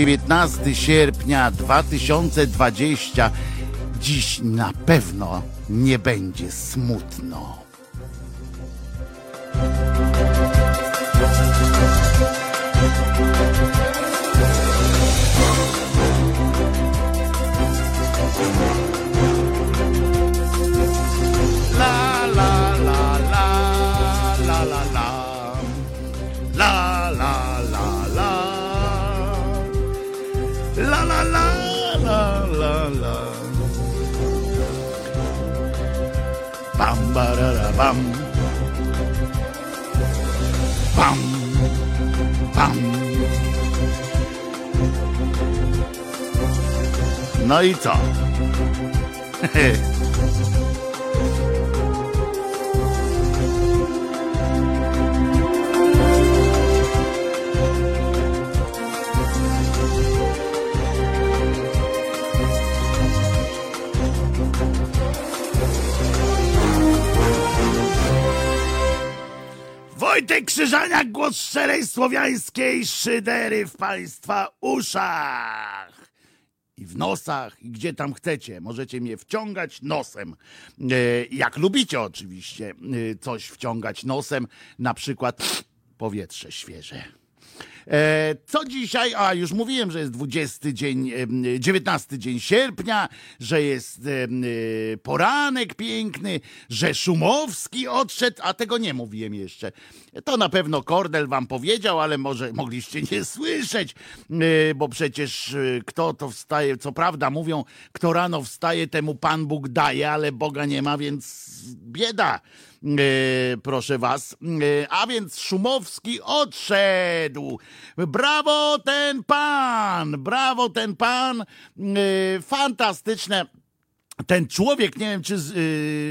19 sierpnia 2020. Dziś na pewno nie będzie smutno. Barara bam bam bam No i co? Wojtek Krzyżaniak, głos szczerej słowiańskiej szydery w państwa uszach i w nosach, i gdzie tam chcecie. Możecie mnie wciągać nosem. E, Jak lubicie oczywiście e, coś wciągać nosem, na przykład powietrze świeże. E, Co dzisiaj? A już mówiłem, że jest 20 dzień, em, 19 dzień sierpnia, że jest e, poranek piękny, że Szumowski odszedł, a tego nie mówiłem jeszcze. To na pewno Kordel wam powiedział, ale może mogliście nie słyszeć, e, bo przecież e, kto to wstaje, co prawda mówią, kto rano wstaje, temu Pan Bóg daje, ale Boga nie ma, więc bieda. E, proszę was. A więc Szumowski odszedł. Brawo ten pan! Brawo ten pan! Fantastyczne. Ten człowiek, nie wiem, czy z,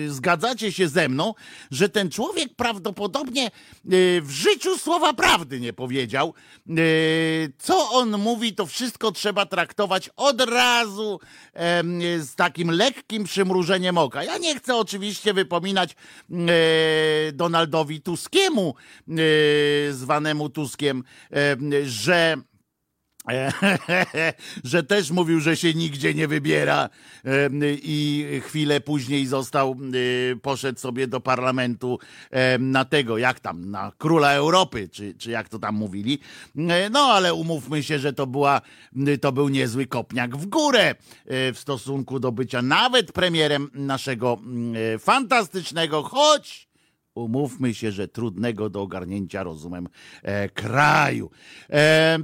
y, zgadzacie się ze mną, że ten człowiek prawdopodobnie y, w życiu słowa prawdy nie powiedział. Y, co on mówi, to wszystko trzeba traktować od razu z takim lekkim przymrużeniem oka. Ja nie chcę oczywiście wypominać e, Donaldowi Tuskiemu, e, zwanemu Tuskiem, że że też mówił, że się nigdzie nie wybiera i chwilę później został, poszedł sobie do parlamentu na tego, jak tam, na króla Europy, czy, czy jak to tam mówili. E, No ale umówmy się, że to była, to był niezły kopniak w górę e, w stosunku do bycia nawet premierem naszego e, fantastycznego, choć umówmy się, że trudnego do ogarnięcia rozumem e, kraju. E, e,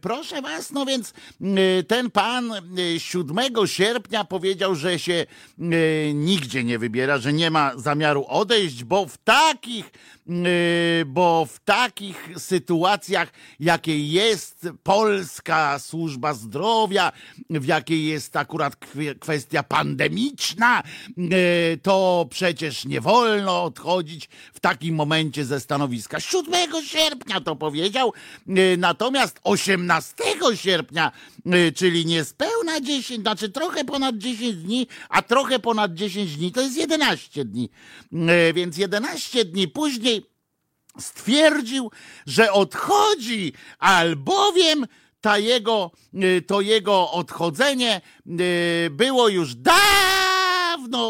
proszę was, no więc e, ten pan e, 7 sierpnia powiedział, że się e, nigdzie nie wybiera, że nie ma zamiaru odejść, bo w takich e, bo w takich sytuacjach, jakiej jest polska służba zdrowia, w jakiej jest akurat kwestia pandemiczna, e, to przecież nie wolno odchodzić w takim momencie ze stanowiska. 7 sierpnia to powiedział, e, natomiast 18 sierpnia, e, czyli niespełna 10, znaczy trochę ponad 10 dni, a trochę ponad 10 dni to jest 11 dni. E, Więc 11 dni później stwierdził, że odchodzi, albowiem ta jego, y, to jego odchodzenie y, było już dawno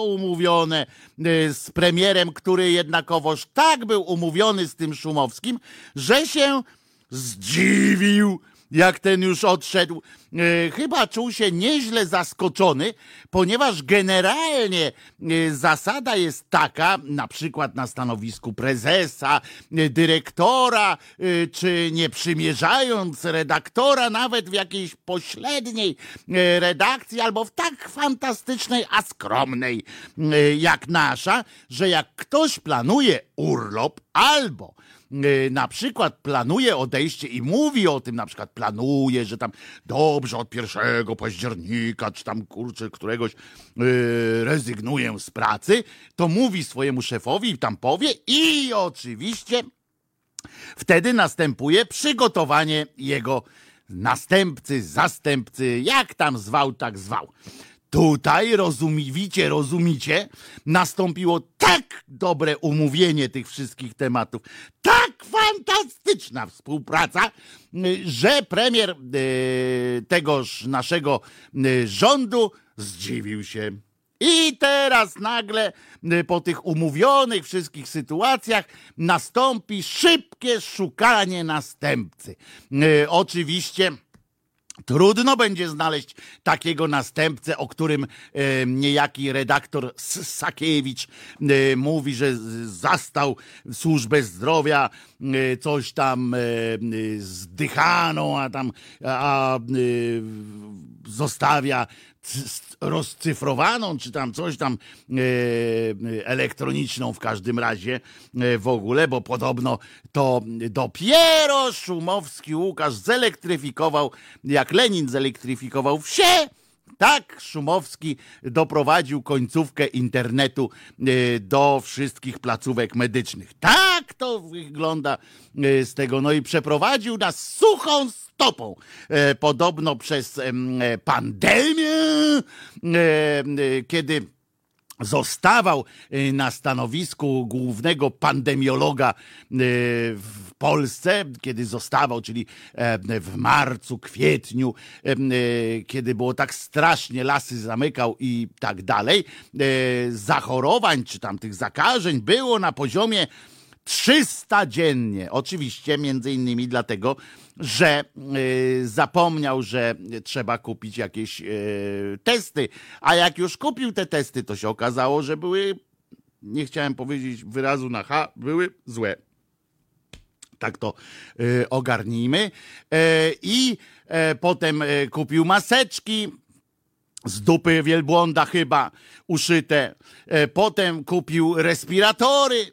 umówione y, z premierem, który jednakowoż tak był umówiony z tym Szumowskim, że się zdziwił jak ten już odszedł, e, chyba czuł się nieźle zaskoczony, ponieważ generalnie e, zasada jest taka, na przykład na stanowisku prezesa, e, dyrektora, czy nie przymierzając redaktora, nawet w jakiejś pośredniej redakcji, albo w tak fantastycznej, a skromnej jak nasza, że jak ktoś planuje urlop albo na przykład planuje odejście i mówi o tym, na przykład planuje, że tam dobrze od 1 października, czy tam kurczę, któregoś yy, rezygnuję z pracy, to mówi swojemu szefowi, tam powie i oczywiście wtedy następuje przygotowanie jego następcy, zastępcy, jak tam zwał, tak zwał. Tutaj, rozumicie, rozumicie, nastąpiło tak dobre umówienie tych wszystkich tematów, tak fantastyczna współpraca, że premier e, tegoż naszego e, rządu zdziwił się. I teraz nagle po tych umówionych wszystkich sytuacjach nastąpi szybkie szukanie następcy. Oczywiście Trudno będzie znaleźć takiego następcę, o którym e, niejaki redaktor Sakiewicz e, mówi, że zastał służbę zdrowia, e, coś tam e, zdychaną, a tam a, e, zostawia rozcyfrowaną, czy tam coś tam e, elektroniczną w każdym razie e, w ogóle, bo podobno to dopiero Szumowski Łukasz zelektryfikował, jak Lenin zelektryfikował wsie, tak Szumowski doprowadził końcówkę internetu e, do wszystkich placówek medycznych. Tak to wygląda z tego. No i przeprowadził nas suchą stopą. E, podobno przez pandemię, e, kiedy zostawał e, na stanowisku głównego pandemiologa w Polsce, kiedy zostawał, czyli w marcu, kwietniu, kiedy było tak strasznie, lasy zamykał i tak dalej, zachorowań czy tam tych zakażeń było na poziomie 300 dziennie. Oczywiście, między innymi dlatego, że y, zapomniał, że trzeba kupić jakieś y, testy. A jak już kupił te testy, to się okazało, że były, nie chciałem powiedzieć wyrazu na H, były złe. Tak to y, ogarnijmy. I potem kupił maseczki, z dupy wielbłąda chyba uszyte. Potem kupił respiratory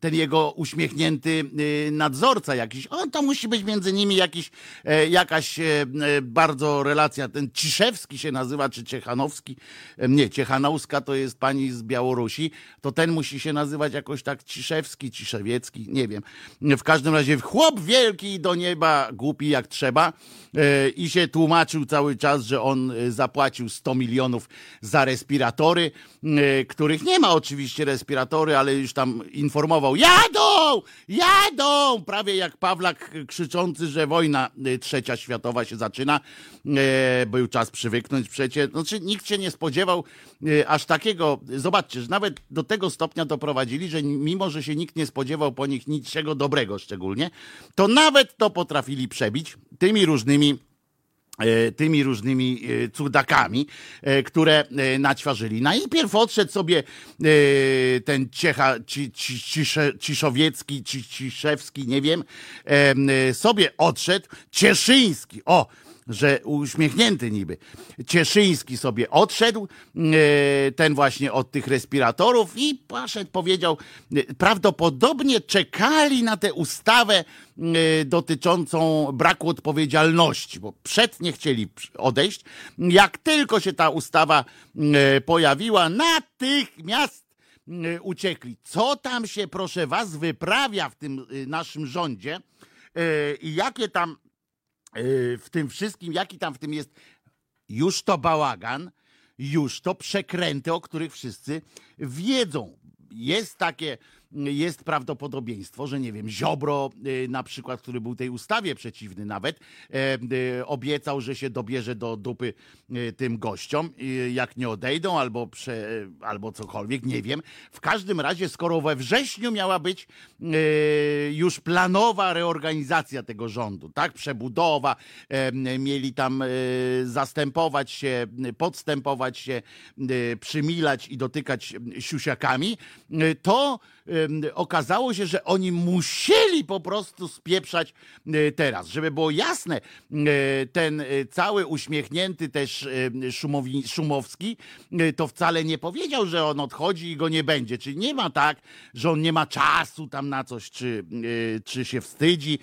ten jego uśmiechnięty y, nadzorca jakiś, on to musi być między nimi jakiś, e, jakaś e, e, bardzo relacja, ten Ciszewski się nazywa, czy Ciechanowski, nie, Ciechanowska to jest pani z Białorusi, to ten musi się nazywać jakoś tak Ciszewski, Ciszewiecki, nie wiem. W każdym razie chłop wielki do nieba, głupi jak trzeba. I się tłumaczył cały czas, że on zapłacił 100 milionów za respiratory, których nie ma oczywiście respiratory, ale już tam informował Jadą! Jadą! Prawie jak Pawlak krzyczący, że wojna y, trzecia światowa się zaczyna. E, był czas przywyknąć przecież. Znaczy, nikt się nie spodziewał e, aż takiego. Zobaczcie, że nawet do tego stopnia doprowadzili, że mimo, że się nikt nie spodziewał po nich niczego dobrego szczególnie, to nawet to potrafili przebić tymi różnymi tymi różnymi e, cudakami, e, które naćwarzyli. Najpierw odszedł sobie ten Ciecha, ci, Ciszowiecki, ci, Ciszewski, nie wiem, sobie odszedł Cieszyński. O, że uśmiechnięty niby. Cieszyński sobie odszedł, e, ten właśnie od tych respiratorów i poszedł, powiedział, e, prawdopodobnie czekali na tę ustawę e, dotyczącą braku odpowiedzialności, bo przed nie chcieli odejść. Jak tylko się ta ustawa pojawiła, natychmiast uciekli. Co tam się, proszę was, wyprawia w tym naszym rządzie i jakie tam w tym wszystkim, jaki tam w tym jest już to bałagan, już to przekręty, o których wszyscy wiedzą. Jest takie jest prawdopodobieństwo, że nie wiem, Ziobro y, na przykład, który był tej ustawie przeciwny nawet, e, y, obiecał, że się dobierze do dupy y, tym gościom, jak nie odejdą albo, prze, albo cokolwiek, nie wiem. W każdym razie, skoro we wrześniu miała być już planowa reorganizacja tego rządu, tak, przebudowa, e, mieli tam zastępować się, podstępować się, przymilać i dotykać siusiakami, to okazało się, że oni musieli po prostu spieprzać e, teraz. Żeby było jasne, e, ten e, cały uśmiechnięty też Szumowi, Szumowski to wcale nie powiedział, że on odchodzi i go nie będzie. Czyli nie ma tak, że on nie ma czasu tam na coś, czy, czy się wstydzi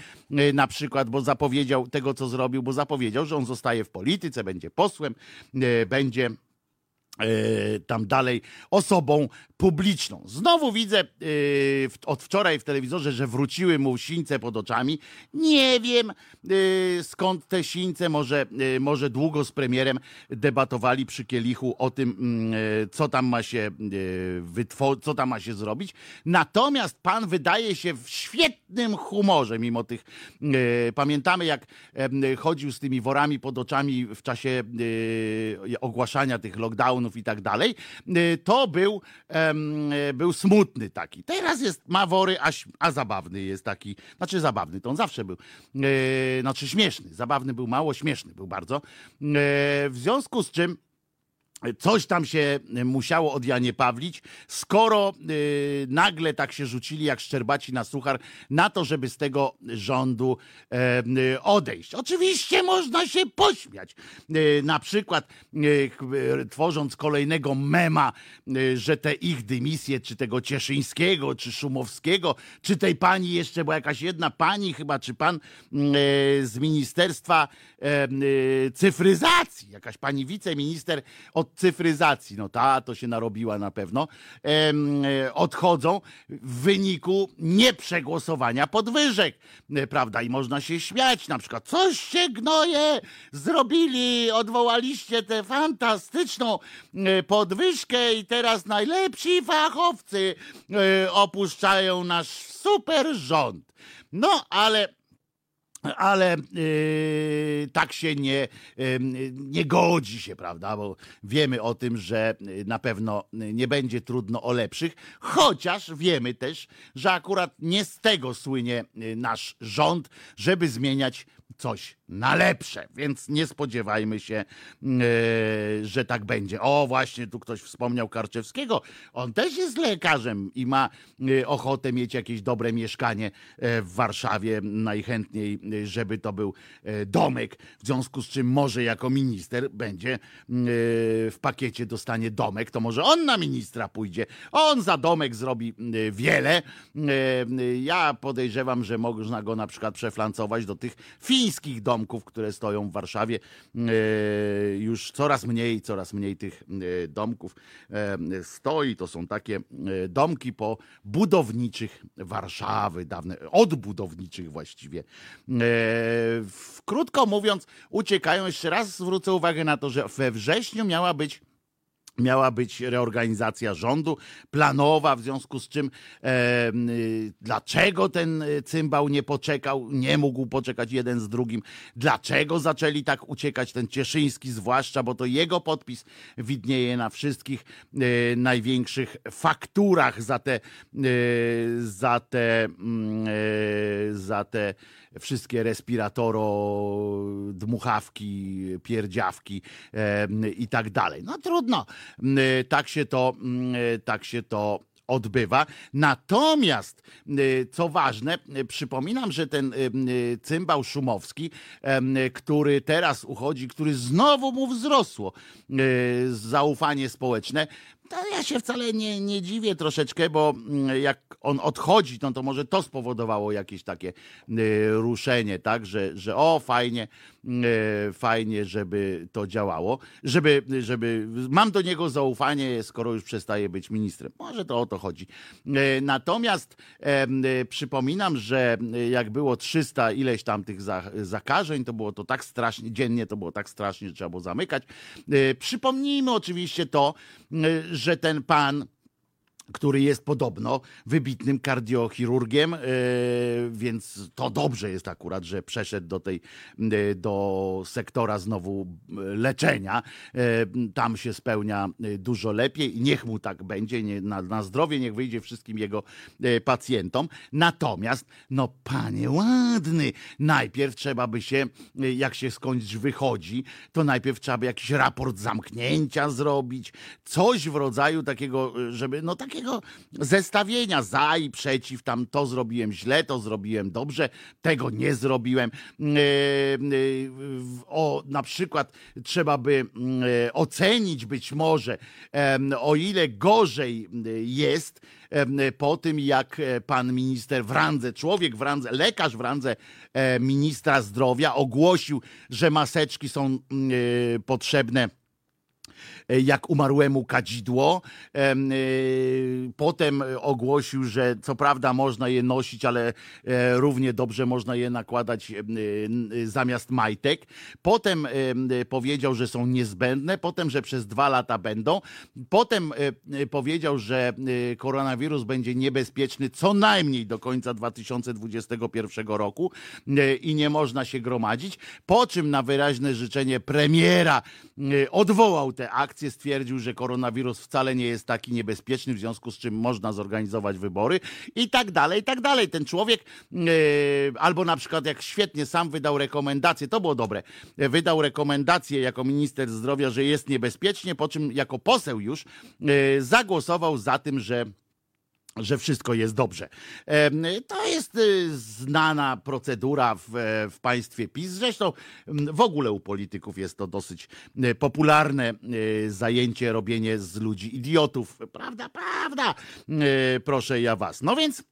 na przykład, bo zapowiedział tego, co zrobił, bo zapowiedział, że on zostaje w polityce, będzie posłem, będzie tam dalej osobą publiczną. Znowu widzę yy, od wczoraj w telewizorze, że wróciły mu sińce pod oczami. Nie wiem yy, skąd te sińce, może, yy, może długo z premierem debatowali przy kielichu o tym, mm, co tam ma się wytworzyć, co tam ma się zrobić. Natomiast pan wydaje się w świetnym humorze, mimo tych. Pamiętamy, jak chodził z tymi worami pod oczami w czasie ogłaszania tych lockdownów i tak dalej. To był był smutny taki. Teraz jest, ma wory, a, a zabawny jest taki. Znaczy zabawny, to on zawsze był. E, znaczy śmieszny. Zabawny był mało, śmieszny był bardzo. W związku z czym Coś tam się musiało od Janie Pawlić, skoro y, nagle tak się rzucili jak szczerbaci na suchar na to, żeby z tego rządu y, odejść. Oczywiście można się pośmiać. Na przykład tworząc kolejnego mema, że te ich dymisje, czy tego Cieszyńskiego, czy Szumowskiego, czy tej pani jeszcze, bo jakaś jedna pani chyba, czy pan z Ministerstwa Cyfryzacji, jakaś pani wiceminister od cyfryzacji, no ta to się narobiła na pewno, e, odchodzą w wyniku nieprzegłosowania podwyżek, e, prawda? I można się śmiać, na przykład, coś się gnoje zrobili, odwołaliście tę fantastyczną e, podwyżkę i teraz najlepsi fachowcy opuszczają nasz super rząd. No, ale ale yy, tak się nie, yy, nie godzi się, prawda? Bo wiemy o tym, że na pewno nie będzie trudno o lepszych, chociaż wiemy też, że akurat nie z tego słynie nasz rząd, żeby zmieniać coś na lepsze, więc nie spodziewajmy się, yy, że tak będzie. O, właśnie tu ktoś wspomniał Karczewskiego. On też jest lekarzem i ma yy, ochotę mieć jakieś dobre mieszkanie yy, w Warszawie, najchętniej, żeby to był domek, w związku z czym może jako minister będzie w pakiecie dostanie domek, to może on na ministra pójdzie. On za domek zrobi wiele. Ja podejrzewam, że można go na przykład przeflancować do tych fińskich domków, które stoją w Warszawie. E, już coraz mniej, coraz mniej tych e, domków e, stoi. To są takie domki po budowniczych Warszawy, dawne, odbudowniczych właściwie. Krótko mówiąc, uciekają. Jeszcze raz zwrócę uwagę na to, że we wrześniu miała być Miała być reorganizacja rządu, planowa, w związku z czym e, dlaczego ten cymbał nie poczekał, nie mógł poczekać jeden z drugim, dlaczego zaczęli tak uciekać, ten Cieszyński zwłaszcza, bo to jego podpis widnieje na wszystkich e, największych fakturach za te, e, za te, e, za te wszystkie respiratoro, dmuchawki, pierdziawki e, i tak dalej. No trudno, tak się to, tak się to odbywa. Natomiast, co ważne, przypominam, że ten cymbał szumowski, który teraz uchodzi, który znowu mu wzrosło zaufanie społeczne, to ja się wcale nie, nie dziwię troszeczkę, bo mm, jak on odchodzi, no to może to spowodowało jakieś takie y, ruszenie, tak, że, że o, fajnie, fajnie, żeby to działało, żeby, żeby, mam do niego zaufanie, skoro już przestaje być ministrem. Może to o to chodzi. Y, natomiast przypominam, że jak było 300 ileś tam tych zakażeń, to było to tak strasznie, dziennie to było tak strasznie, że trzeba było zamykać. Przypomnijmy oczywiście to, że ten pan który jest podobno wybitnym kardiochirurgiem, e, więc to dobrze jest akurat, że przeszedł do tej, e, do sektora znowu e, leczenia. Tam się spełnia dużo lepiej i niech mu tak będzie, na, na zdrowie niech wyjdzie wszystkim jego pacjentom. Natomiast, no panie ładny, najpierw trzeba by się, jak się skądś wychodzi, to najpierw trzeba by jakiś raport zamknięcia zrobić, coś w rodzaju takiego, żeby, no tak takiego zestawienia za i przeciw, tam to zrobiłem źle, to zrobiłem dobrze, tego nie zrobiłem. E, e, o, na przykład trzeba by e, ocenić być może, o ile gorzej jest po tym, jak pan minister w randze, człowiek w randze, lekarz w randze ministra zdrowia ogłosił, że maseczki są potrzebne jak umarłemu kadzidło. Potem ogłosił, że co prawda można je nosić, ale równie dobrze można je nakładać zamiast majtek. Potem powiedział, że są niezbędne, potem, że przez dwa lata będą. Potem powiedział, że koronawirus będzie niebezpieczny co najmniej do końca 2021 roku i nie można się gromadzić. Po czym na wyraźne życzenie premiera odwołał te akcje, stwierdził, że koronawirus wcale nie jest taki niebezpieczny, w związku z czym można zorganizować wybory i tak dalej, i tak dalej. Ten człowiek, albo na przykład jak świetnie sam wydał rekomendację, to było dobre, wydał rekomendację jako minister zdrowia, że jest niebezpiecznie, po czym jako poseł już zagłosował za tym, że że wszystko jest dobrze. To jest y, znana procedura w, w, państwie PiS. Zresztą w ogóle u polityków jest to dosyć y, popularne y, zajęcie, robienie z ludzi idiotów. Prawda, prawda, proszę ja was. No więc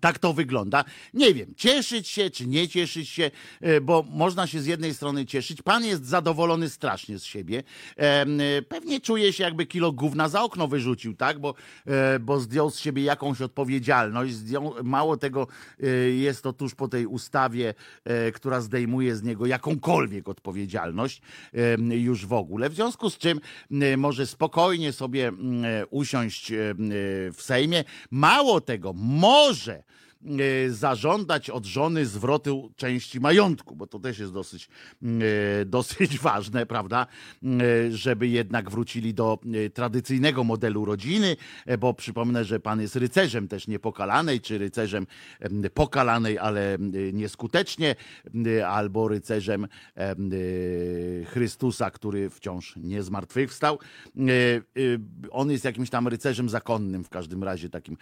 tak to wygląda. Nie wiem, cieszyć się czy nie cieszyć się, e, bo można się z jednej strony cieszyć. Pan jest zadowolony strasznie z siebie. E, pewnie czuje się, jakby kilo gówna za okno wyrzucił, tak? Bo, e, bo zdjął z siebie jakąś odpowiedzialność. Zdjął, mało tego, jest to tuż po tej ustawie, która zdejmuje z niego jakąkolwiek odpowiedzialność już w ogóle. W związku z czym może spokojnie sobie usiąść w Sejmie. Mało tego, może E, zażądać od żony zwrotu części majątku, bo to też jest dosyć, e, dosyć ważne, prawda, e, żeby jednak wrócili do tradycyjnego modelu rodziny, bo przypomnę, że pan jest rycerzem też niepokalanej, czy rycerzem pokalanej, ale nieskutecznie, albo rycerzem Chrystusa, który wciąż nie zmartwychwstał. On jest jakimś tam rycerzem zakonnym w każdym razie takim,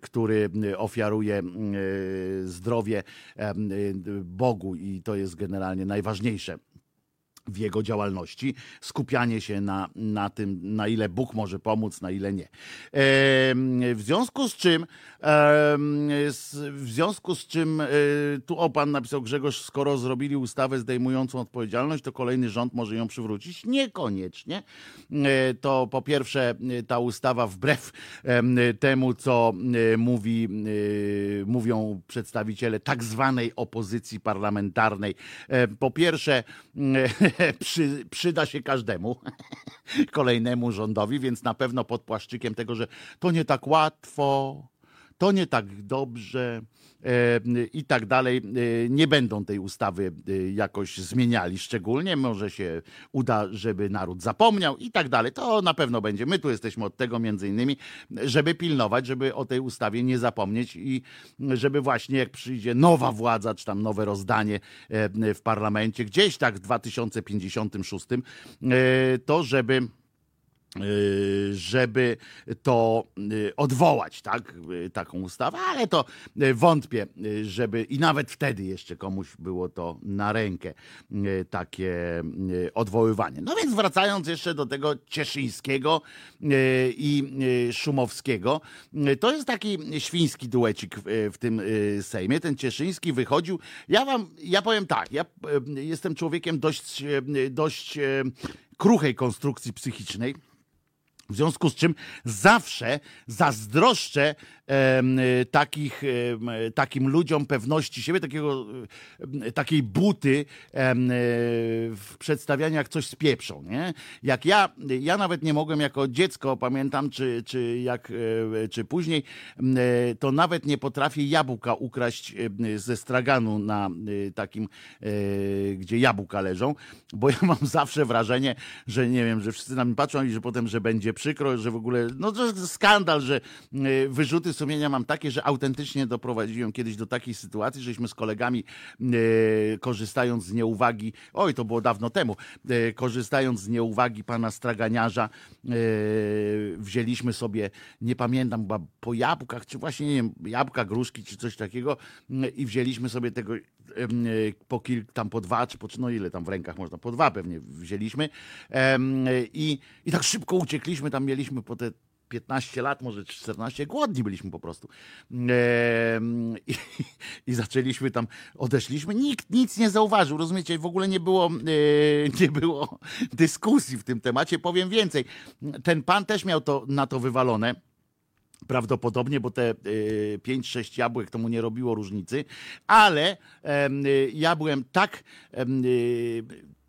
który ofiaruje oferuje e, zdrowie e, Bogu i to jest generalnie najważniejsze w jego działalności, skupianie się na, na tym, na ile Bóg może pomóc, na ile nie. W związku z czym, w związku z czym, e, tu o pan napisał Grzegorz, skoro zrobili ustawę zdejmującą odpowiedzialność, to kolejny rząd może ją przywrócić. Niekoniecznie. E, to po pierwsze, ta ustawa wbrew temu, co e, mówi, mówią przedstawiciele tak zwanej opozycji parlamentarnej. Po pierwsze, przy, przyda się każdemu kolejnemu rządowi, więc na pewno pod płaszczykiem tego, że to nie tak łatwo, to nie tak dobrze i tak dalej. E, nie będą tej ustawy e, jakoś zmieniali szczególnie. Może się uda, żeby naród zapomniał i tak dalej. To na pewno będzie. My tu jesteśmy od tego między innymi, żeby pilnować, żeby o tej ustawie nie zapomnieć i żeby właśnie jak przyjdzie nowa władza, czy tam nowe rozdanie w parlamencie, gdzieś tak w 2056, to żeby żeby to y, odwołać, tak, y, taką ustawę, ale to wątpię, żeby i nawet wtedy jeszcze komuś było to na rękę, takie odwoływanie. No więc wracając jeszcze do tego Cieszyńskiego i Szumowskiego, to jest taki świński duecik w tym Sejmie. Ten Cieszyński wychodził, ja wam, ja powiem tak, ja jestem człowiekiem dość, dość kruchej konstrukcji psychicznej, w związku z czym zawsze zazdroszczę takich, takim ludziom pewności siebie, takiego, takiej buty w przedstawianiu, jak coś spieprzą. Nie? Jak ja, ja nawet nie mogłem jako dziecko, pamiętam, czy, czy, jak, e, czy później, to nawet nie potrafię jabłka ukraść ze straganu na e, takim, e, gdzie jabłka leżą, bo ja mam zawsze wrażenie, że nie wiem, że wszyscy na mnie patrzą i że potem, że będzie przykro, że w ogóle, no to skandal, że wyrzuty sumienia mam takie, że autentycznie doprowadziłem kiedyś do takiej sytuacji, żeśmy z kolegami e, korzystając z nieuwagi, oj to było dawno temu, e, korzystając z nieuwagi pana straganiarza, e, wzięliśmy sobie, nie pamiętam, chyba po jabłkach, czy właśnie nie wiem, jabłka, gruszki, czy coś takiego i wzięliśmy sobie tego po kilk, tam po dwa, czy po no ile tam w rękach można, po dwa pewnie wzięliśmy i, i tak szybko uciekliśmy, tam mieliśmy po te 15 lat, może 14, głodni byliśmy po prostu. I, I, zaczęliśmy tam, odeszliśmy, nikt nic nie zauważył, rozumiecie, w ogóle nie było, nie było dyskusji w tym temacie. Powiem więcej, ten pan też miał to na to wywalone Prawdopodobnie, bo te 5-6 jabłek to mu nie robiło różnicy, ale ja byłem tak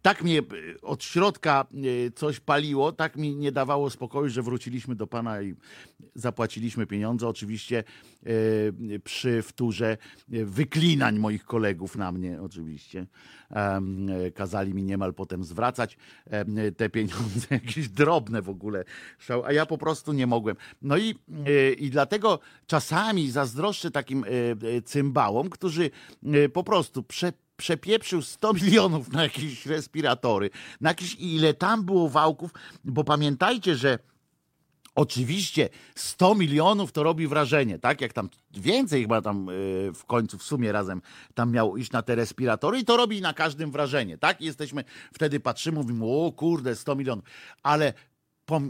tak mnie e, od środka e, coś paliło, tak mi nie dawało spokoju, że wróciliśmy do pana i zapłaciliśmy pieniądze. Oczywiście e, przy wtórze wyklinań moich kolegów na mnie, oczywiście. Kazali mi niemal potem zwracać te pieniądze, jakieś drobne w ogóle, a ja po prostu nie mogłem. No i, i dlatego czasami zazdroszczę takim cymbałom, którzy po prostu prze przepieprzył 100 milionów na jakieś respiratory, na jakieś ile tam było wałków, bo pamiętajcie, że Oczywiście 100 milionów to robi wrażenie, tak? Jak tam więcej chyba tam e, w końcu w sumie razem tam miał iść na te respiratory i to robi na każdym wrażenie, tak? I jesteśmy, wtedy patrzymy, mówimy, o kurde, 100 milionów. Ale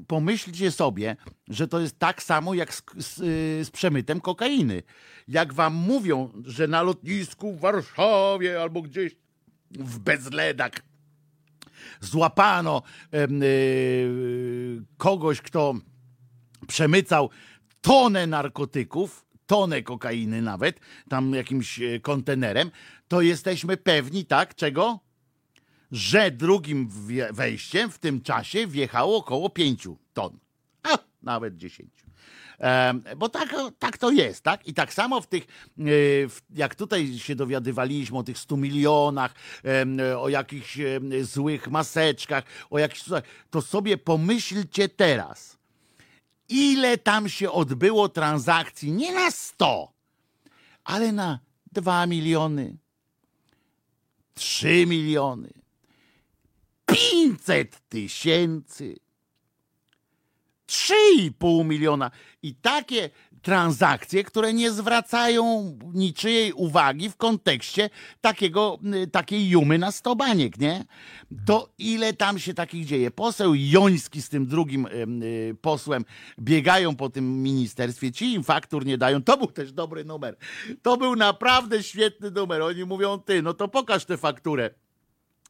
pomyślcie sobie, że to jest tak samo jak z, z, z, przemytem kokainy. Jak wam mówią, że na lotnisku w Warszawie albo gdzieś w Bezledach złapano e, kogoś, kto przemycał tonę narkotyków, tonę kokainy nawet, tam jakimś e, kontenerem, to jesteśmy pewni, tak, czego? Że drugim wejściem w tym czasie wjechało około 5 ton, a nawet 10. Bo tak, tak to jest, tak? I tak samo w tych, e, jak tutaj się dowiadywaliśmy o tych 100 milionach, o jakichś złych maseczkach, o jakichś, to sobie pomyślcie teraz, ile tam się odbyło transakcji, nie na 100, ale na 2 miliony, 3 miliony, 500 tysięcy. 3,5 miliona. I takie transakcje, które nie zwracają niczyjej uwagi w kontekście takiego, y, takiej jumy na stobaniek, nie? To ile tam się takich dzieje? Poseł Joński z tym drugim y, y, posłem biegają po tym ministerstwie, ci im faktur nie dają. To był też dobry numer. To był naprawdę świetny numer. Oni mówią, ty, no to pokaż tę fakturę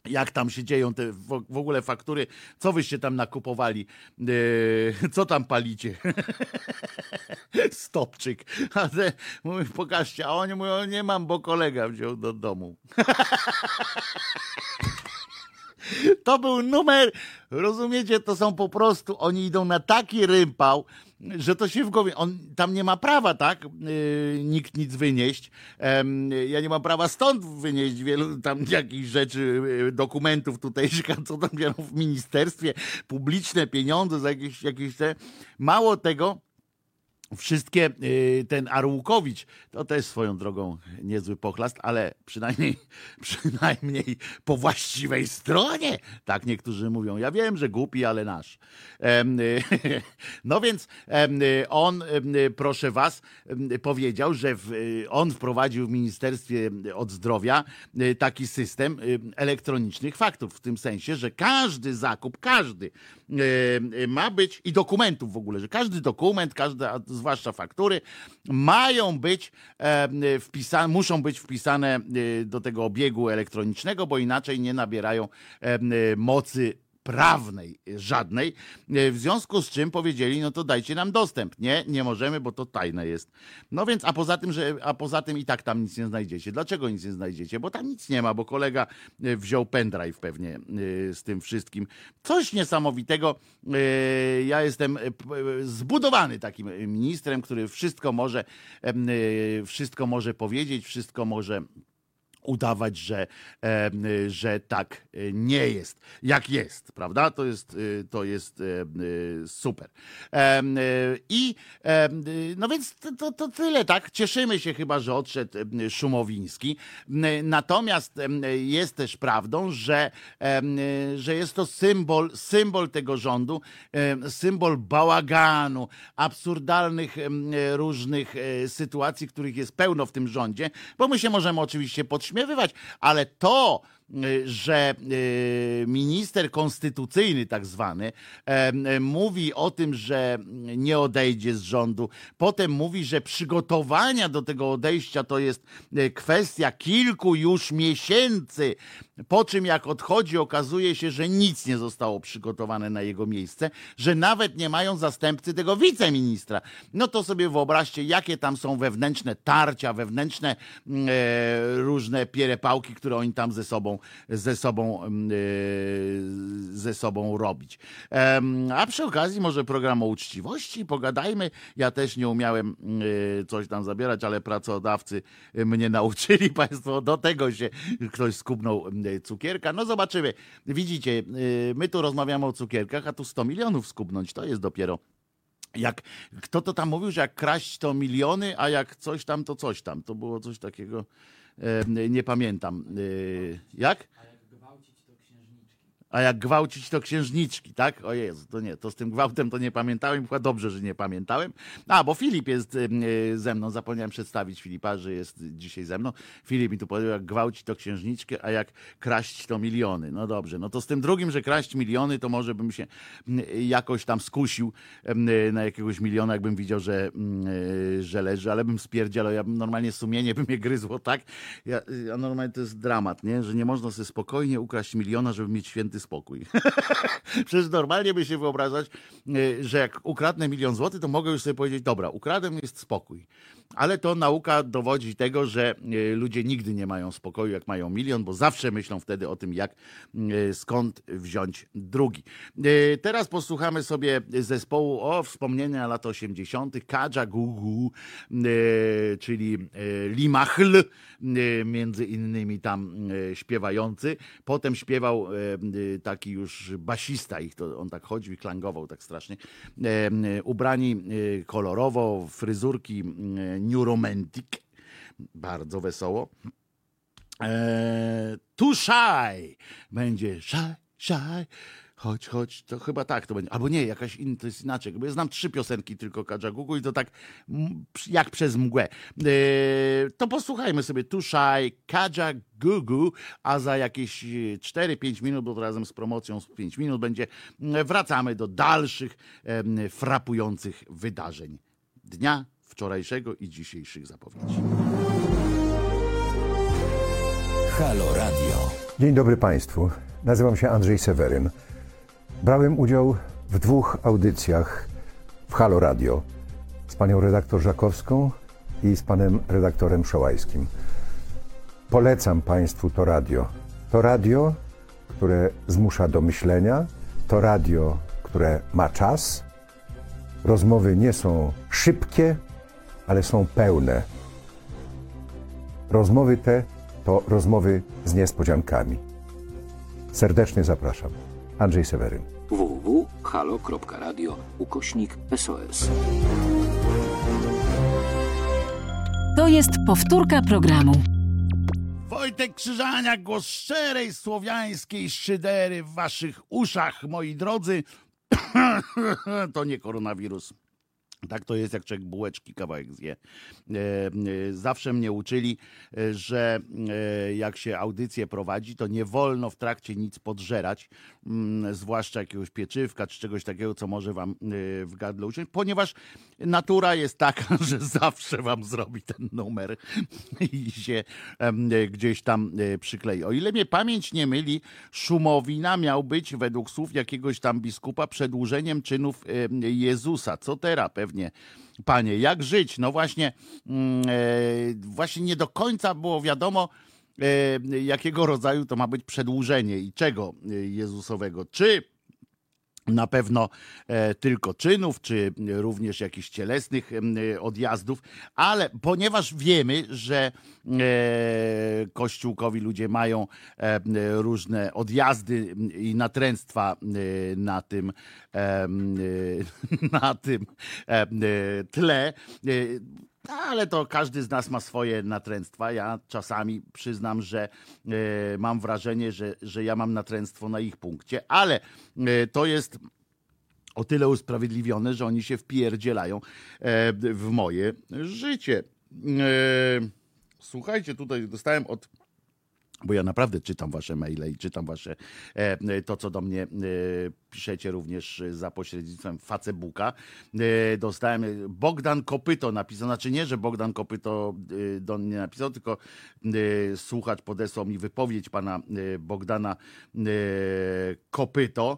jak tam się dzieją te w ogóle faktury, co wyście tam nakupowali, yy, co tam palicie? Stopczyk. A te, mówię, pokażcie, a oni mówią, nie mam, bo kolega wziął do domu. To był numer, rozumiecie, to są po prostu, oni idą na taki rympał, że to się w głowie, on tam nie ma prawa, tak, yy, nikt nic wynieść. Ja nie mam prawa stąd wynieść wielu tam jakichś rzeczy, yy, dokumentów tutaj, co tam w ministerstwie, publiczne pieniądze za jakieś, jakieś te. Mało tego, wszystkie, y, ten Arłukowicz, to też swoją drogą niezły pochlast, ale przynajmniej, przynajmniej po właściwej stronie, tak niektórzy mówią. Ja wiem, że głupi, ale nasz. No więc on, proszę was, powiedział, że on wprowadził w Ministerstwie od Zdrowia y, taki system y, elektronicznych faktur, w tym sensie, że każdy zakup, każdy ma być, i dokumentów w ogóle, że każdy dokument, każda zwłaszcza faktury, mają być wpisane, muszą być wpisane do tego obiegu elektronicznego, bo inaczej nie nabierają mocy prawnej żadnej, e, w związku z czym powiedzieli, no to dajcie nam dostęp. Nie, nie możemy, bo to tajne jest. No więc, a poza tym, że, a poza tym i tak tam nic nie znajdziecie. Dlaczego nic nie znajdziecie? Bo tam nic nie ma, bo kolega e, wziął pendrive pewnie z tym wszystkim. Coś niesamowitego. Ja jestem zbudowany takim ministrem, który wszystko może, wszystko może powiedzieć, wszystko może udawać, że, że tak e, nie jest, jak jest, prawda? To jest, e, to jest e, super. I no więc to, to tyle, tak? Cieszymy się chyba, że odszedł Szumowiński. Natomiast jest też prawdą, że, że jest to symbol, symbol tego rządu, symbol bałaganu, absurdalnych różnych sytuacji, których jest pełno w tym rządzie, bo my się możemy oczywiście podśmiewać, ale to, że minister konstytucyjny, tak zwany, mówi o tym, że nie odejdzie z rządu. Potem mówi, że przygotowania do tego odejścia to jest kwestia kilku już miesięcy. Po czym jak odchodzi, okazuje się, że nic nie zostało przygotowane na jego miejsce, że nawet nie mają zastępcy tego wiceministra. No to sobie wyobraźcie, jakie tam są wewnętrzne tarcia, wewnętrzne mm, e, różne pierepałki, które oni tam ze sobą, ze sobą, mm, e, ze sobą robić. E, a przy okazji może program o uczciwości, pogadajmy. Ja też nie umiałem e, coś tam zabierać, ale pracodawcy mnie nauczyli państwo, do tego się ktoś skubnął cukierka. No zobaczymy. Widzicie, my tu rozmawiamy o cukierkach, a tu 100 milionów skubnąć, to jest dopiero jak kto to tam mówił, że jak kraść to miliony, a jak coś tam, to coś tam. To było coś takiego, e, nie pamiętam. E, jak? A jak gwałcić to księżniczki, tak? O Jezu, to nie, to z tym gwałtem to nie pamiętałem, chyba dobrze, że nie pamiętałem. A, bo Filip jest y, ze mną, zapomniałem przedstawić Filipa, że jest dzisiaj ze mną. Filip mi tu powiedział, jak gwałcić to księżniczki, a jak kraść to miliony. No dobrze, no to z tym drugim, że kraść miliony, to może bym się jakoś tam skusił na jakiegoś miliona, jakbym widział, że, y, że leży, ale bym spierdział, ja bym normalnie sumienie by mnie gryzło, tak? Ja, ja normalnie to jest dramat, nie? Że nie można sobie spokojnie ukraść miliona, żeby mieć święty spokój. Przecież normalnie by się wyobrażać, e, że jak ukradnę milion złotych, to mogę już sobie powiedzieć, dobra, ukradłem, jest spokój. Ale to nauka dowodzi tego, że e, ludzie nigdy nie mają spokoju, jak mają milion, bo zawsze myślą wtedy o tym, jak e, skąd wziąć drugi. Teraz posłuchamy sobie zespołu o wspomnienia lat 80. Kadża Gugu, czyli Limachl, między innymi tam śpiewający. Potem śpiewał taki już basista ich, to on tak chodził i klangował tak strasznie. Ubrani kolorowo, fryzurki New Romantic, bardzo wesoło. Too Shy będzie Shy, Shy. Chodź, chodź, to chyba tak to będzie. Albo nie, jakaś inna, to jest inaczej. Bo ja znam trzy piosenki tylko Gugu i to tak jak przez mgłę. E, to posłuchajmy sobie Tuszaj, Gugu, a za jakieś 4-5 minut, bo razem z promocją z 5 minut będzie, wracamy do dalszych frapujących wydarzeń dnia wczorajszego i dzisiejszych zapowiedzi. Halo Radio. Dzień dobry Państwu. Nazywam się Andrzej Seweryn. Brałem udział w dwóch audycjach w Halo Radio z panią redaktor Żakowską i z panem redaktorem Szołajskim. Polecam Państwu to radio. To radio, które zmusza do myślenia, to radio, które ma czas. Rozmowy nie są szybkie, ale są pełne. Rozmowy te to rozmowy z niespodziankami. Serdecznie zapraszam. Andrzej Seweryn. www.halo.radio ukośnik SOS. To jest powtórka programu. Wojtek Krzyżaniak, głos szczerej słowiańskiej szydery w waszych uszach, moi drodzy. to nie koronawirus. Tak to jest, jak człowiek bułeczki kawałek zje. E, e, zawsze mnie uczyli, e, że jak się audycję prowadzi, to nie wolno w trakcie nic podżerać, mm, zwłaszcza jakiegoś pieczywka czy czegoś takiego, co może wam w gardle uciąć, ponieważ natura jest taka, że zawsze wam zrobi ten numer i się gdzieś tam przyklei. O ile mnie pamięć nie myli, Szumowina miał być według słów jakiegoś tam biskupa przedłużeniem czynów Jezusa. Co teraz? Pewnie, panie, jak żyć? No właśnie, mm, e, właśnie nie do końca było wiadomo, e, jakiego rodzaju to ma być przedłużenie i czego e, Jezusowego. Czy na pewno tylko czynów, czy również jakichś cielesnych e, odjazdów, ale ponieważ wiemy, że kościółkowi ludzie mają różne odjazdy i natręctwa na tym, na tym tle, ale to każdy z nas ma swoje natręctwa. Ja czasami przyznam, że e, mam wrażenie, że, że ja mam natręctwo na ich punkcie, ale e, to jest o tyle usprawiedliwione, że oni się wpierdzielają e, w moje życie. Słuchajcie, tutaj dostałem od bo ja naprawdę czytam wasze maile i czytam wasze e, to, co do mnie e, piszecie również za pośrednictwem Facebooka. E, dostałem Bogdan Kopyto napisał, znaczy nie, że Bogdan Kopyto do mnie napisał, tylko słuchacz podesłał mi wypowiedź pana Bogdana Kopyto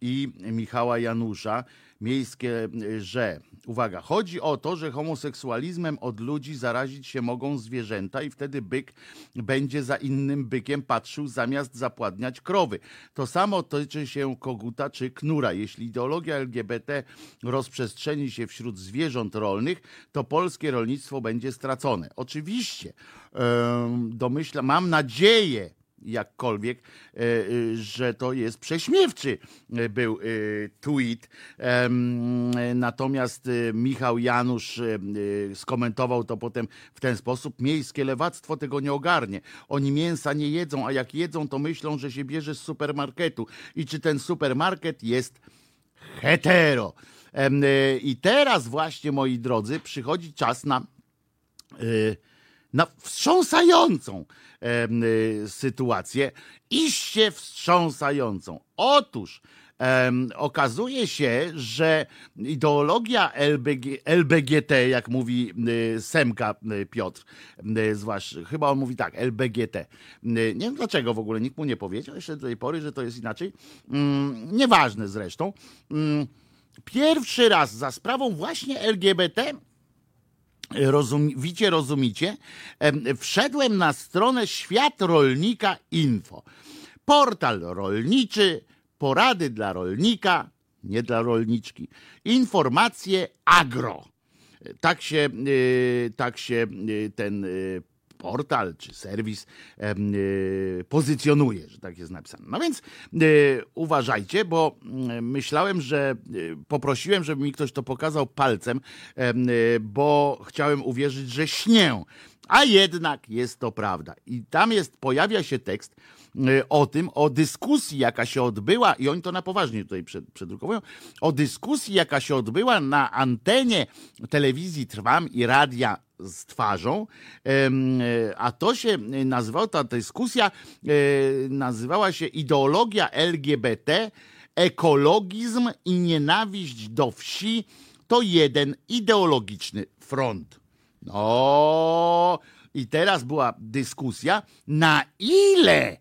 i Michała Janusza miejskie, że uwaga, chodzi o to, że homoseksualizmem od ludzi zarazić się mogą zwierzęta i wtedy byk będzie za innym bykiem patrzył zamiast zapładniać krowy. To samo tyczy się koguta czy knura. Jeśli ideologia LGBT rozprzestrzeni się wśród zwierząt rolnych, to polskie rolnictwo będzie stracone. Oczywiście, domyślam, mam nadzieję, jakkolwiek, e, e, że to jest prześmiewczy e, był tweet. Natomiast Michał Janusz skomentował to potem w ten sposób. Miejskie lewactwo tego nie ogarnie. Oni mięsa nie jedzą, a jak jedzą, to myślą, że się bierze z supermarketu. I czy ten supermarket jest hetero? I teraz właśnie, moi drodzy, przychodzi czas na na wstrząsającą e, sytuację, iście wstrząsającą. Otóż e, okazuje się, że ideologia LBG, LBGT, jak mówi e, Semka e, Piotr, zwłaszcza, chyba on mówi tak, LBGT. Nie wiem dlaczego w ogóle nikt mu nie powiedział jeszcze do tej pory, że to jest inaczej. Mm, nieważne zresztą. Mm, pierwszy raz za sprawą właśnie LGBT Rozumicie, rozumicie? Wszedłem na stronę Świat Rolnika Info. Portal rolniczy, porady dla rolnika, nie dla rolniczki. Informacje agro. Tak się, y, tak się y, ten y, portal czy serwis e, pozycjonuje, że tak jest napisane. No więc e, uważajcie, bo mm, myślałem, że e, poprosiłem, żeby mi ktoś to pokazał palcem, bo chciałem uwierzyć, że śnię. A jednak jest to prawda. I tam jest, pojawia się tekst o tym, o dyskusji, jaka się odbyła, i oni to na poważnie tutaj przedrukowują, o dyskusji, jaka się odbyła na antenie telewizji Trwam i radia z twarzą, a to się nazywało, ta dyskusja e, nazywała się ideologia LGBT, ekologizm i nienawiść do wsi to jeden ideologiczny front. No i teraz była dyskusja, na ile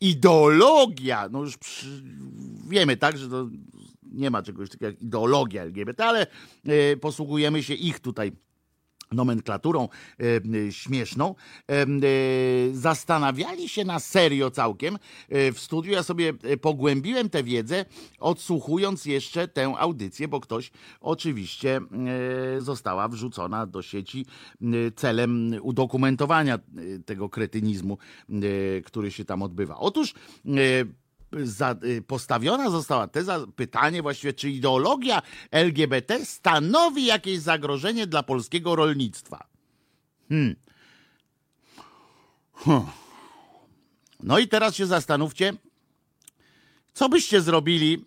ideologia, no już przy, wiemy tak, że to nie ma czegoś takiego jak ideologia LGBT, ale y, posługujemy się ich tutaj nomenklaturą e, śmieszną, e, e, zastanawiali się na serio całkiem w studiu. Ja sobie pogłębiłem tę wiedzę, odsłuchując jeszcze tę audycję, bo ktoś oczywiście została wrzucona do sieci celem udokumentowania tego kretynizmu, który się tam odbywa. Otóż za, y, postawiona została teza, pytanie właściwie, czy ideologia LGBT stanowi jakieś zagrożenie dla polskiego rolnictwa. Hmm. No i teraz się zastanówcie, co byście zrobili,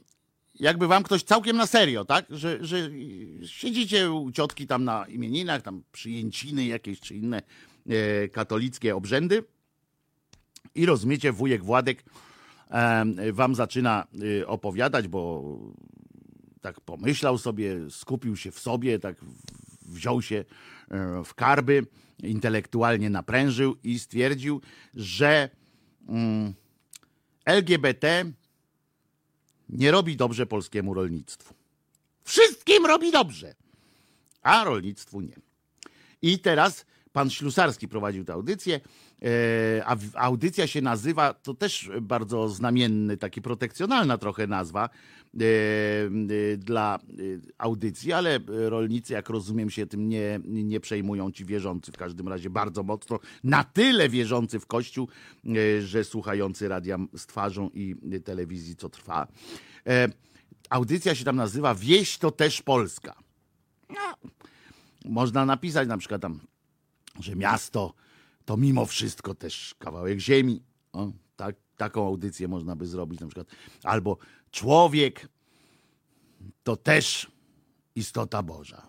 jakby wam ktoś całkiem na serio, tak? Że, że siedzicie u ciotki tam na imieninach, tam przyjęciny jakieś czy inne e, katolickie obrzędy i rozumiecie, wujek Władek wam zaczyna y, opowiadać, bo tak pomyślał sobie, skupił się w sobie, tak wziął się e, w karby, intelektualnie naprężył i stwierdził, że mm, LGBT nie robi dobrze polskiemu rolnictwu. Wszystkim robi dobrze, a rolnictwu nie. I teraz pan Ślusarski prowadził tę audycję a audycja się nazywa, to też bardzo znamienny, taki protekcjonalna trochę nazwa e, e, dla audycji, ale rolnicy, jak rozumiem, się tym nie, nie przejmują ci wierzący, w każdym razie bardzo mocno, na tyle wierzący w Kościół, że słuchający radia z twarzą i telewizji, co trwa. Audycja się tam nazywa Wieś to też Polska. No, można napisać na przykład tam, że miasto to mimo wszystko też kawałek ziemi. O, tak, taką audycję można by zrobić na przykład. Albo człowiek to też istota Boża.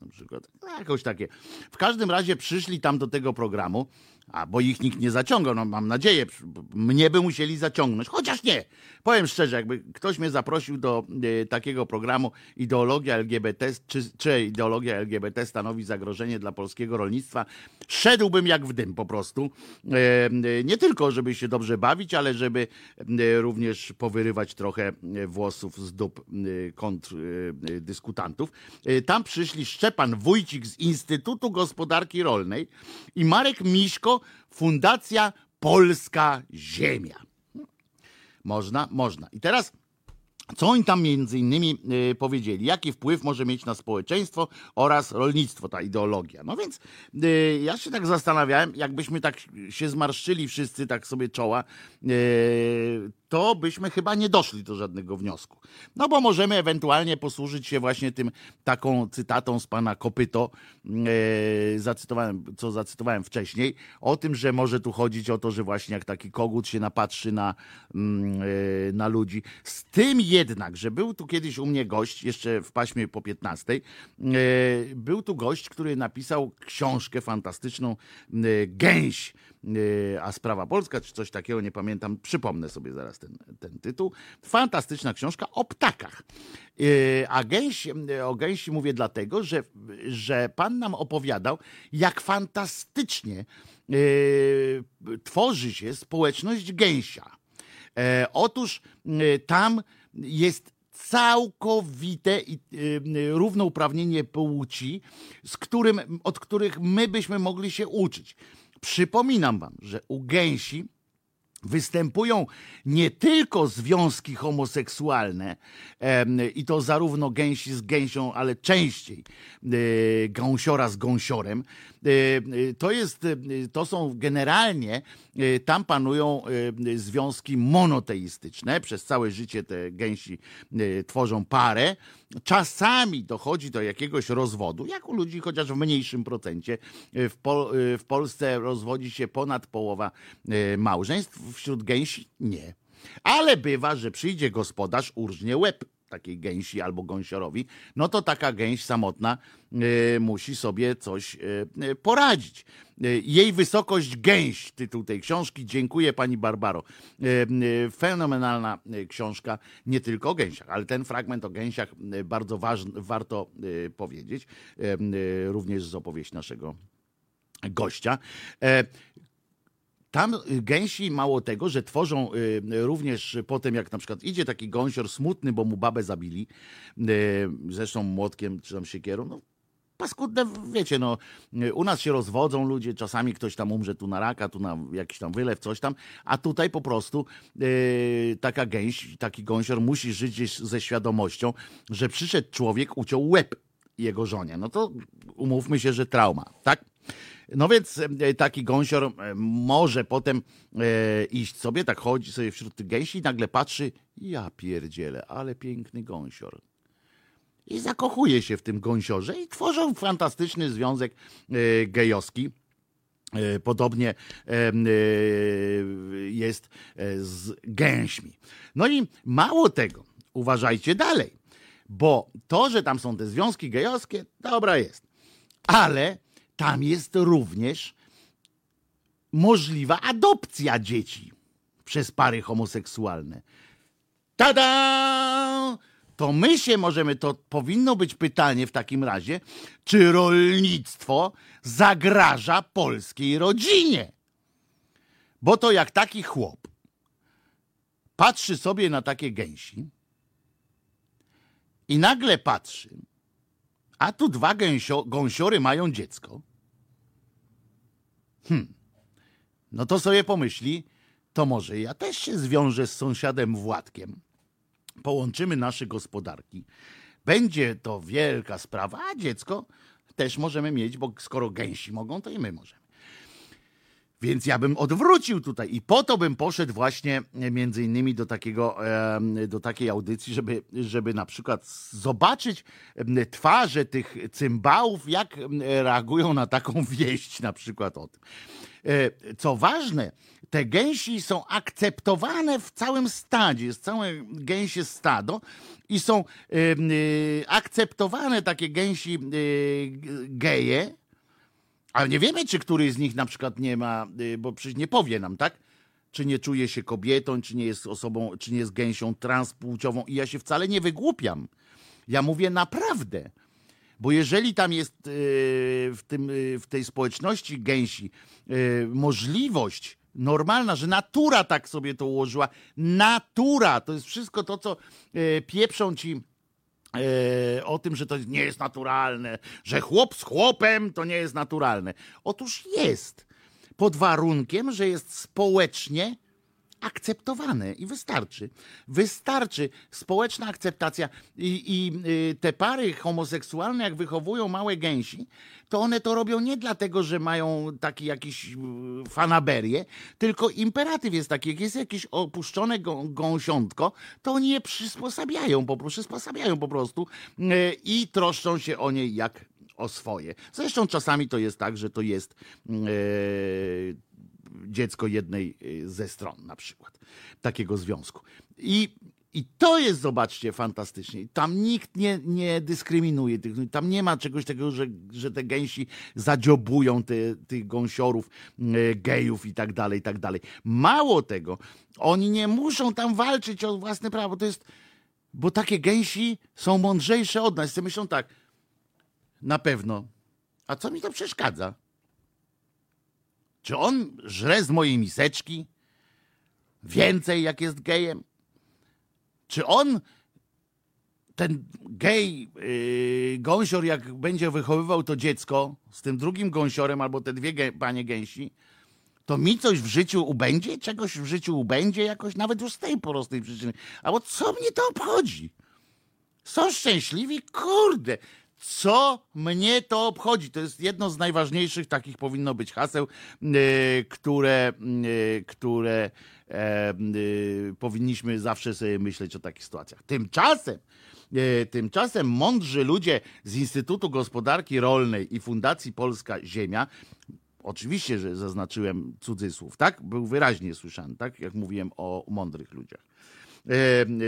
Na przykład. No, jakoś takie. W każdym razie przyszli tam do tego programu a bo ich nikt nie zaciągał, no mam nadzieję, mnie by musieli zaciągnąć, chociaż nie. Powiem szczerze, jakby ktoś mnie zaprosił do e, takiego programu ideologia LGBT, czy, czy ideologia LGBT stanowi zagrożenie dla polskiego rolnictwa, szedłbym jak w dym po prostu. E, e, nie tylko, żeby się dobrze bawić, ale żeby również powyrywać trochę włosów z dup kontrdyskutantów. Tam przyszli Szczepan Wójcik z Instytutu Gospodarki Rolnej i Marek Miśko, Fundacja Polska Ziemia. Można, można. I teraz co oni tam między innymi y, powiedzieli? Jaki wpływ może mieć na społeczeństwo oraz rolnictwo ta ideologia? No więc y, ja się tak zastanawiałem, jakbyśmy tak się zmarszczyli wszyscy tak sobie czoła, y, to byśmy chyba nie doszli do żadnego wniosku. No bo możemy ewentualnie posłużyć się właśnie tym taką cytatą z pana Kopyto, e, zacytowałem, co zacytowałem wcześniej, o tym, że może tu chodzić o to, że właśnie jak taki kogut się napatrzy na, mm, e, na ludzi. Z tym jednak, że był tu kiedyś u mnie gość, jeszcze w paśmie po 15, e, był tu gość, który napisał książkę fantastyczną e, Gęś E, a sprawa polska, czy coś takiego, nie pamiętam, przypomnę sobie zaraz ten, ten tytuł. Fantastyczna książka o ptakach. E, a gęś, o gęsi mówię dlatego, że, że pan nam opowiadał, jak fantastycznie e, tworzy się społeczność gęsia. Otóż tam jest całkowite równouprawnienie płci, z którym, od których my byśmy mogli się uczyć. Przypominam wam, że u gęsi występują nie tylko związki homoseksualne i to zarówno gęsi z gęsią, ale częściej e, gąsiora z gąsiorem. E, e, to, jest, to są generalnie, tam panują związki monoteistyczne. Przez całe życie te gęsi tworzą parę. Czasami dochodzi do jakiegoś rozwodu, jak u ludzi, chociaż w mniejszym procencie. W, Pol w Polsce rozwodzi się ponad połowa małżeństw wśród gęsi nie. Ale bywa, że przyjdzie gospodarz, urżnie łeb takiej gęsi albo gąsiorowi, no to taka gęś samotna y, musi sobie coś y, poradzić. Y, jej wysokość gęś, tytuł tej książki. Dziękuję pani Barbaro. Fenomenalna książka, nie tylko o gęsiach, ale ten fragment o gęsiach bardzo ważny, warto powiedzieć, również z opowieści naszego gościa. Tam y, gęsi mało tego, że tworzą y, również potem, jak na przykład idzie taki gąsior smutny, bo mu babę zabili, y, zresztą młotkiem czy tam siekierą, no paskudne, wiecie, no, u nas się rozwodzą ludzie, czasami ktoś tam umrze tu na raka, tu na jakiś tam wylew, coś tam, a tutaj po prostu yy, taka gęś, taki gąsior musi żyć ze świadomością, że przyszedł człowiek, uciął łeb jego żonie. No to umówmy się, że trauma, tak? No więc e, taki gąsior e, może potem e, iść sobie, tak chodzi sobie wśród tych gęsi i nagle patrzy, ja pierdzielę, ale piękny gąsior. I zakochuje się w tym gąsiorze i tworzą fantastyczny związek gejowski. Podobnie jest z gęśmi. No i mało tego, uważajcie dalej, bo to, że tam są te związki gejowskie, dobra jest, ale tam jest również możliwa adopcja dzieci przez pary homoseksualne. Tada! To my się możemy, to powinno być pytanie w takim razie, czy rolnictwo zagraża polskiej rodzinie? Bo to jak taki chłop patrzy sobie na takie gęsi i nagle patrzy, a tu dwa gęsio, gąsiory mają dziecko. Hmm. No to sobie pomyśli, to może ja też się zwiążę z sąsiadem Władkiem. Połączymy nasze gospodarki. Będzie to wielka sprawa, a dziecko też możemy mieć, bo skoro gęsi mogą, to i my możemy. Więc ja bym odwrócił tutaj i po to bym poszedł właśnie e, między innymi do, takiego, do takiej audycji, żeby, żeby na przykład zobaczyć twarze tych cymbałów, jak reagują na taką wieść na przykład o tym. E, co ważne, te gęsi są akceptowane w całym stadzie, jest całe gęsie stado i są e, akceptowane takie gęsi geje, Ale nie wiemy, czy któryś z nich na przykład nie ma, y, bo przecież nie powie nam, tak? Czy nie czuje się kobietą, czy nie jest osobą, czy nie jest gęsią transpłciową. I ja się wcale nie wygłupiam. Ja mówię naprawdę. Bo jeżeli tam jest y, w, tym, y, w tej społeczności gęsi możliwość normalna, że natura tak sobie to ułożyła, natura, to jest wszystko to, co pieprzą ci o tym, że to nie jest naturalne, że chłop z chłopem to nie jest naturalne. Otóż jest. Pod warunkiem, że jest społecznie akceptowane i wystarczy. Wystarczy społeczna akceptacja i, i y, te pary homoseksualne, jak wychowują małe gęsi, to one to robią nie dlatego, że mają taki jakiś y, fanaberię, tylko imperatyw jest taki, jak jest jakieś opuszczone gą, gąsiątko, to oni je przysposabiają, po prostu przysposabiają po prostu y, i troszczą się o nie jak o swoje. Zresztą czasami to jest tak, że to jest dziecko jednej y, ze stron na przykład takiego związku. I, i to jest, zobaczcie, fantastycznie. Tam nikt nie, nie dyskryminuje tych, tam nie ma czegoś takiego, że, że te gęsi zadziobują te, tych gąsiorów, y, gejów i tak dalej, i tak dalej. Mało tego, oni nie muszą tam walczyć o własne prawo. To jest, bo takie gęsi są mądrzejsze od nas. Myślą tak, na pewno. A co mi to przeszkadza? Czy on żre z mojej miseczki więcej, jak jest gejem? Czy on, ten gej, yy, gąsior, jak będzie wychowywał to dziecko z tym drugim gąsiorem albo te dwie panie gęsi, to mi coś w życiu ubędzie? Czegoś w życiu ubędzie jakoś? Nawet już z tej prostej przyczyny. Albo co mnie to obchodzi? Są szczęśliwi? Kurde, co mnie to obchodzi? To jest jedno z najważniejszych takich powinno być haseł, yy, które, yy, które yy, powinniśmy zawsze sobie myśleć o takich sytuacjach. Tymczasem, tymczasem mądrzy ludzie z Instytutu Gospodarki Rolnej i Fundacji Polska Ziemia Oczywiście, że zaznaczyłem cudzysłów, tak? Był wyraźnie słyszany, tak? Jak mówiłem o mądrych ludziach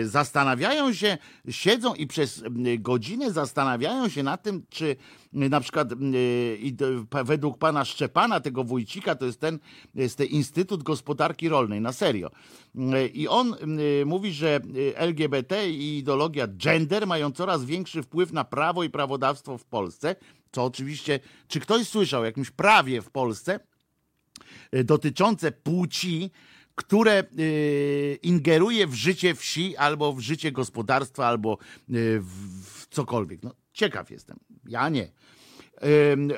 zastanawiają się, siedzą i przez godzinę zastanawiają się nad tym, czy na przykład według pana Szczepana, tego Wójcika, to jest ten, jest ten Instytut Gospodarki Rolnej, na serio. I on mówi, że LGBT i ideologia gender mają coraz większy wpływ na prawo i prawodawstwo w Polsce, co oczywiście, czy ktoś słyszał o jakimś prawie w Polsce dotyczące płci, które y, ingeruje w życie wsi, albo w życie gospodarstwa, albo y, w cokolwiek. No, ciekaw jestem. Ja nie. Y,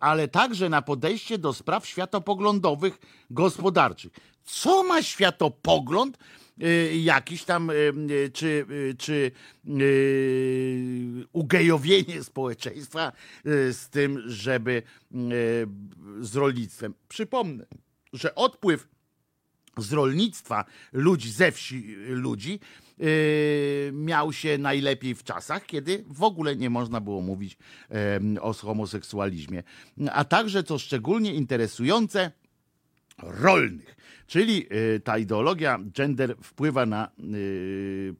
ale także na podejście do spraw światopoglądowych, gospodarczych. Co ma światopogląd? jakiś tam, czy, czy ugejowienie społeczeństwa z tym, żeby z rolnictwem. Przypomnę, że odpływ z rolnictwa ludzi, ze wsi ludzi, yy, miał się najlepiej w czasach, kiedy w ogóle nie można było mówić yy, o homoseksualizmie. A także, co szczególnie interesujące, rolnych. Czyli yy, ta ideologia gender wpływa na yy, yy,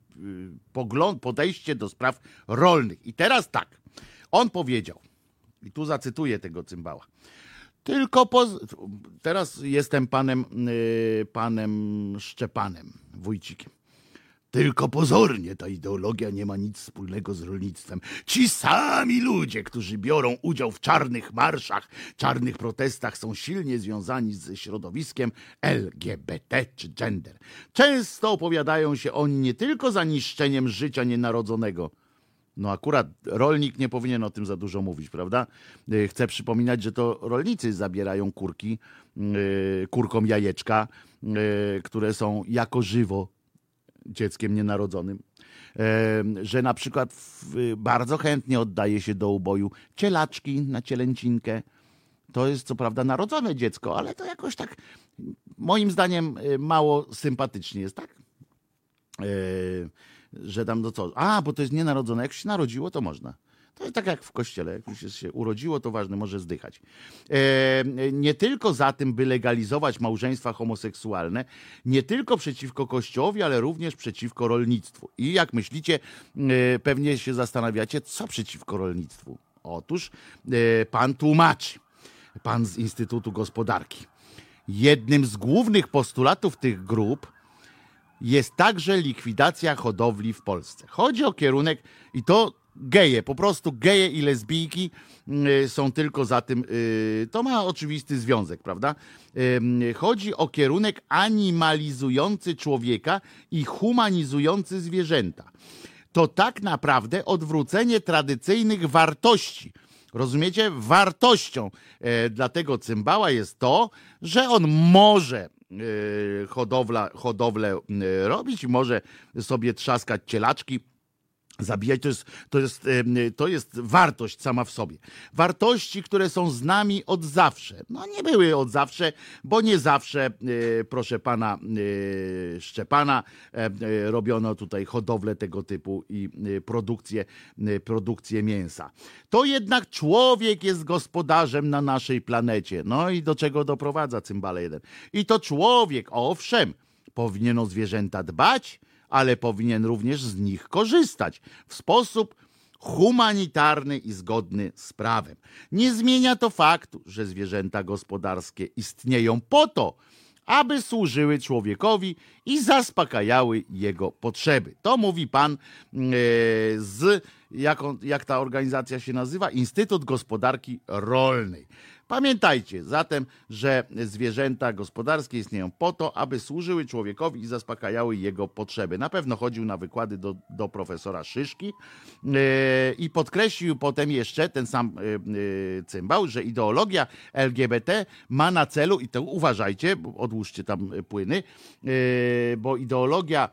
pogląd, podejście do spraw rolnych. I teraz tak, on powiedział, i tu zacytuję tego cymbała. Tylko poz... teraz jestem panem, yy, panem Szczepanem, wójcikiem. Tylko pozornie ta ideologia nie ma nic wspólnego z rolnictwem. Ci sami ludzie, którzy biorą udział w czarnych marszach, czarnych protestach, są silnie związani ze środowiskiem LGBT czy gender. Często opowiadają się oni nie tylko za niszczeniem życia nienarodzonego, no akurat rolnik nie powinien o tym za dużo mówić, prawda? Y, chcę przypominać, że to rolnicy zabierają kurki, y, kurkom jajeczka, y, które są jako żywo dzieckiem nienarodzonym. Że na przykład bardzo chętnie oddaje się do uboju cielaczki na cielęcinkę. To jest co prawda narodzone dziecko, ale to jakoś tak moim zdaniem mało sympatycznie jest, tak? Że tam no co, a, bo to jest nienarodzone, jak się narodziło, to można. To jest tak jak w kościele, jak już się urodziło, to ważne, może zdychać. E, nie tylko za tym, by legalizować małżeństwa homoseksualne, nie tylko przeciwko kościołowi, ale również przeciwko rolnictwu. I jak myślicie, e, pewnie się zastanawiacie, co przeciwko rolnictwu? Otóż e, pan tłumaczy pan z Instytutu Gospodarki. Jednym z głównych postulatów tych grup jest także likwidacja hodowli w Polsce. Chodzi o kierunek i to geje, po prostu geje i lesbijki y, są tylko za tym. Y, to ma oczywisty związek, prawda? Chodzi o kierunek animalizujący człowieka i humanizujący zwierzęta. To tak naprawdę odwrócenie tradycyjnych wartości. Rozumiecie? Wartością e, dla tego cymbała jest to, że on może hodowla, hodowlę e, robić, może sobie trzaskać cielaczki, Zabijać to jest, to, jest, to jest wartość sama w sobie. Wartości, które są z nami od zawsze. No nie były od zawsze, bo nie zawsze, e, proszę pana e, Szczepana, e, robiono tutaj hodowlę tego typu i produkcję, produkcję mięsa. To jednak człowiek jest gospodarzem na naszej planecie. No i do czego doprowadza cymbale jeden. I to człowiek, owszem, powinien o zwierzęta dbać, ale powinien również z nich korzystać w sposób humanitarny i zgodny z prawem. Nie zmienia to faktu, że zwierzęta gospodarskie istnieją po to, aby służyły człowiekowi i zaspokajały jego potrzeby. To mówi pan e, z, jak, on, jak ta organizacja się nazywa? Instytut Gospodarki Rolnej. Pamiętajcie zatem, że zwierzęta gospodarskie istnieją po to, aby służyły człowiekowi i zaspokajały jego potrzeby. Na pewno chodził na wykłady do, do profesora Szyszki yy, i podkreślił potem jeszcze ten sam yy, cymbał, że ideologia LGBT ma na celu, i to uważajcie, odłóżcie tam płyny, yy, bo ideologia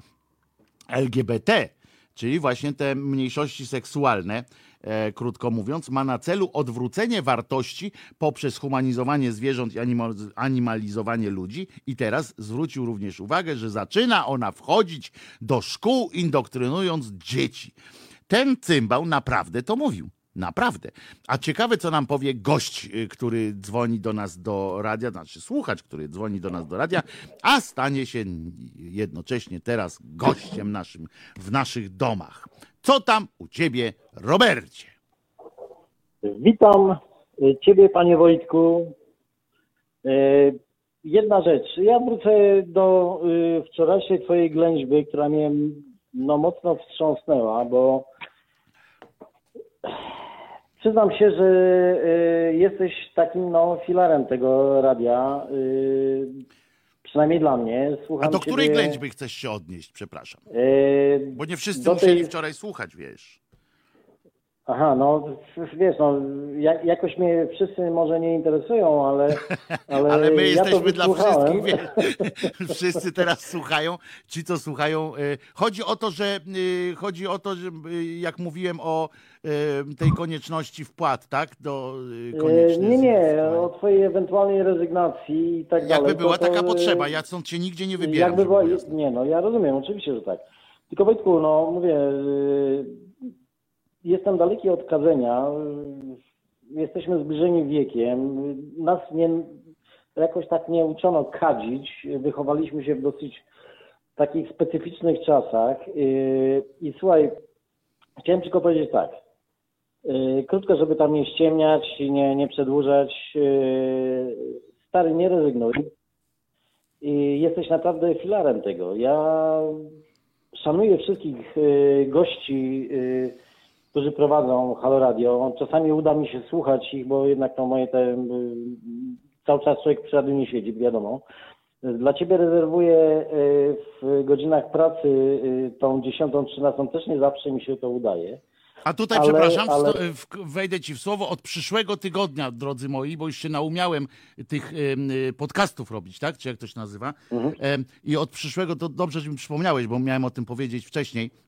LGBT, czyli właśnie te mniejszości seksualne, krótko mówiąc, ma na celu odwrócenie wartości poprzez humanizowanie zwierząt i animalizowanie ludzi. I teraz zwrócił również uwagę, że zaczyna ona wchodzić do szkół, indoktrynując dzieci. Ten cymbał naprawdę to mówił. Naprawdę. A ciekawe, co nam powie gość, y, który dzwoni do nas do radia, znaczy słuchacz, który dzwoni do nas do radia, a stanie się jednocześnie teraz gościem naszym w naszych domach. Co tam u ciebie, Robercie? Witam y, ciebie, panie Wojtku. Y, jedna rzecz. Ja wrócę do wczorajszej twojej ględźby, która mnie no, mocno wstrząsnęła, bo Przyznam się, że y, jesteś takim no, filarem tego radia. Przynajmniej dla mnie. Słucham A do której ciebie... ględźby chcesz się odnieść, przepraszam? Y, Bo nie wszyscy musieli tej... wczoraj słuchać, wiesz. Aha, no wiesz, no jakoś mnie wszyscy może nie interesują, ale. Ale, ale my ja jesteśmy dla wszystkich. Wiesz, wszyscy teraz słuchają, ci co słuchają. Y, chodzi o to, że y, chodzi o to, że y, jak mówiłem o tej konieczności wpłat, tak? Do Nie, nie, o twojej ewentualnej rezygnacji i tak dalej. Jakby była to, taka potrzeba, ja stąd cię nigdzie nie wybieram. Jakby była, nie, no ja rozumiem, oczywiście, że tak. Tylko Wojtku, no mówię jestem daleki od kadzenia. Jesteśmy zbliżeni wiekiem. Nas nie, jakoś tak nie uczono kadzić. Wychowaliśmy się w dosyć takich specyficznych czasach. I słuchaj, chciałem tylko powiedzieć tak. Krótko, żeby tam nie ściemniać i nie, nie przedłużać. Stary, nie rezygnuj. I jesteś naprawdę filarem tego. Ja szanuję wszystkich gości którzy prowadzą Halo Radio. Czasami uda mi się słuchać ich, bo jednak to moje te, y, cały czas człowiek przy radiu nie siedzi, wiadomo. Dla Ciebie rezerwuję y, w godzinach pracy y, tą 10-13, też nie zawsze mi się to udaje. A tutaj, ale, przepraszam, ale... wejdę ci w słowo, od przyszłego tygodnia, drodzy moi, bo już się naumiałem tych podcastów robić, tak? Czy jak to się nazywa? Mhm. I od przyszłego, to dobrze, że mi przypomniałeś, bo miałem o tym powiedzieć wcześniej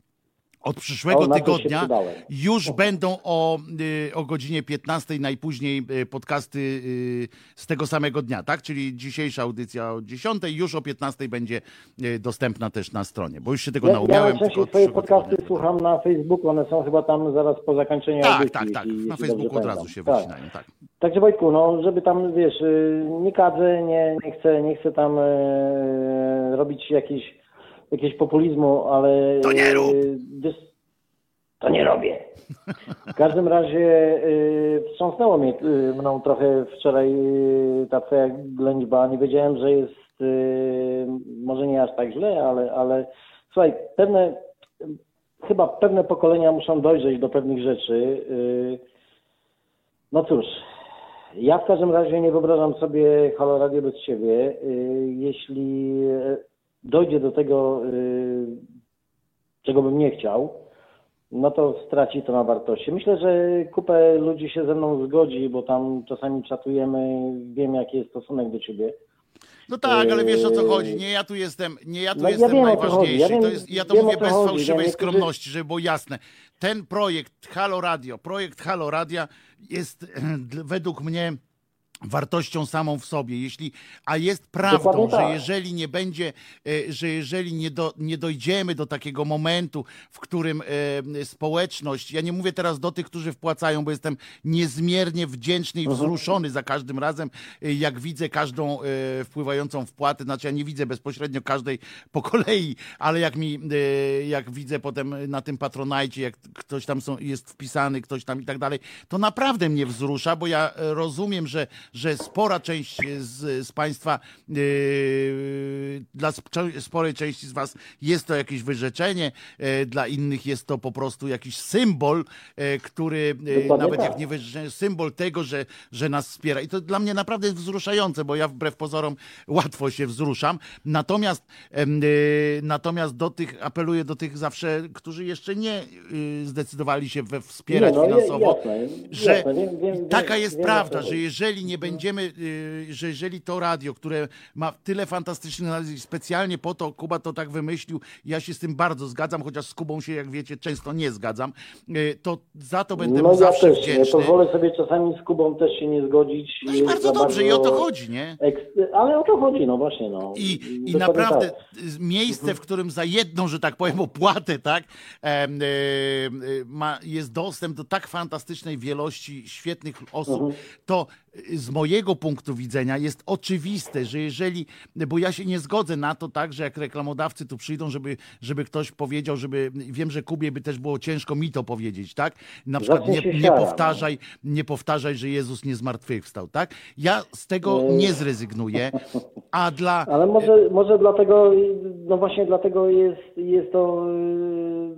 od przyszłego tygodnia już będą o, y, o godzinie 15 najpóźniej y, podcasty y, z tego samego dnia, tak? Czyli dzisiejsza audycja o 10 już o 15 będzie dostępna też na stronie, bo już się tego ja, naumiałem. Ja swoje podcasty tygodnia. słucham na Facebooku, one są chyba tam zaraz po zakończeniu tak, audycji. Tak, tak, tak. Na Facebooku od razu się tak. wycinają, tak. Także Wojtku, no żeby tam, wiesz, nie kadzę, nie, nie, chcę, nie chcę tam e, robić jakichś jakiegoś populizmu, ale... To nie rób! to nie robię. W każdym razie y, wstrząsnęło mnie y, mną trochę wczoraj y, ta twoja ględźba. Nie wiedziałem, że jest y, może nie aż tak źle, ale, ale słuchaj, pewne chyba pewne pokolenia muszą dojrzeć do pewnych rzeczy. Y, no cóż, ja w każdym razie nie wyobrażam sobie Halo Radio bez ciebie. Y, Jeśli dojdzie do tego, y, czego bym nie chciał, no to straci to na wartości. Myślę, że kupę ludzi się ze mną zgodzi, bo tam czasami czatujemy, wiem jaki jest stosunek do ciebie. No tak, ale wiesz o co chodzi. Nie ja tu jestem, nie ja tu no ja jestem wiem, co chodzi. najważniejszy. Ja wiem- to jest, ja to wiem, mówię bez chodzi. fałszywej Ja skromności, żeby było jasne. Ten projekt Halo Radio, projekt Halo Radia jest według mnie wartością samą w sobie. Jeśli, a jest prawdą, że tak. jeżeli nie będzie, e, że jeżeli nie, do, nie dojdziemy do takiego momentu, w którym e, społeczność, ja nie mówię teraz do tych, którzy wpłacają, bo jestem niezmiernie wdzięczny i wzruszony za każdym razem, e, jak widzę każdą wpływającą wpłatę, znaczy ja nie widzę bezpośrednio każdej po kolei, ale jak mi, jak widzę potem na tym patronajcie, jak ktoś tam są, jest wpisany, ktoś tam i tak dalej, to naprawdę mnie wzrusza, bo ja rozumiem, że, że spora część z, z Państwa, e, dla sp- sporej części z Was jest to jakieś wyrzeczenie, e, dla innych jest to po prostu jakiś symbol, e, który Dokładnie nawet tak. jak nie wyrzeczenie, symbol tego, że, że nas wspiera. I to dla mnie naprawdę jest wzruszające, bo ja wbrew pozorom łatwo się wzruszam. Natomiast, e, natomiast do tych, apeluję do tych zawsze, którzy jeszcze nie y, zdecydowali się we wspierać no, finansowo, jasne, że jasne, wiem- wiem- taka jest wiem, prawda, że jeżeli nie będziemy, y, że jeżeli to radio, które ma tyle fantastycznych analiz, specjalnie po to Kuba to tak wymyślił, ja się z tym bardzo zgadzam, chociaż z Kubą się, jak wiecie, często nie zgadzam, y, to za to będę No mu ja zawsze też nie. wdzięczny. Pozwolę sobie czasami z Kubą też się nie zgodzić. No i bardzo dobrze, i o to bardzo chodzi, nie? Ale o to chodzi, no właśnie. No. I, i naprawdę tak. miejsce, w którym za jedną, że tak powiem, opłatę, tak, y, ma, jest dostęp do tak fantastycznej wielości świetnych osób, Mhm. to z mojego punktu widzenia jest oczywiste, że jeżeli, bo ja się nie zgodzę na to tak, że jak reklamodawcy tu przyjdą, żeby, żeby ktoś powiedział, żeby, wiem, że Kubie by też było ciężko mi to powiedzieć, tak, na przykład nie, nie siara, no. powtarzaj, nie powtarzaj, że Jezus nie zmartwychwstał, tak, ja z tego nie zrezygnuję, a dla Ale może, może dlatego, no właśnie dlatego jest, jest to yy,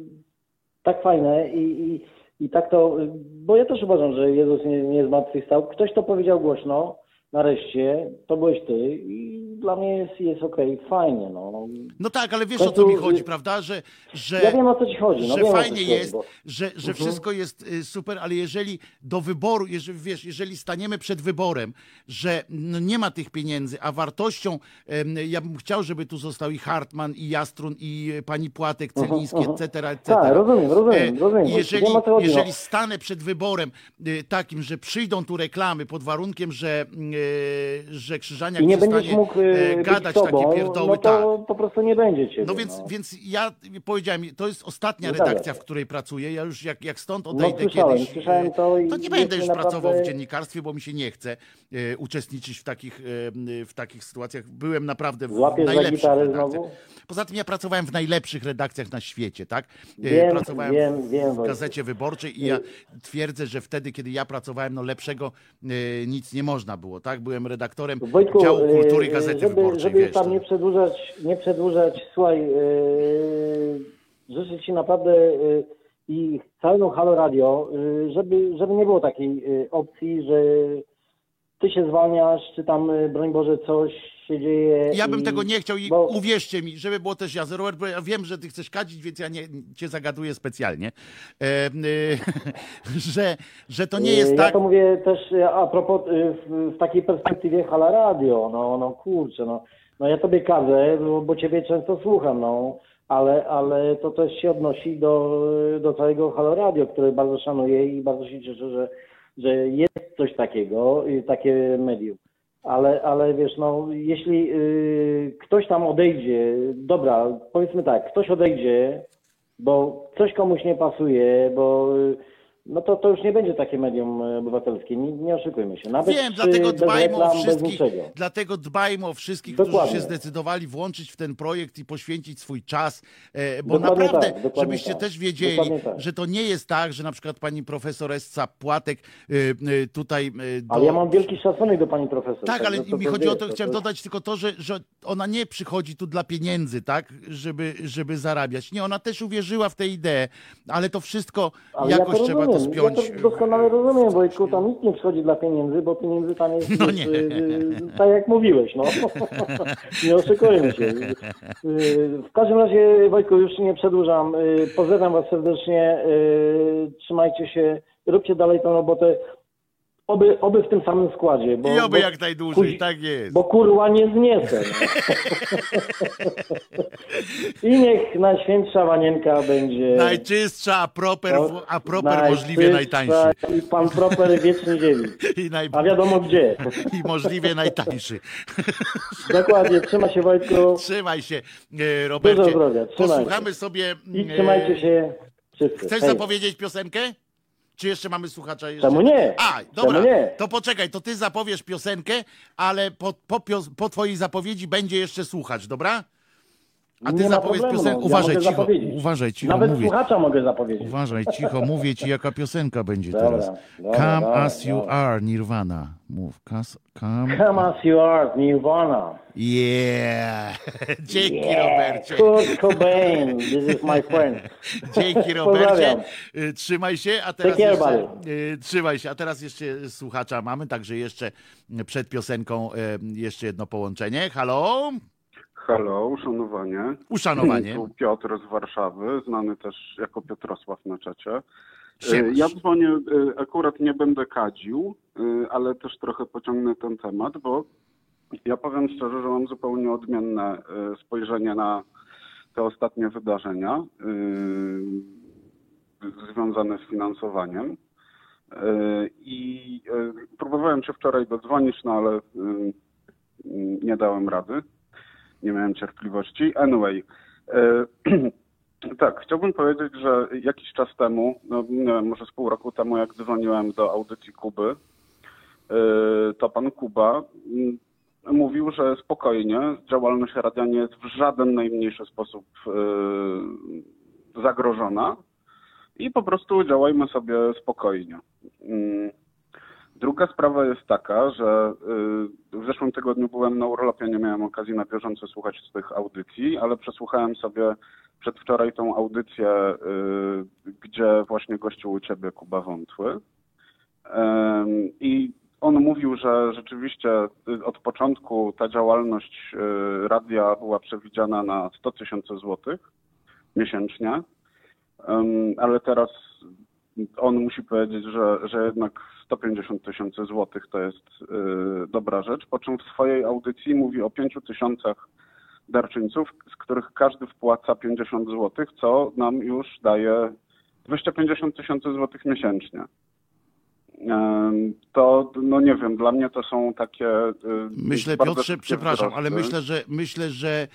tak fajne i, i, i tak to, bo ja też uważam, że Jezus nie, nie zmartwychwstał. Ktoś to powiedział głośno, nareszcie, to byłeś ty i dla mnie jest, jest okej, fajnie, no. No tak, ale wiesz W o co mi końcu- chodzi, prawda? Że, że, Ja wiem o co ci chodzi, no że fajnie chodzi, jest, bo- że, że wszystko jest y, super, ale jeżeli do wyboru, jeżeli, wiesz, jeżeli staniemy przed wyborem, że no nie ma tych pieniędzy, a wartością, ja bym chciał, żeby tu został i Hartman, i Jastrun, i y, pani Płatek, Celiński, etc., etc. Tak, rozumiem, rozumiem, E, rozumiem. Jeżeli, chodzi, jeżeli no. stanę przed wyborem y, takim, że przyjdą tu reklamy pod warunkiem, że, że Krzyżaniak I nie będziesz mógł gadać sobą, takie pierdoły, no to tak. po prostu nie będzie cię. No więc, więc ja powiedziałem, to jest ostatnia redakcja, w której pracuję. Ja już jak, jak stąd No, odejdę słyszałem, kiedyś, słyszałem e, to to nie będę już naprawdę- pracował w dziennikarstwie, bo mi się nie chce e, uczestniczyć w takich, e, w takich sytuacjach. Byłem naprawdę w Złapiesz za najlepszych redakcjach. znowu? Poza tym ja pracowałem w najlepszych redakcjach na świecie, tak? E, Wiem, pracowałem wiem, w, wiem, w gazecie wyborczej i ja twierdzę, że wtedy, kiedy ja pracowałem, no lepszego e, nic nie można było, tak? Byłem redaktorem Wojtku, działu kultury e, gazety żeby, żeby wiesz. tam to- nie przedłużać, nie przedłużać, słuchaj, e, życzę Ci naprawdę e, i całemu Halo Radio, e, żeby, żeby nie było takiej e, opcji, że Ty się zwalniasz, czy tam, e, broń Boże, coś się dzieje. Ja bym i- tego nie chciał i bo- uwierzcie mi, żeby było też jasne, Robert, bo ja wiem, że ty chcesz kadzić, więc ja nie, cię zagaduję specjalnie, e, e, że, że to nie jest ja tak... to mówię też a propos w, w takiej perspektywie Hala Radio, no, no kurczę, no, no ja tobie kazę, bo, bo ciebie często słucham, no, ale, ale to też się odnosi do, do całego Halo Radio, które bardzo szanuję i bardzo się cieszę, że, że jest coś takiego, takie medium. Ale, ale wiesz, no, jeśli y, ktoś tam odejdzie, dobra, powiedzmy tak, ktoś odejdzie, bo coś komuś nie pasuje, bo y, no to, to już nie będzie takie medium e, obywatelskie, nie, nie oszukujmy się. Nawet Wiem, dlatego dbajmy o wszystkich, dlatego dbajmy o wszystkich, którzy Dokładnie. się zdecydowali włączyć w ten projekt i poświęcić swój czas, e, bo Dokładnie naprawdę, tak, żebyście tak. też wiedzieli, tak. że to nie jest tak, że na przykład pani profesor Esca Płatek e, tutaj do... Ale ja mam wielki szacunek do pani profesor. Tak, ale także mi chodzi o to, wiesz, chciałem dodać tylko to, że, że ona nie przychodzi tu dla pieniędzy, tak, żeby, żeby zarabiać. Nie, ona też uwierzyła w tę ideę, ale to wszystko Ale jakoś ja to trzeba spiąć. Ja to doskonale rozumiem, Wojtku, tam nic nie przychodzi dla pieniędzy, bo pieniędzy tam jest, No nie. y, tak jak mówiłeś, no. nie oszukujmy się. W każdym razie, Wojtku, już nie przedłużam. Pozdrawiam was serdecznie, trzymajcie się, róbcie dalej tę robotę. Oby, oby w tym samym składzie. Bo, I oby bo, jak najdłużej, kuzi- tak jest. Bo kurwa nie zniesę. I niech Najświętsza Wanienka będzie... Najczystsza, a proper, No, a proper możliwie najtańszy. I pan proper wieczny dziewic. I, naj... A wiadomo gdzie. I możliwie najtańszy. Dokładnie, trzyma się Wojtku Trzymaj się, e, Robercie. Dużo zdrowia, trzymaj Posłuchamy sobie. i e, trzymajcie się wszyscy. Chcesz Hej. zapowiedzieć piosenkę? Czy jeszcze mamy słuchacza? Jeszcze? Czemu nie? A, dobra, nie? to poczekaj, to ty zapowiesz piosenkę, ale po, po, po twojej zapowiedzi będzie jeszcze słuchacz, dobra? A ty zapowiedz piosenkę. no. Uważaj, ja cicho, uważaj, cicho, Nawet mówię. słuchacza mogę zapowiedzieć. Uważaj, cicho, mówię ci, jaka piosenka będzie Dobra, teraz. dobra, Come dobra, as you are, Nirvana. Mów, kas, come. Come as you are, Nirvana. Yeah! Dzięki, Yeah, Robercie. Kurt Cobain, this is my friend. Dzięki, Robercie. Y, Trzymaj się, a teraz care, jeszcze, y, trzymaj się, a teraz jeszcze słuchacza mamy, także jeszcze przed piosenką y, jeszcze jedno połączenie. Halo? Halo, uszanowanie. Uszanowanie. Tu Piotr z Warszawy, znany też jako Piotrosław na czacie. Siemasz. Ja dzwonię, e, akurat nie będę kadził, e, ale też trochę pociągnę ten temat, bo ja powiem szczerze, że mam zupełnie odmienne spojrzenie na te ostatnie wydarzenia związane z finansowaniem. I próbowałem się wczoraj dodzwonić, no ale nie dałem rady nie miałem cierpliwości. Anyway, e, tak, chciałbym powiedzieć, że jakiś czas temu, no nie wiem, może z pół roku temu, jak dzwoniłem do audycji Kuby, e, to pan Kuba mm, mówił, że spokojnie, działalność radia nie jest w żaden najmniejszy sposób e, zagrożona i po prostu działajmy sobie spokojnie. Druga sprawa jest taka, że y, w zeszłym tygodniu byłem na urlopie, nie miałem okazji na bieżąco słuchać tych audycji, ale przesłuchałem sobie przedwczoraj tą audycję, y, gdzie właśnie gościł u ciebie Kuba Wątły. I on mówił, że rzeczywiście y, od początku ta działalność radia była przewidziana na 100 tysięcy złotych miesięcznie, ale teraz on musi powiedzieć, że, że jednak 150 tysięcy złotych to jest y, dobra rzecz, po czym w swojej audycji mówi o 5 tysiącach darczyńców, z których każdy wpłaca 50 złotych, co nam już daje 250 tysięcy złotych miesięcznie. Ym, To, no nie wiem, dla mnie to są takie... y, Myślę, Piotrze, przepraszam, ale wzrosty. myślę, że myślę, że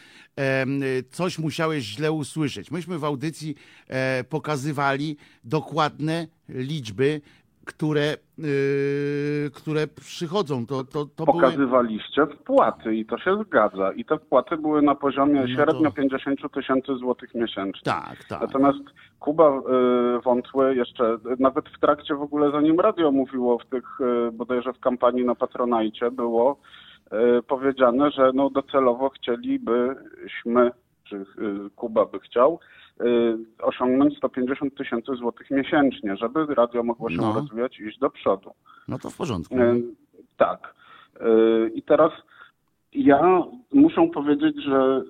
coś musiałeś źle usłyszeć. Myśmy w audycji e, pokazywali dokładne liczby, które, y, które przychodzą. To, to, to były... Pokazywaliście wpłaty i to się zgadza. I te wpłaty były na poziomie No to- średnio 50 tysięcy złotych miesięcznie. Tak, tak. Natomiast Kuba y, Wątły jeszcze, nawet w trakcie w ogóle, zanim radio mówiło w tych, y, bodajże w kampanii na Patronajcie, było y, powiedziane, że no docelowo chcielibyśmy, czy y, Kuba by chciał, osiągnąć 150 tysięcy złotych miesięcznie, żeby radio mogło się No. rozwijać i iść do przodu. No to w porządku. E, Tak. E, I teraz ja muszę powiedzieć, że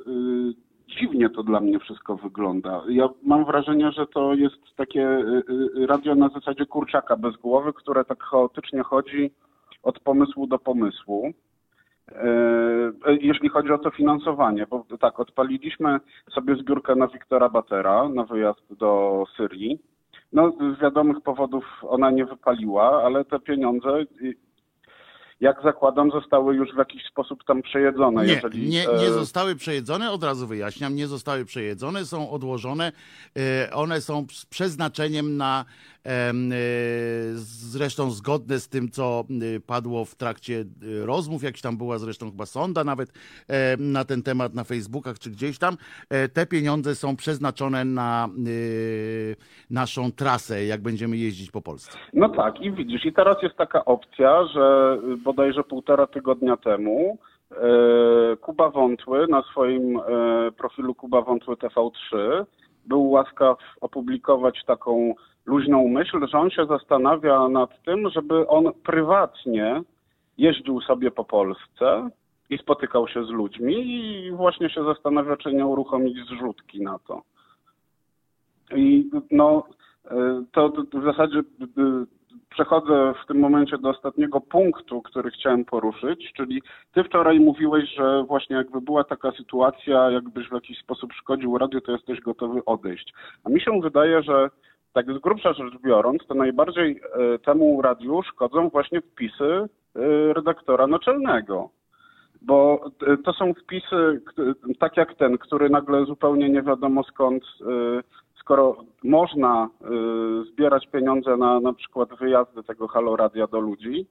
dziwnie to dla mnie wszystko wygląda. Ja mam wrażenie, że to jest takie radio na zasadzie kurczaka bez głowy, które tak chaotycznie chodzi od pomysłu do pomysłu. E, e, Jeśli chodzi o to finansowanie, bo tak, odpaliliśmy sobie zbiórkę na Wiktora Batera na wyjazd do Syrii. No, z wiadomych powodów ona nie wypaliła, ale te pieniądze, jak zakładam, zostały już w jakiś sposób tam przejedzone. Nie, jeżeli, nie, e, nie zostały przejedzone, od razu wyjaśniam, nie zostały przejedzone, są odłożone. One są z przeznaczeniem na zresztą zgodne z tym, co e, padło w trakcie e, rozmów, jakiś tam była zresztą chyba sonda nawet e, na ten temat na Facebookach czy gdzieś tam. E, Te pieniądze są przeznaczone na e, naszą trasę, jak będziemy jeździć po Polsce. No tak, i widzisz, i teraz jest taka opcja, że y, bodajże półtora tygodnia temu e, Kuba Wątły na swoim e, profilu Kuba Wątły TV3 był łaskaw opublikować taką luźną myśl, że on się zastanawia nad tym, żeby on prywatnie jeździł sobie po Polsce i spotykał się z ludźmi i właśnie się zastanawia, czy nie uruchomić zrzutki na to. I no, e, to, w zasadzie przechodzę w tym momencie do ostatniego punktu, który chciałem poruszyć, czyli ty wczoraj mówiłeś, że właśnie jakby była taka sytuacja, jakbyś w jakiś sposób szkodził radio, to jesteś gotowy odejść. A mi się wydaje, że tak z grubsza rzecz biorąc, to najbardziej e, temu radiu szkodzą właśnie wpisy e, redaktora naczelnego. Bo e, to są wpisy tak jak ten, który nagle zupełnie nie wiadomo skąd, skoro można zbierać pieniądze na na przykład wyjazdy tego Halo Radia do ludzi,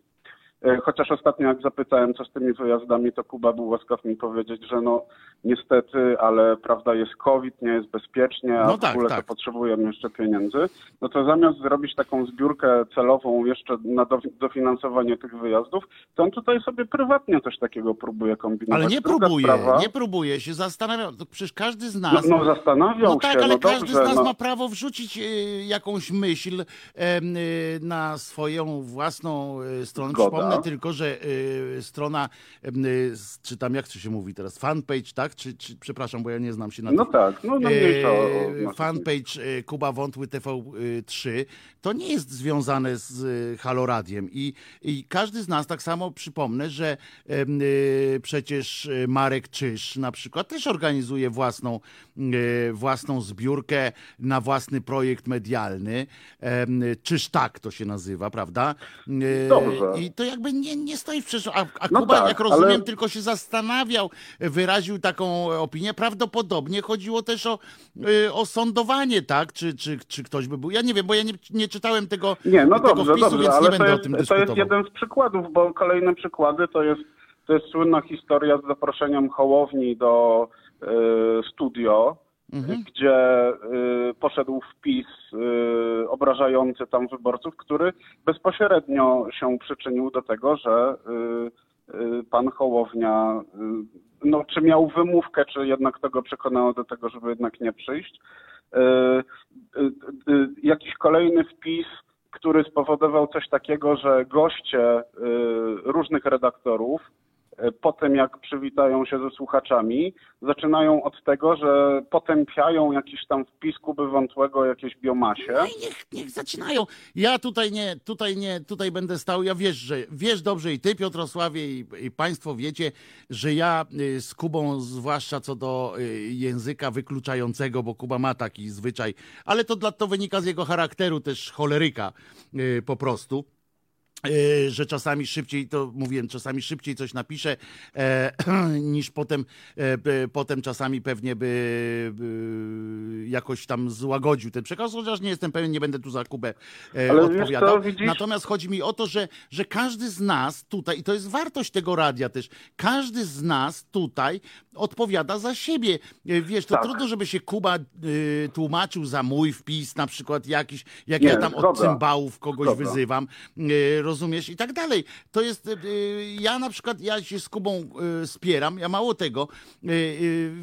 chociaż ostatnio jak zapytałem co z tymi wyjazdami, to Kuba był łaskaw mi powiedzieć, że no niestety, ale prawda jest COVID, nie jest bezpiecznie, a No w tak, ogóle tak. to potrzebujemy jeszcze pieniędzy, no to zamiast zrobić taką zbiórkę celową jeszcze na dofi- dofinansowanie tych wyjazdów, to on tutaj sobie prywatnie coś takiego próbuje kombinować. Ale nie Druga próbuje, sprawa- nie próbuje się, zastanawiam, to przecież każdy z No, nas... no zastanawiał No tak, się, ale no każdy dobrze, z nas no. ma prawo wrzucić e, jakąś myśl e, na swoją własną e, stronę. Zgoda. Przypomnę tylko, że e, strona, s- czy tam jak to się mówi teraz, fanpage, tak? Czy, czy przepraszam, bo ja nie znam się na No tak, no, no o- fanpage e, Kuba Wątły TV3 to nie jest związane z e, Halo Radiem i, i każdy z nas, tak samo przypomnę, że e, przecież Marek Czyż na przykład też organizuje własną, własną zbiórkę na własny projekt medialny. Czyż tak to się nazywa, prawda? Dobrze. I to jakby nie, nie stoi w przeszłości. A, a No Kuba, tak, jak rozumiem, ale- tylko się zastanawiał, wyraził taką opinię. Prawdopodobnie chodziło też o, y, o sądowanie, tak? Czy, czy, czy ktoś by był. Ja nie wiem, bo ja nie, nie czytałem tego, Nie, no tego dobrze, wpisu, dobrze, więc nie to będę jest, o tym to dyskutował. jest jeden z przykładów, bo kolejne przykłady to jest, to jest słynna historia z zaproszeniem Hołowni do y, studio, Mhm. gdzie y, poszedł wpis y, obrażający tam wyborców, który bezpośrednio się przyczynił do tego, że y, y, pan Hołownia, y, no czy miał wymówkę, czy jednak tego przekonało do tego, żeby jednak nie przyjść. Y, jakiś kolejny wpis, który spowodował coś takiego, że goście różnych redaktorów y, po tym jak przywitają się ze słuchaczami, zaczynają od tego, że potępiają jakiś tam wpis Kuby Wątłego jakiejś biomasie. No niech, niech zaczynają. Ja tutaj nie, tutaj nie, tutaj będę stał. Ja wiesz, że wiesz dobrze i ty, Piotrosławie, i, i państwo wiecie, że ja y, z Kubą, zwłaszcza co do y, języka wykluczającego, bo Kuba ma taki zwyczaj, ale to, dla, to wynika z jego charakteru też choleryka y, po prostu. E, że czasami szybciej, to mówiłem, czasami szybciej coś napiszę, e, niż potem, e, potem czasami pewnie by, by jakoś tam złagodził ten przekaz, chociaż nie jestem pewien, nie będę tu za Kubę e, Ale odpowiadał. co? Natomiast chodzi mi o to, że, że każdy z nas tutaj, i to jest wartość tego radia też, każdy z nas tutaj odpowiada za siebie. E, Wiesz, to Tak. trudno, żeby się Kuba e, tłumaczył za mój wpis, na przykład jakiś, jak Nie, ja tam od cymbałów kogoś Zgoda. wyzywam, e, rozumiesz, i tak dalej. To jest, e, ja na przykład, ja się z Kubą e, spieram, ja mało tego,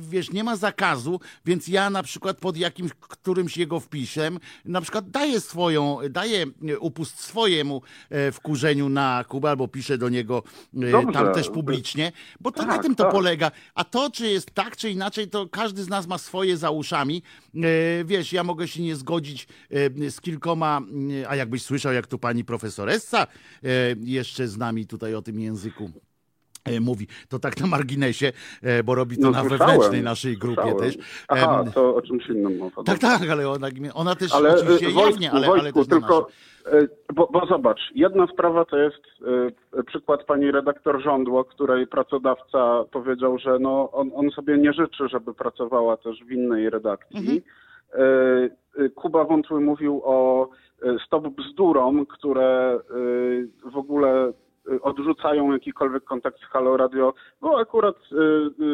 wiesz, nie ma zakazu, więc ja na przykład pod jakimś, którymś jego wpisem, na przykład daję swoją, daję upust swojemu e, wkurzeniu na Kubę, albo piszę do niego Dobrze. tam też publicznie, bo to na Tak, tym to tak. polega. A to, czy jest tak, czy inaczej, to każdy z nas ma swoje za uszami. E, wiesz, ja mogę się nie zgodzić e, z kilkoma, mm, a jakbyś słyszał, jak tu pani profesoressa e, jeszcze z nami tutaj o tym języku. e, mówi, to tak na marginesie, e, bo robi to No, na słyszałem, wewnętrznej naszej grupie słyszałem. też. Aha, to o czymś innym mowa. tak, Dobra. tak, ale ona, ona też Ale oczywiście y, Wojtku, jawnie, ale, Wojtku, ale też tylko, bo, bo zobacz, jedna sprawa to jest przykład pani redaktor Żądło, której pracodawca powiedział, że no, on, on sobie nie życzy, żeby pracowała też w innej redakcji. Mhm. Kuba Wątły mówił o stop bzdurom, które w ogóle odrzucają jakikolwiek kontakt z Halo Radio, bo akurat y, y,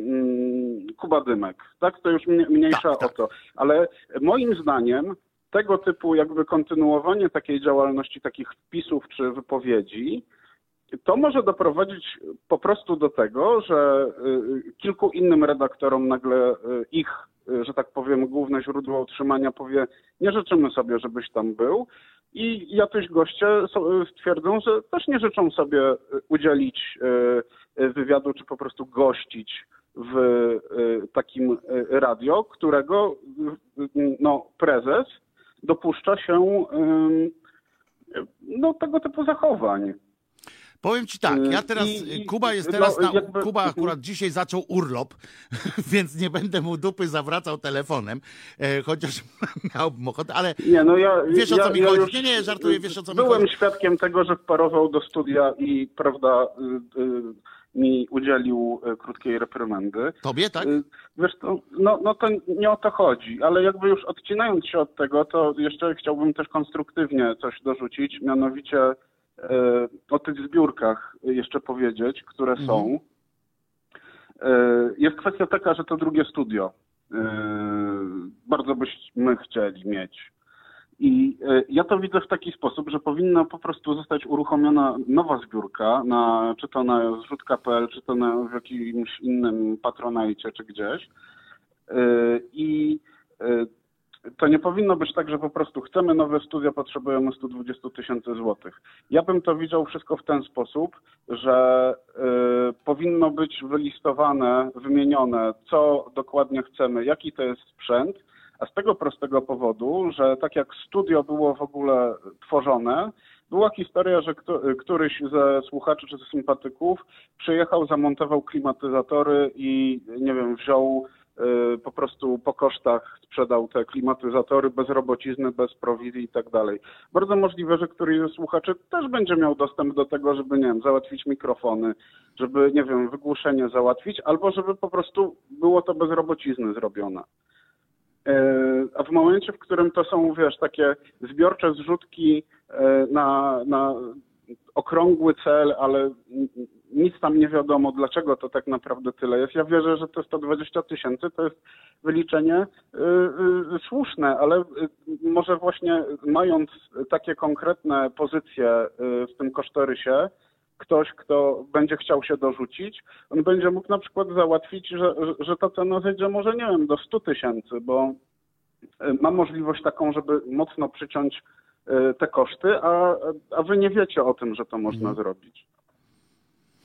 y, Kuba Dymek, tak? To już mniejsza tak, tak. o to. Ale moim zdaniem tego typu jakby kontynuowanie takiej działalności, takich wpisów czy wypowiedzi, to może doprowadzić po prostu do tego, że kilku innym redaktorom nagle ich, że tak powiem, główne źródło utrzymania powie, nie życzymy sobie, żebyś tam był, i jacyś goście stwierdzą, że też nie życzą sobie udzielić e, wywiadu, czy po prostu gościć w e, takim e, radio, którego no, prezes dopuszcza się no, tego typu zachowań. Powiem ci tak, ja teraz, I, Kuba jest teraz no, na, jakby... Kuba akurat dzisiaj zaczął urlop, więc nie będę mu dupy zawracał telefonem, e, chociaż miałbym ochotę, ale nie, no ja, wiesz o co ja, mi ja chodzi. Nie, nie, żartuję, wiesz o co mi chodzi. Byłem świadkiem tego, że wparował do studia i, prawda, y, y, mi udzielił y, krótkiej reprymendy. Tobie, tak? Wiesz, to, no, no to nie o to chodzi, ale jakby już odcinając się od tego, to jeszcze chciałbym też konstruktywnie coś dorzucić, mianowicie o tych zbiórkach jeszcze powiedzieć, które mhm. są. E, jest kwestia taka, że to drugie studio e, bardzo byśmy chcieli mieć. I ja to widzę w taki sposób, że powinna po prostu zostać uruchomiona nowa zbiórka, na, czy to na zrzutka.pl, czy to na, w jakimś innym patronajcie, czy gdzieś. I to nie powinno być tak, że po prostu chcemy nowe studia, potrzebujemy 120 tysięcy złotych. Ja bym to widział wszystko w ten sposób, że y, powinno być wylistowane, wymienione, co dokładnie chcemy, jaki to jest sprzęt, a z tego prostego powodu, że tak jak studio było w ogóle tworzone, była historia, że któryś ze słuchaczy czy ze sympatyków przyjechał, zamontował klimatyzatory i nie wiem, wziął Y, po prostu po kosztach sprzedał te klimatyzatory bez robocizny, bez prowizji i tak dalej. Bardzo możliwe, że któryś ze słuchaczy też będzie miał dostęp do tego, żeby, nie wiem, załatwić mikrofony, żeby, nie wiem, wygłuszenie załatwić, albo żeby po prostu było to bez robocizny zrobione. Y, a w momencie, w którym to są, wiesz, takie zbiorcze zrzutki y, na, na okrągły cel, ale nic tam nie wiadomo, dlaczego to tak naprawdę tyle jest. Ja wierzę, że te 120 tysięcy to jest wyliczenie y, y, słuszne, ale y, może właśnie mając takie konkretne pozycje w tym kosztorysie, ktoś, kto będzie chciał się dorzucić, on będzie mógł na przykład załatwić, że, że ta cena zejdzie może, nie wiem, do 100 tysięcy, bo ma możliwość taką, żeby mocno przyciąć te koszty, a, a wy nie wiecie o tym, że to można mhm. zrobić.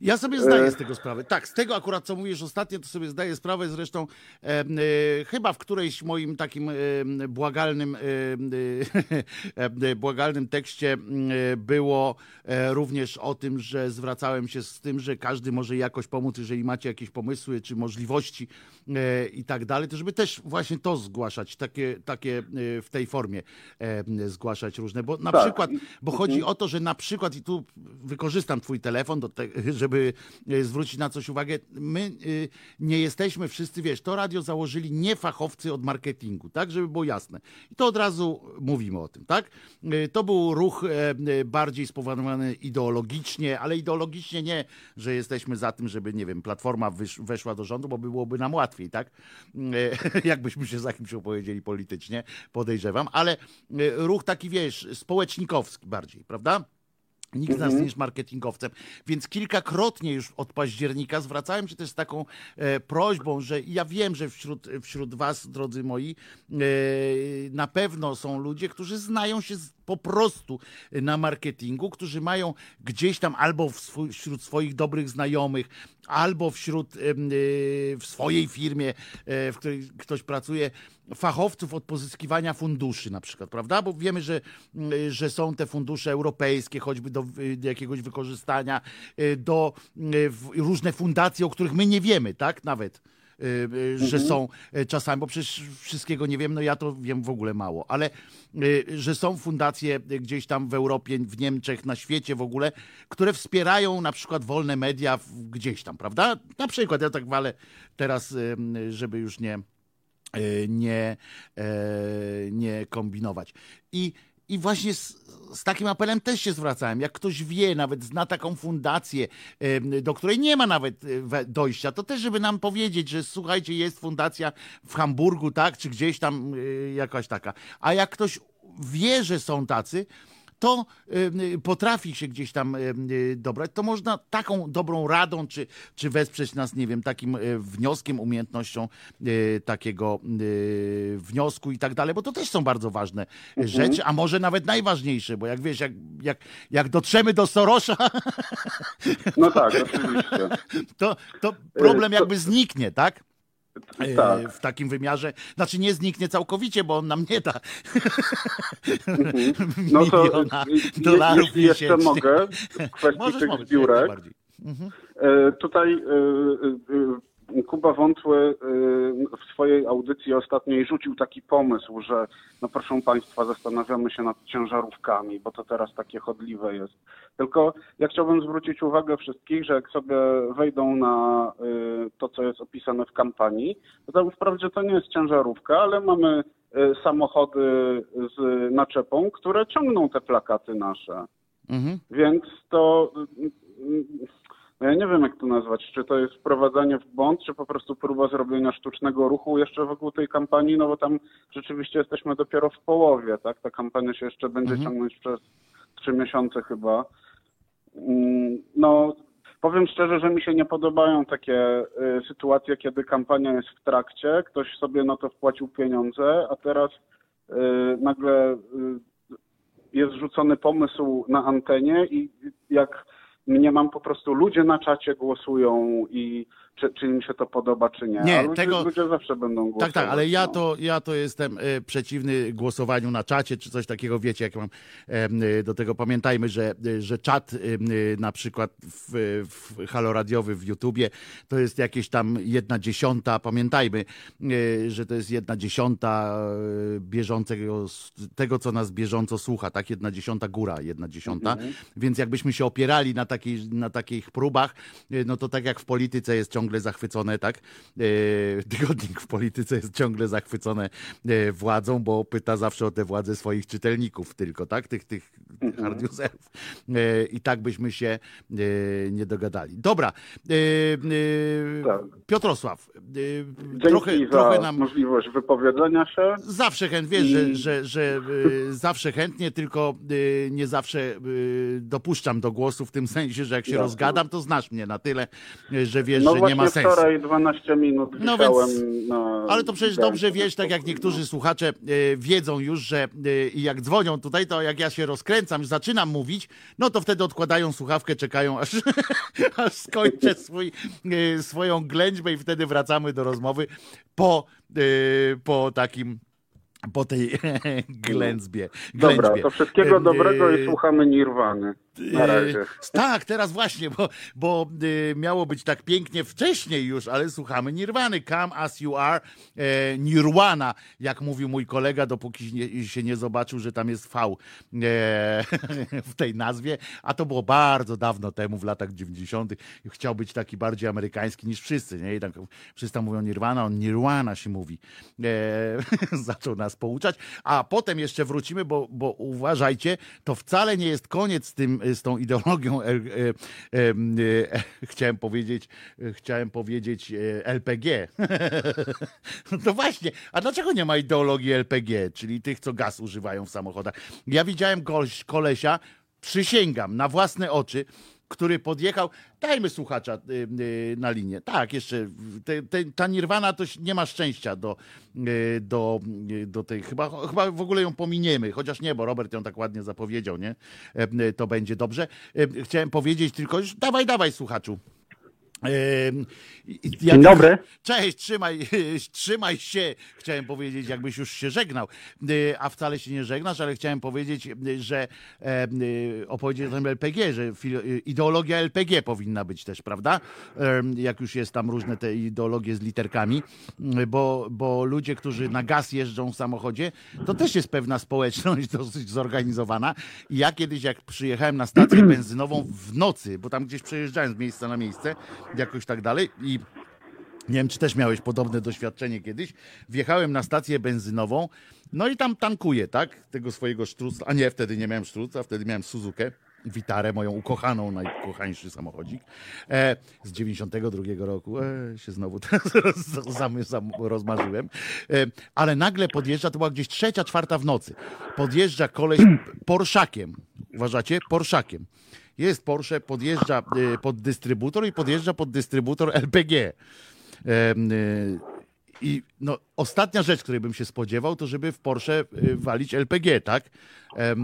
Ja sobie zdaję z tego sprawę. Tak, z tego akurat, co mówisz ostatnio, to sobie zdaję sprawę. Zresztą e, e, chyba w którejś moim takim e, błagalnym, e, błagalnym tekście było również o tym, że zwracałem się z tym, że każdy może jakoś pomóc, jeżeli macie jakieś pomysły czy możliwości i tak dalej, to żeby też właśnie to zgłaszać, takie, takie w tej formie zgłaszać różne, bo na tak. przykład, bo chodzi mhm. o to, że na przykład, i tu wykorzystam twój telefon, do te, żeby żeby e, zwrócić na coś uwagę. My e, nie jesteśmy wszyscy, wiesz, to radio założyli nie fachowcy od marketingu, tak, żeby było jasne. I to od razu mówimy o tym, tak? E, to był ruch bardziej spowodowany ideologicznie, ale ideologicznie nie, że jesteśmy za tym, żeby, nie wiem, Platforma weszła do rządu, bo byłoby nam łatwiej, tak? Jakbyśmy się za kimś opowiedzieli politycznie, podejrzewam, ale ruch taki, wiesz, społecznikowski bardziej, prawda? Nikt z nas nie jest marketingowcem, więc kilkakrotnie już od października zwracałem się też z taką e, prośbą, że ja wiem, że wśród, wśród Was, drodzy moi, e, na pewno są ludzie, którzy znają się z, po prostu na marketingu, którzy mają gdzieś tam albo wśród swoich dobrych znajomych, albo wśród e, w swojej firmie, e, w której ktoś pracuje, fachowców od pozyskiwania funduszy na przykład, prawda? Bo wiemy, że, że są te fundusze europejskie, choćby do, jakiegoś wykorzystania, do różne fundacje, o których my nie wiemy, tak? Nawet Y, y, że mhm. są y, czasami, bo przecież wszystkiego nie wiem, no ja to wiem w ogóle mało, ale że są fundacje gdzieś tam w Europie, w Niemczech, na świecie w ogóle, które wspierają na przykład wolne media gdzieś tam, prawda? Na przykład, ja tak walę teraz, żeby już nie, nie, nie kombinować. I i właśnie z, z takim apelem też się zwracałem. Jak ktoś wie, nawet zna taką fundację, do której nie ma nawet e, dojścia, to też, żeby nam powiedzieć, że słuchajcie, jest fundacja w Hamburgu, tak, czy gdzieś tam e, jakaś taka. A jak ktoś wie, że są tacy, to y, potrafi się gdzieś tam y, dobrać, to można taką dobrą radą, czy, czy wesprzeć nas, nie wiem, takim y, wnioskiem, umiejętnością y, takiego y, wniosku i tak dalej, bo to też są bardzo ważne rzeczy, a może nawet najważniejsze, bo jak wiesz, jak, jak, jak dotrzemy do Sorosza, No tak, oczywiście. to, to problem jakby zniknie, tak? Y, Tak. W takim wymiarze, znaczy nie zniknie całkowicie, bo on nam nie da. No to miliona y, dolarów jeśli jeszcze mogę, w kwestii Możesz tych mówić, zbiórek, najbardziej. E, Tutaj e, e, e, Kuba Wątły e, w swojej audycji ostatniej rzucił taki pomysł, że no proszę Państwa, zastanawiamy się nad ciężarówkami, bo to teraz takie chodliwe jest. Tylko ja chciałbym zwrócić uwagę wszystkich, że jak sobie wejdą na e, to, co jest opisane w kampanii, to tam wprawdzie to nie jest ciężarówka, ale mamy e, samochody z naczepą, które ciągną te plakaty nasze. Mhm. Więc to. No Ja nie wiem, jak to nazwać. Czy to jest wprowadzanie w błąd, czy po prostu próba zrobienia sztucznego ruchu jeszcze wokół tej kampanii, no bo tam rzeczywiście jesteśmy dopiero w połowie, tak? Ta kampania się jeszcze będzie Mhm. ciągnąć przez trzy miesiące chyba. Mm, No, powiem szczerze, że mi się nie podobają takie y, sytuacje, kiedy kampania jest w trakcie, ktoś sobie na to wpłacił pieniądze, a teraz y, nagle y, jest rzucony pomysł na antenie i jak mnie mam po prostu ludzie na czacie głosują i czy, czy im się to podoba, czy nie. Nie, ludzie, tego- ludzie zawsze będą głosować. Tak, tak, ale ja no. to, ja to jestem e, przeciwny głosowaniu na czacie, czy coś takiego, wiecie, jak mam e, do tego, pamiętajmy, że, e, że czat na przykład w, w Halo Radiowy w YouTubie to jest jakieś tam jedna dziesiąta, pamiętajmy, że to jest jedna dziesiąta bieżącego, tego, co nas bieżąco słucha, tak, jedna dziesiąta góra, jedna dziesiąta, więc jakbyśmy się opierali na, takiej, na takich próbach, e, no to tak jak w polityce jest ciągle zachwycone, tak? E, Tygodnik w polityce jest ciągle zachwycone e, władzą, bo pyta zawsze o tę władzę swoich czytelników tylko, tak? Tych, tych hardjuserów. E, I tak byśmy się nie dogadali. Dobra. Tak. Piotrosław, Dzięki trochę, za trochę nam... możliwość wypowiedzenia się. Zawsze chętnie, wiesz, że, I- że, że y, zawsze chętnie, tylko y, nie zawsze y, dopuszczam do głosu w tym sensie, że jak się Jasne. rozgadam, to znasz mnie na tyle, że wiesz, No że nie ma sensu. wczoraj 12 minut No więc- na... Ale to przecież dobrze wiesz, tak jak niektórzy no. słuchacze y, wiedzą już, że y, i jak dzwonią tutaj, to jak ja się rozkręcam, zaczynam mówić, no to wtedy odkładają słuchawkę, czekają aż, aż skończę swój, y, swoją ględźbę i wtedy wracamy do rozmowy po, po takim po tej ględzbie. Dobra, ględźbie. to wszystkiego dobrego i słuchamy Nirwany. E, Tak, teraz właśnie, bo, bo y, miało być tak pięknie wcześniej już, ale słuchamy Nirwany. Come as you are, e, Nirwana, jak mówił mój kolega, dopóki nie, się nie zobaczył, że tam jest V e, w tej nazwie, a to było bardzo dawno temu, w latach 90. I Chciał być taki bardziej amerykański niż wszyscy, nie? I tak wszyscy tam mówią Nirwana, on Nirwana się mówi. Zaczął nas pouczać, a potem jeszcze wrócimy, bo, bo uważajcie, to wcale nie jest koniec z tym, z tą ideologią, e, e, e, e, chciałem powiedzieć, e, chciałem powiedzieć e, LPG. no właśnie, a dlaczego nie ma ideologii LPG, czyli tych, co gaz używają w samochodach? Ja widziałem goś, kolesia, przysięgam, na własne oczy, który podjechał. Dajmy słuchacza y, y, na linię. Tak, jeszcze te, te, ta Nirwana to nie ma szczęścia do, y, do, do tej. Chyba, chyba w ogóle ją pominiemy, chociaż nie, bo Robert ją tak ładnie zapowiedział, nie? E, To będzie dobrze. E, Chciałem powiedzieć tylko dawaj, dawaj, słuchaczu. I- i- Dzień dobry. Cześć, trzymaj, trzymaj się, chciałem powiedzieć, jakbyś już się żegnał, Y, a wcale się nie żegnasz, ale chciałem powiedzieć, y, że opowiedzieć o tym LPG, że ideologia LPG powinna być też, prawda? Jak już jest tam różne te ideologie z literkami, bo, bo ludzie, którzy na gaz jeżdżą w samochodzie, to też jest pewna społeczność dosyć zorganizowana. I ja kiedyś, jak przyjechałem na stację benzynową w nocy, bo tam gdzieś przejeżdżałem z miejsca na miejsce, jakoś tak dalej i nie wiem, czy też miałeś podobne doświadczenie kiedyś. Wjechałem na stację benzynową No i tam tankuję, tak? Tego swojego sztruca. A nie, wtedy nie miałem sztruca, wtedy miałem Suzukę. Witarę, moją ukochaną, najkochańszy samochodzik e, z 92 roku. E, się znowu rozmarzyłem. E, ale nagle podjeżdża, to była gdzieś trzecia, czwarta w nocy. Podjeżdża koleś Porszakiem. Uważacie? Porszakiem. Jest Porsche, podjeżdża e, pod dystrybutor i podjeżdża pod dystrybutor LPG. E, I no, ostatnia rzecz, której bym się spodziewał, to żeby w Porsche y, walić LPG, tak? Y,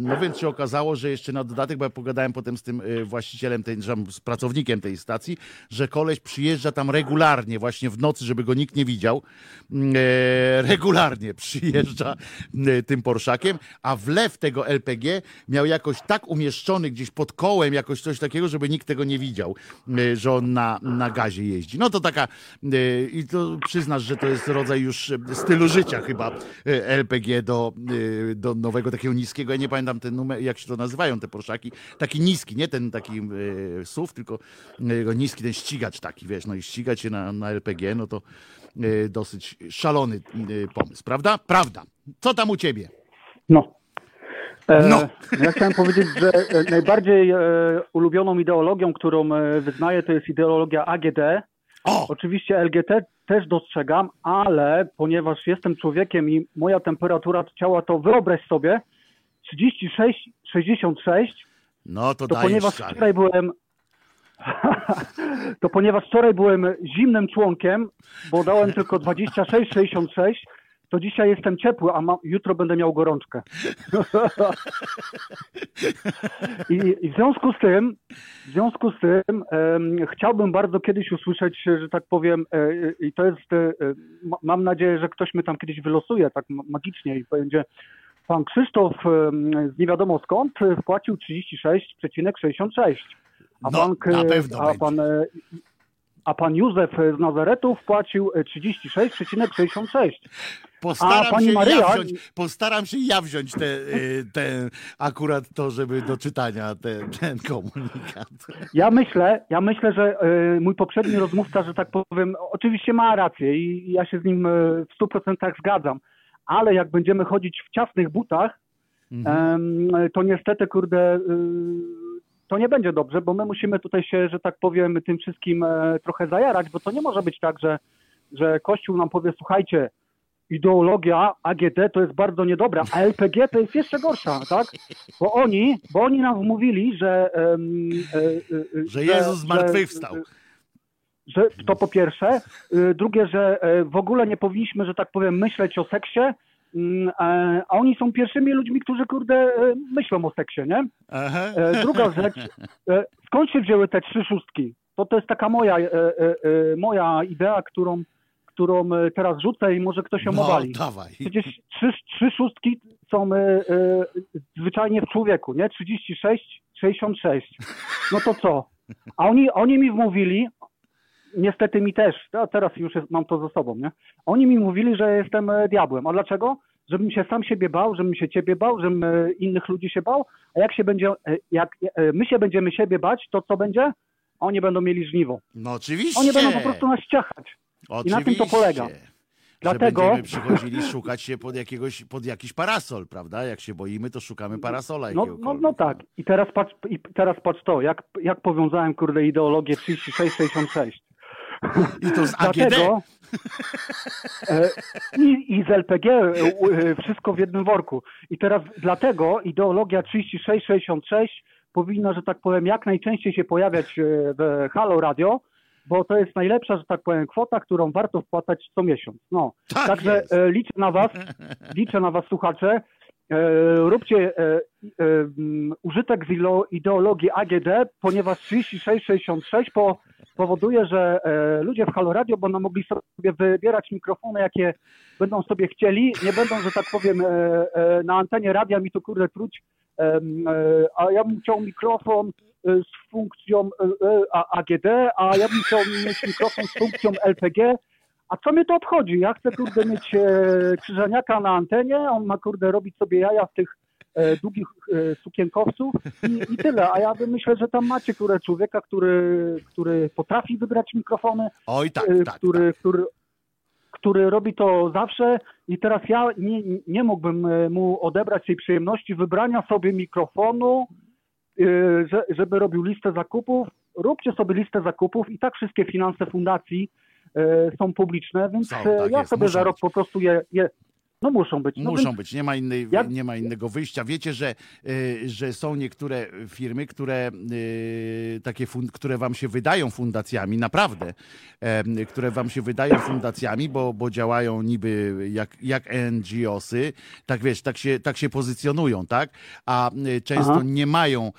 No więc się okazało, że jeszcze na dodatek, bo ja pogadałem potem z tym y, właścicielem, tej, z pracownikiem tej stacji, że koleś przyjeżdża tam regularnie, właśnie w nocy, żeby go nikt nie widział. Mm, e, Regularnie przyjeżdża tym Porszakiem, a wlew tego LPG miał jakoś tak umieszczony gdzieś pod kołem, jakoś coś takiego, żeby nikt tego nie widział, że on na, na gazie jeździ. No to taka, i to przyznasz, że to jest rodzaj już y, stylu życia chyba y, LPG do, y, do nowego, takiego niskiego, ja nie pamiętam ten numer, jak się to nazywają te Porszaki, taki niski, nie ten taki SUV, tylko niski, ten ścigacz taki, wiesz, no i ścigać się na, na LPG, no to dosyć szalony pomysł, prawda? Prawda. Co tam u ciebie? No. E, No. Ja chciałem powiedzieć, że e, najbardziej e, ulubioną ideologią, którą e, wyznaję, to jest ideologia AGD. O! Oczywiście LGT też dostrzegam, ale ponieważ jestem człowiekiem i moja temperatura ciała to wyobraź sobie 36, 66, No to, to ponieważ szary. wczoraj byłem to ponieważ wczoraj byłem zimnym członkiem, bo dałem tylko 26, 66, to dzisiaj jestem ciepły, a ma, jutro będę miał gorączkę. I, I w związku z tym, w związku z tym em, chciałbym bardzo kiedyś usłyszeć, że tak powiem, e, e, i to jest, e, e, ma- mam nadzieję, że ktoś mnie tam kiedyś wylosuje tak ma- magicznie i będzie pan Krzysztof z nie wiadomo skąd e, wpłacił 36,66. A No, pan, na e, pewno a będzie. pan, e, a pan Józef z Nazaretu wpłacił e, 36,66. Postaram A pani się Maryja- ja wziąć, postaram się ja wziąć te, y, te akurat to, żeby do czytania te, ten komunikat. Ja myślę, ja myślę, że e, mój poprzedni rozmówca, że tak powiem, oczywiście ma rację i ja się z nim e, w 100% zgadzam, ale jak będziemy chodzić w ciasnych butach, em, to niestety, kurde, to nie będzie dobrze, bo my musimy tutaj się, że tak powiem, tym wszystkim e, trochę zajarać, bo to nie może być tak, że, że Kościół nam powie, słuchajcie, ideologia AGD to jest bardzo niedobra, a LPG to jest jeszcze gorsza, tak? Bo oni, bo oni nam wmówili, że... em, e, e, Że Jezus zmartwychwstał. że to po pierwsze. Y, Drugie, że e, w ogóle nie powinniśmy, że tak powiem, myśleć o seksie, a oni są pierwszymi ludźmi, którzy, kurde, e, myślą o seksie, nie? Aha. E, Druga rzecz, e, skąd się wzięły te trzy szóstki? To to jest taka moja, e, e, e, moja idea, którą, którą e, teraz rzucę i może ktoś ją No, obali. dawaj. Przecież trzy, trzy szóstki są e, e, zwyczajnie w człowieku, nie? 36, 66. No to co? A oni, oni mi wmówili, niestety mi też, a teraz już jest, mam to ze sobą, nie? Oni mi mówili, że jestem e, diabłem. A dlaczego? Żebym się sam siebie bał, żebym się ciebie bał, żebym e, innych ludzi się bał, a jak się będzie, e, jak my się będziemy siebie bać, to co będzie? Oni będą mieli żniwo. No oczywiście. Oni będą po prostu nas ciachać. oczywiście. I na tym to polega. Dlatego- Że będziemy przychodzili szukać się pod, jakiegoś, pod jakiś parasol, prawda? Jak się boimy, to szukamy parasola No, jakiegokolwiek. no, no tak. I teraz patrz, i teraz patrz to, jak, jak powiązałem, kurde, ideologię 36-66. I to z AGD. Dlatego e, i, i z LPG e, e, wszystko w jednym worku. I teraz dlatego ideologia 3666 powinna, że tak powiem, jak najczęściej się pojawiać w Halo Radio, bo to jest najlepsza, że tak powiem, kwota, którą warto wpłacać co miesiąc. No. Tak Także jest. liczę na was, liczę na was słuchacze. Róbcie użytek z ideologii AGD, ponieważ 3666 po, powoduje, że e, ludzie w Halo Radio będą mogli sobie wybierać mikrofony, jakie będą sobie chcieli. Nie będą, że tak powiem, e, e, na antenie radia mi to kurde truć, a ja bym chciał mikrofon z funkcją AGD, a ja bym chciał mieć mikrofon z funkcją LPG. A co mnie to obchodzi? Ja chcę, kurde, mieć krzyżaniaka na antenie, on ma, kurde, robić sobie jaja w tych długich e, sukienkowców i, i tyle. A ja bym myślę, że tam macie, kurde, człowieka, który, który potrafi wybrać mikrofony, Oj, tak, e, tak. który, tak. który, który robi to zawsze i teraz ja nie, nie mógłbym e, mu odebrać tej przyjemności wybrania sobie mikrofonu, e, że, żeby robił listę zakupów. Róbcie sobie listę zakupów i tak wszystkie finanse fundacji e, są publiczne, więc Są, e, tak ja jest, sobie za rok po prostu je, je no muszą być. No Muszą więc być, nie ma, innej, Ja- nie ma innego wyjścia. Wiecie, że, y, że są niektóre firmy, które, y, takie fund, które wam się wydają fundacjami, naprawdę, em, które wam się wydają fundacjami, bo, bo działają niby jak, jak NGOsy, tak wiesz, tak się, tak się pozycjonują, tak? A y, często Aha. nie mają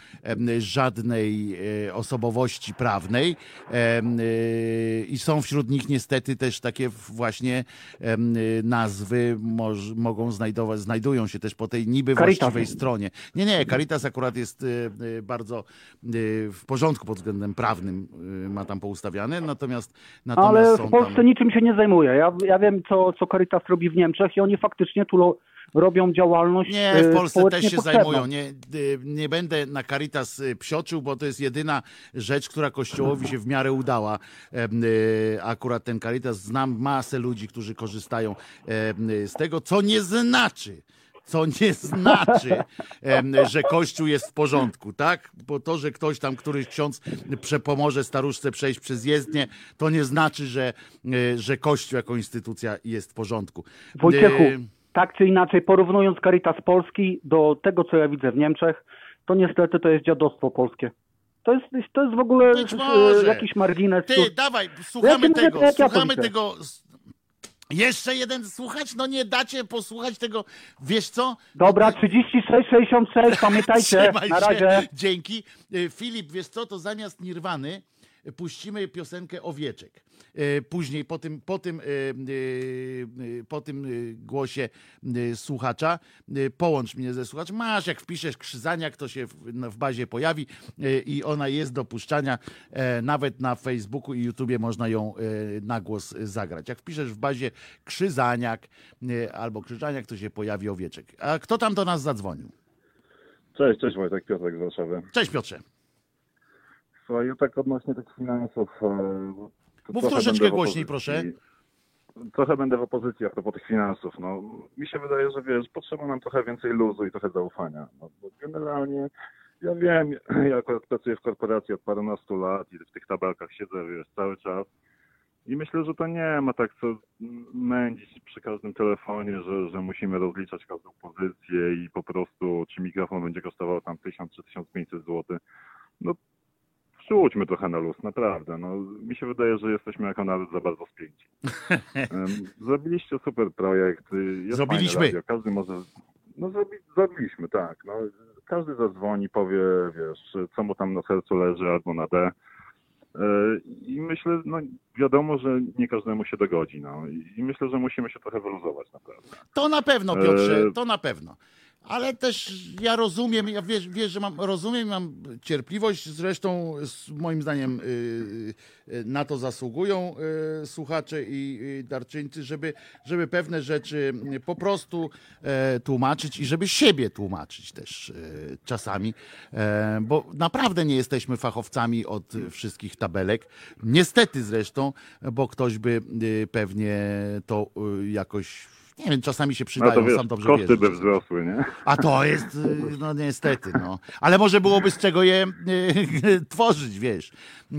żadnej y, osobowości prawnej y, i są wśród nich niestety też takie właśnie y, nazwy moż, mogą znajdować, znajdują się też po tej niby Caritas. właściwej stronie. Nie, nie, Caritas akurat jest y, y, bardzo y, w porządku pod względem prawnym, ma tam poustawiane, natomiast, natomiast Ale w Polsce tam... niczym się nie zajmuje. Ja, ja wiem, co, co Caritas robi w Niemczech i oni faktycznie tu lo, robią działalność Nie, e, w Polsce też się potrzebną. zajmują. Nie, nie będę na Caritas y, psioczył, bo to jest jedyna rzecz, która Kościołowi się w miarę udała. Y, Akurat ten Caritas, znam masę ludzi, którzy korzystają y, z tego, co nie znaczy, co nie znaczy, że Kościół jest w porządku, tak? Bo to, że ktoś tam, któryś ksiądz przepomoże staruszce przejść przez jezdnię, to nie znaczy, że, że Kościół jako instytucja jest w porządku. Wojciechu, tak czy inaczej, porównując Caritas Polski do tego, co ja widzę w Niemczech, to niestety to jest dziadostwo polskie. To jest, to jest w ogóle e, jakiś margines. Ty, tu- dawaj, słuchamy Ja mówię, tego, ja słuchamy widzę. tego. Jeszcze jeden słuchać? No nie dacie posłuchać tego. Wiesz co? Dobra, 36, 66, pamiętajcie, na razie. Dzięki. Y, Filip, wiesz co, to zamiast Nirwany puścimy piosenkę Owieczek. Y, Później po tym, po tym, y, y, po tym głosie słuchacza połącz mnie ze słuchaczem. Masz, jak wpiszesz Krzyzaniak, to się w, bazie pojawi i ona jest do puszczania. E, Nawet na Facebooku i YouTubie można ją e, na głos zagrać. Jak wpiszesz w bazie Krzyzaniak albo Krzyżaniak, to się pojawi Owieczek. A kto tam do nas zadzwonił? Cześć, cześć Wojtek, Piotrek z Warszawy. Cześć Piotrze. Słuchaj, ja tak odnośnie tych finansów... e, Mów troszeczkę głośniej, opozycji. Trochę będę w opozycji a propos tych finansów. No, mi się wydaje, że wiesz, potrzeba nam trochę więcej luzu i trochę zaufania. No, bo generalnie ja wiem, ja akurat pracuję w korporacji od parunastu lat i w tych tabelkach siedzę, wiesz, cały czas. I myślę, że to nie ma tak co mędzić przy każdym telefonie, że, że musimy rozliczać każdą pozycję i po prostu czy mikrofon będzie kosztował tam 1000 czy 1500 zł. No Rzućmy trochę na luz, naprawdę. No, mi się wydaje, że jesteśmy jako naród za bardzo spięci. Zrobiliście super projekt. y, Jest Zrobiliśmy. Każdy może. No zrobi, zrobiliśmy, tak. No, każdy zadzwoni, powie, wiesz, co mu tam na sercu leży albo na D. Y, I myślę, no wiadomo, że nie każdemu się dogodzi. No. I myślę, że musimy się trochę wyluzować, naprawdę. To na pewno, Piotrze, Eee. to na pewno. Ale też ja rozumiem, ja wiesz, wiesz że mam, rozumiem, mam cierpliwość, zresztą moim zdaniem y, y, na to zasługują y, słuchacze i darczyńcy, żeby, żeby pewne rzeczy po prostu e, tłumaczyć i żeby siebie tłumaczyć też e, czasami, e, bo naprawdę nie jesteśmy fachowcami od wszystkich tabelek. Niestety zresztą, bo ktoś by pewnie to jakoś nie wiem, czasami się No przydają, to wiesz, sam dobrze koszty by wzrosły, nie? A to jest, y, no niestety, no. Ale może byłoby z czego je y, tworzyć, wiesz. Y,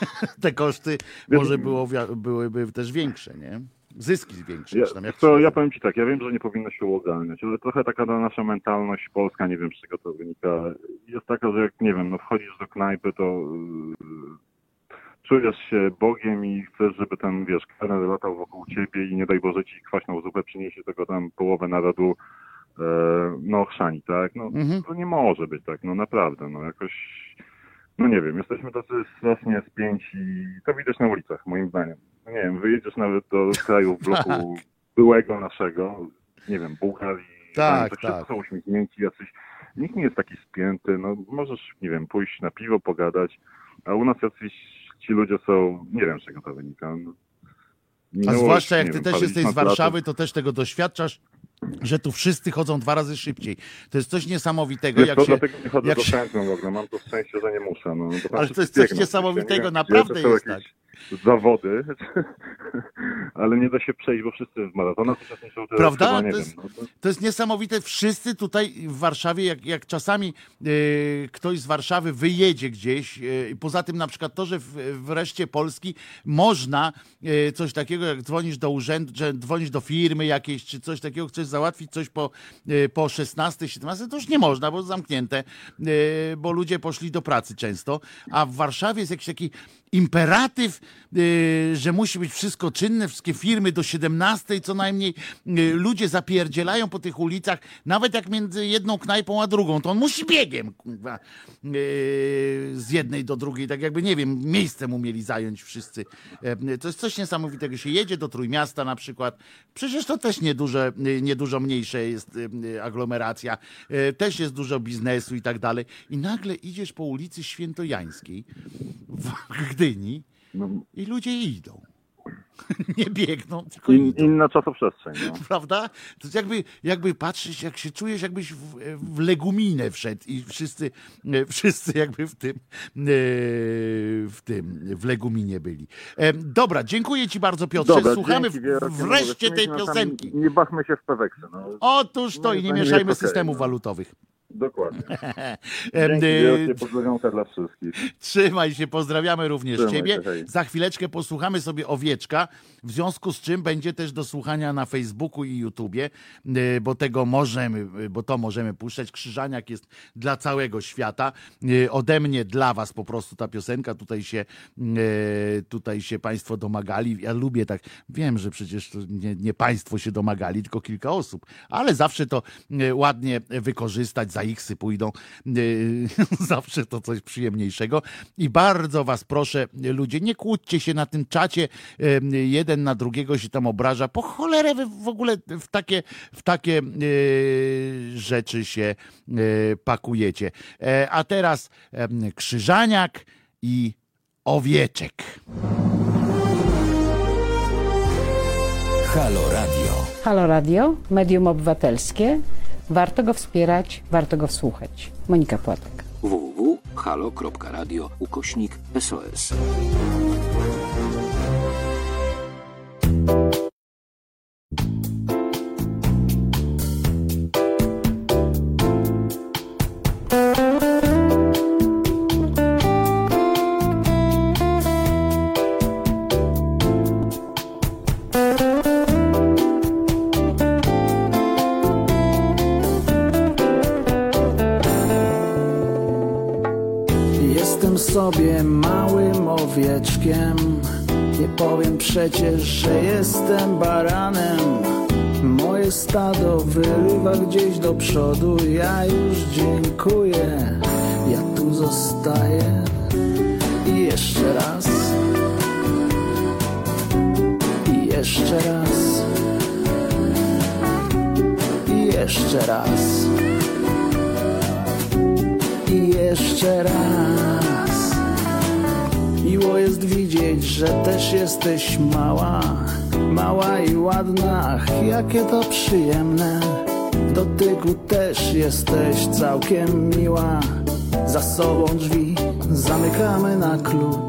Te koszty może było, byłyby też większe, nie? Zyski większe. Ja, tam to ja powiem Ci tak, ja wiem, że nie powinno się uogarniać, ale trochę taka ta nasza mentalność polska, nie wiem z czego to wynika, jest taka, że jak, nie wiem, no wchodzisz do knajpy, to yy, czujesz się Bogiem i chcesz, żeby ten, wiesz, kelner latał wokół Ciebie i nie daj Boże Ci kwaśną zupę przyniesie, tego tam połowę narodu e, no chrzani, tak? No Mhm. to nie może być tak, no naprawdę, no jakoś, no nie wiem, jesteśmy tacy strasznie spięci, to widać na ulicach, moim zdaniem. No nie wiem, wyjedziesz nawet do krajów bloku byłego naszego, nie wiem, Bułgarii, Tak, tak, tak. wszyscy są uśmiechnięci, jacyś, nikt nie jest taki spięty, no możesz, nie wiem, pójść na piwo, pogadać, a u nas jacyś ci ludzie są, nie wiem z czego to wynika. No, A minęło zwłaszcza jak ty wiem, też jesteś z. Warszawy, to też tego doświadczasz, że tu wszyscy chodzą dwa razy szybciej. To jest coś niesamowitego, Wiesz jak co, się... dlatego nie chodzę jak do się- w ogóle, mam to szczęście, że nie muszę. No, tam Ale to wszyscy jest coś niesamowitego, naprawdę to jest tak. jakieś Zawody, ale nie da się przejść, bo wszyscy w maratonach uczestniczą. Prawda? chyba To wiem, jest- no to- jest niesamowite. Wszyscy tutaj w Warszawie, jak, jak czasami e, ktoś z Warszawy wyjedzie gdzieś, i poza tym na przykład to, że w, w reszcie Polski można e, coś takiego, jak dzwonisz do urzędu, że dzwonisz do firmy jakiejś, czy coś takiego, chcesz załatwić coś po, po 16, 17, to już nie można, bo zamknięte, bo ludzie poszli do pracy często, a w Warszawie jest jakiś taki imperatyw, y, że musi być wszystko czynne, wszystkie firmy do 17 co najmniej. Y, Ludzie zapierdzielają po tych ulicach, nawet jak między jedną knajpą a drugą, to on musi biegiem y, z jednej do drugiej, tak jakby, nie wiem, miejsce mu mieli zająć wszyscy. E, To jest coś niesamowitego. Się jedzie do Trójmiasta na przykład, przecież to też nieduże, niedużo mniejsze jest aglomeracja, też jest dużo biznesu i tak dalej. I nagle idziesz po ulicy Świętojańskiej w Gdyni no, i ludzie idą. Nie biegną, tylko in, idą. inna czasoprzestrzeń. No. Prawda? To jest jakby, jakby patrzysz, jak się czujesz, jakbyś w, w leguminę wszedł i wszyscy, e, wszyscy jakby w tym, e, w tym, w leguminie byli. E, Dobra, dziękuję Ci bardzo Piotrze. Dobra, Słuchamy no wreszcie tej piosenki. Nie bawmy się w peweksy. No. Otóż to i nie mieszajmy systemów no. walutowych. Dokładnie. Dzięki wielkie, pozdrowionka dla wszystkich. Trzymaj się, pozdrawiamy również Trzymaj Ciebie. się, hej. Za chwileczkę posłuchamy sobie owieczka, w związku z czym będzie też do słuchania na Facebooku i YouTubie, y, bo tego możemy, y, bo to możemy puszczać. Krzyżaniak jest dla całego świata. Y, Ode mnie dla Was po prostu ta piosenka. Tutaj się, y, tutaj się Państwo domagali. Ja lubię tak, wiem, że przecież nie, nie Państwo się domagali, tylko kilka osób, ale zawsze to y, ładnie wykorzystać, za iksy pójdą. Y, Zawsze to coś przyjemniejszego. I bardzo was proszę, ludzie, nie kłóćcie się na tym czacie. Jeden na drugiego się tam obraża. Po cholerę wy w ogóle w takie, w takie y, rzeczy się y, pakujecie. E, A teraz Krzyżaniak i Owieczek. Halo Radio. Halo Radio, medium obywatelskie. Warto go wspierać, warto go wsłuchać. Monika Płatek. www.halo.radio ukośnik SOS. Że jestem baranem. Moje stado wyrywa gdzieś do przodu. Ja już dziękuję, ja tu zostaję. Jesteś mała, mała i ładna, jakie to przyjemne. W dotyku też jesteś całkiem miła. Za sobą drzwi zamykamy na klucz.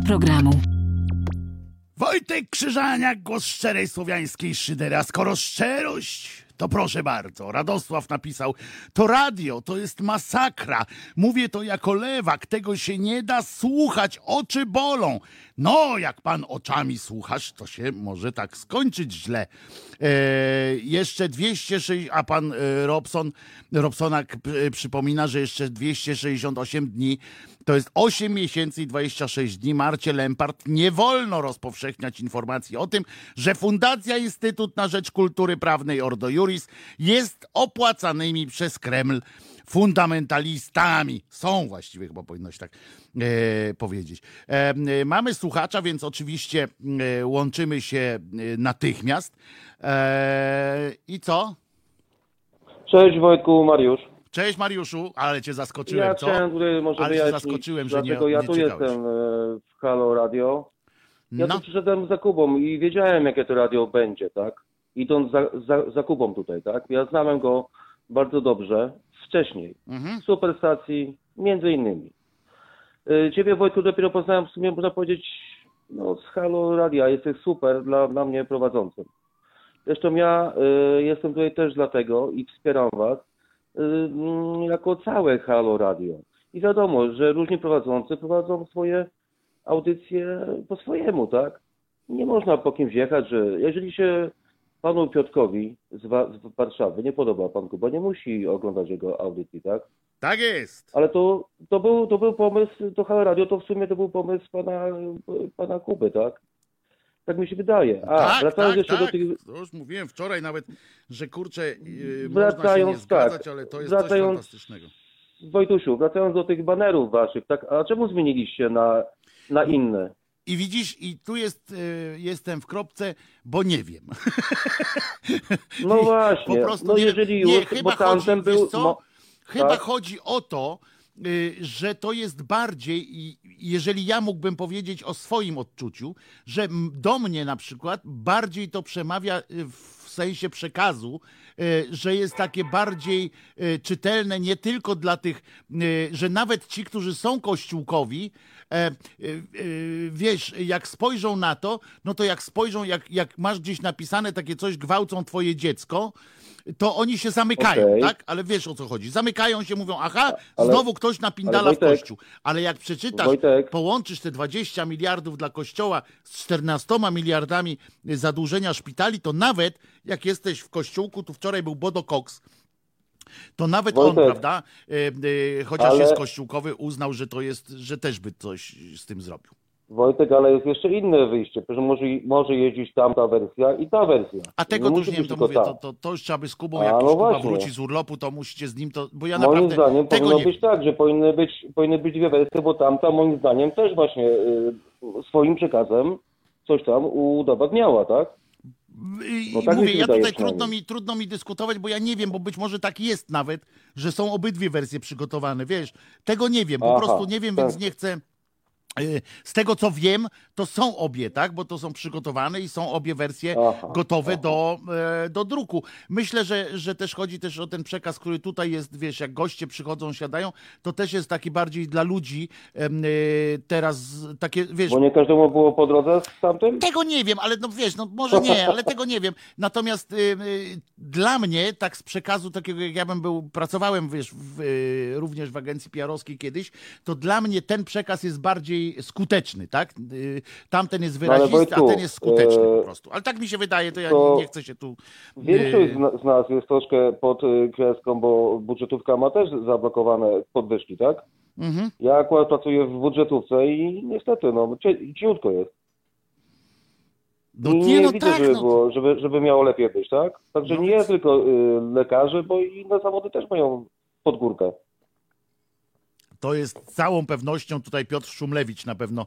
Programu. Wojtek Krzyżaniak, głos szczerej słowiańskiej szydery. A skoro szczerość, to proszę bardzo. Radosław napisał, to radio, to jest masakra. Mówię to jako lewak, tego się nie da słuchać, oczy bolą. No, jak pan oczami słuchasz, to się może tak skończyć źle. E, jeszcze 206, a pan e, Robson, Robsonak e, przypomina, że jeszcze 268 dni to jest 8 miesięcy i 26 dni. Marcie Lempart nie wolno rozpowszechniać informacji o tym, że Fundacja Instytut na Rzecz Kultury Prawnej Ordo Juris jest opłacanymi przez Kreml fundamentalistami. Są właściwie, chyba powinno się tak e, powiedzieć. E, e, mamy słuchacza, więc oczywiście e, łączymy się e, natychmiast. E, I co? Cześć Wojtku, Mariusz. Cześć Mariuszu, ale cię zaskoczyłem, Ja co? chciałem tutaj może Ale wyjaśnić, zaskoczyłem, że nie, dlatego ja nie tu czytałeś. jestem e, w Halo Radio. Ja No. tu przyszedłem za Kubą i wiedziałem, jakie to radio będzie, tak? Idąc za, za, za Kubą tutaj, tak? Ja znałem go bardzo dobrze wcześniej, Mhm. w Superstacji, między innymi. E, Ciebie, Wojtku, dopiero poznałem w sumie, można powiedzieć, no, z Halo Radia. Jesteś super dla, dla mnie prowadzącym. Zresztą ja e, jestem tutaj też dlatego i wspieram Was, y, jako całe Halo Radio. I wiadomo, że różni prowadzący prowadzą swoje audycje po swojemu, tak? Nie można po kimś jechać, że jeżeli się panu Piotkowi z, Wa- z Warszawy nie podoba pan Kuba, nie musi oglądać jego audycji, tak? Tak jest. Ale to, to, był, to był pomysł, to Halo Radio to w sumie to był pomysł pana, pana Kuby, tak? Tak mi się wydaje. A, tak, wracając tak, jeszcze tak. do tych To już mówiłem wczoraj nawet, że kurczę, yy, można się nie Wracając, zgadzać, tak, ale to jest wracając- coś fantastycznego. Wojtusiu, wracając do tych banerów waszych, tak, a czemu zmieniliście na, na inne? I widzisz, i tu jest, yy, jestem w kropce, bo nie wiem. No właśnie, Po prostu no nie, jeżeli nie, już, chyba bo tamten chodzi, był... no, Chyba tak. chodzi o to, y, że to jest bardziej, jeżeli ja mógłbym powiedzieć o swoim odczuciu, że do mnie na przykład bardziej to przemawia y, w sensie przekazu, y, że jest takie bardziej y, czytelne nie tylko dla tych, y, że nawet ci, którzy są kościółkowi, e, y, y, wiesz, jak spojrzą na to, no to jak spojrzą, jak, jak masz gdzieś napisane takie coś, gwałcą twoje dziecko, to oni się zamykają, Okej. tak? Ale wiesz o co chodzi. Zamykają się, mówią, aha, Ale- znowu ktoś napindala ale w Wojtek- kościół. Ale jak przeczytasz, Wojtek. połączysz te 20 miliardów dla kościoła z 14 miliardami zadłużenia szpitali, to nawet jak jesteś w kościółku, tu wczoraj był Bodo Cox, to nawet on, Wojtek. prawda, e, e, chociaż Ale- jest kościółkowy, uznał, że to jest, że też by coś z tym zrobił. Wojtek, ale jest jeszcze inne wyjście, że może, może jeździć tamta wersja i ta wersja. A tego to już nie wiem, to mówię, to, to, to już trzeba by z Kubą, A, jak no już Kuba wróci z urlopu, to musicie z nim to, bo ja moim naprawdę zdaniem tego powinno nie być tak, że powinny być, powinny być dwie wersje, bo tamta moim zdaniem też właśnie y, swoim przekazem coś tam udowadniała, tak? I, No tak mówię, ja tutaj trudno mi, trudno mi dyskutować, bo ja nie wiem, bo być może tak jest nawet, że są obydwie wersje przygotowane, wiesz, tego nie wiem, po Aha, prostu nie wiem, tak. więc nie chcę. Y, Z tego co wiem, to są obie, tak? Bo to są przygotowane i są obie wersje Aha, gotowe aha. do, e, do druku. Myślę, że, że też chodzi też o ten przekaz, który tutaj jest, wiesz, jak goście przychodzą, siadają, to też jest taki bardziej dla ludzi y, teraz takie, wiesz, Bo nie każdemu było po drodze z tamtym? tego nie wiem, ale no wiesz, no może nie, ale tego nie wiem. Natomiast y, y, dla mnie, tak z przekazu takiego, jak ja bym był, pracowałem wiesz, w, również w agencji PR-owskiej kiedyś, to dla mnie ten przekaz jest bardziej skuteczny, tak? Y, tamten jest No, wyrazisty, a ten jest skuteczny e, po prostu. Ale tak mi się wydaje, to ja to nie, chcę się tu... Większość y, z, na- z nas jest troszkę pod y, kreską, bo budżetówka ma też zablokowane podwyżki, tak? mhm. Ja akurat pracuję w budżetówce i niestety, no, cieniutko jest. No nie, nie no widzę, tak, żeby, no. było, żeby, żeby miało lepiej być, tak? Także No nie więc- tylko y, lekarze, bo inne zawody też mają pod górkę. To jest z całą pewnością tutaj Piotr Szumlewicz na pewno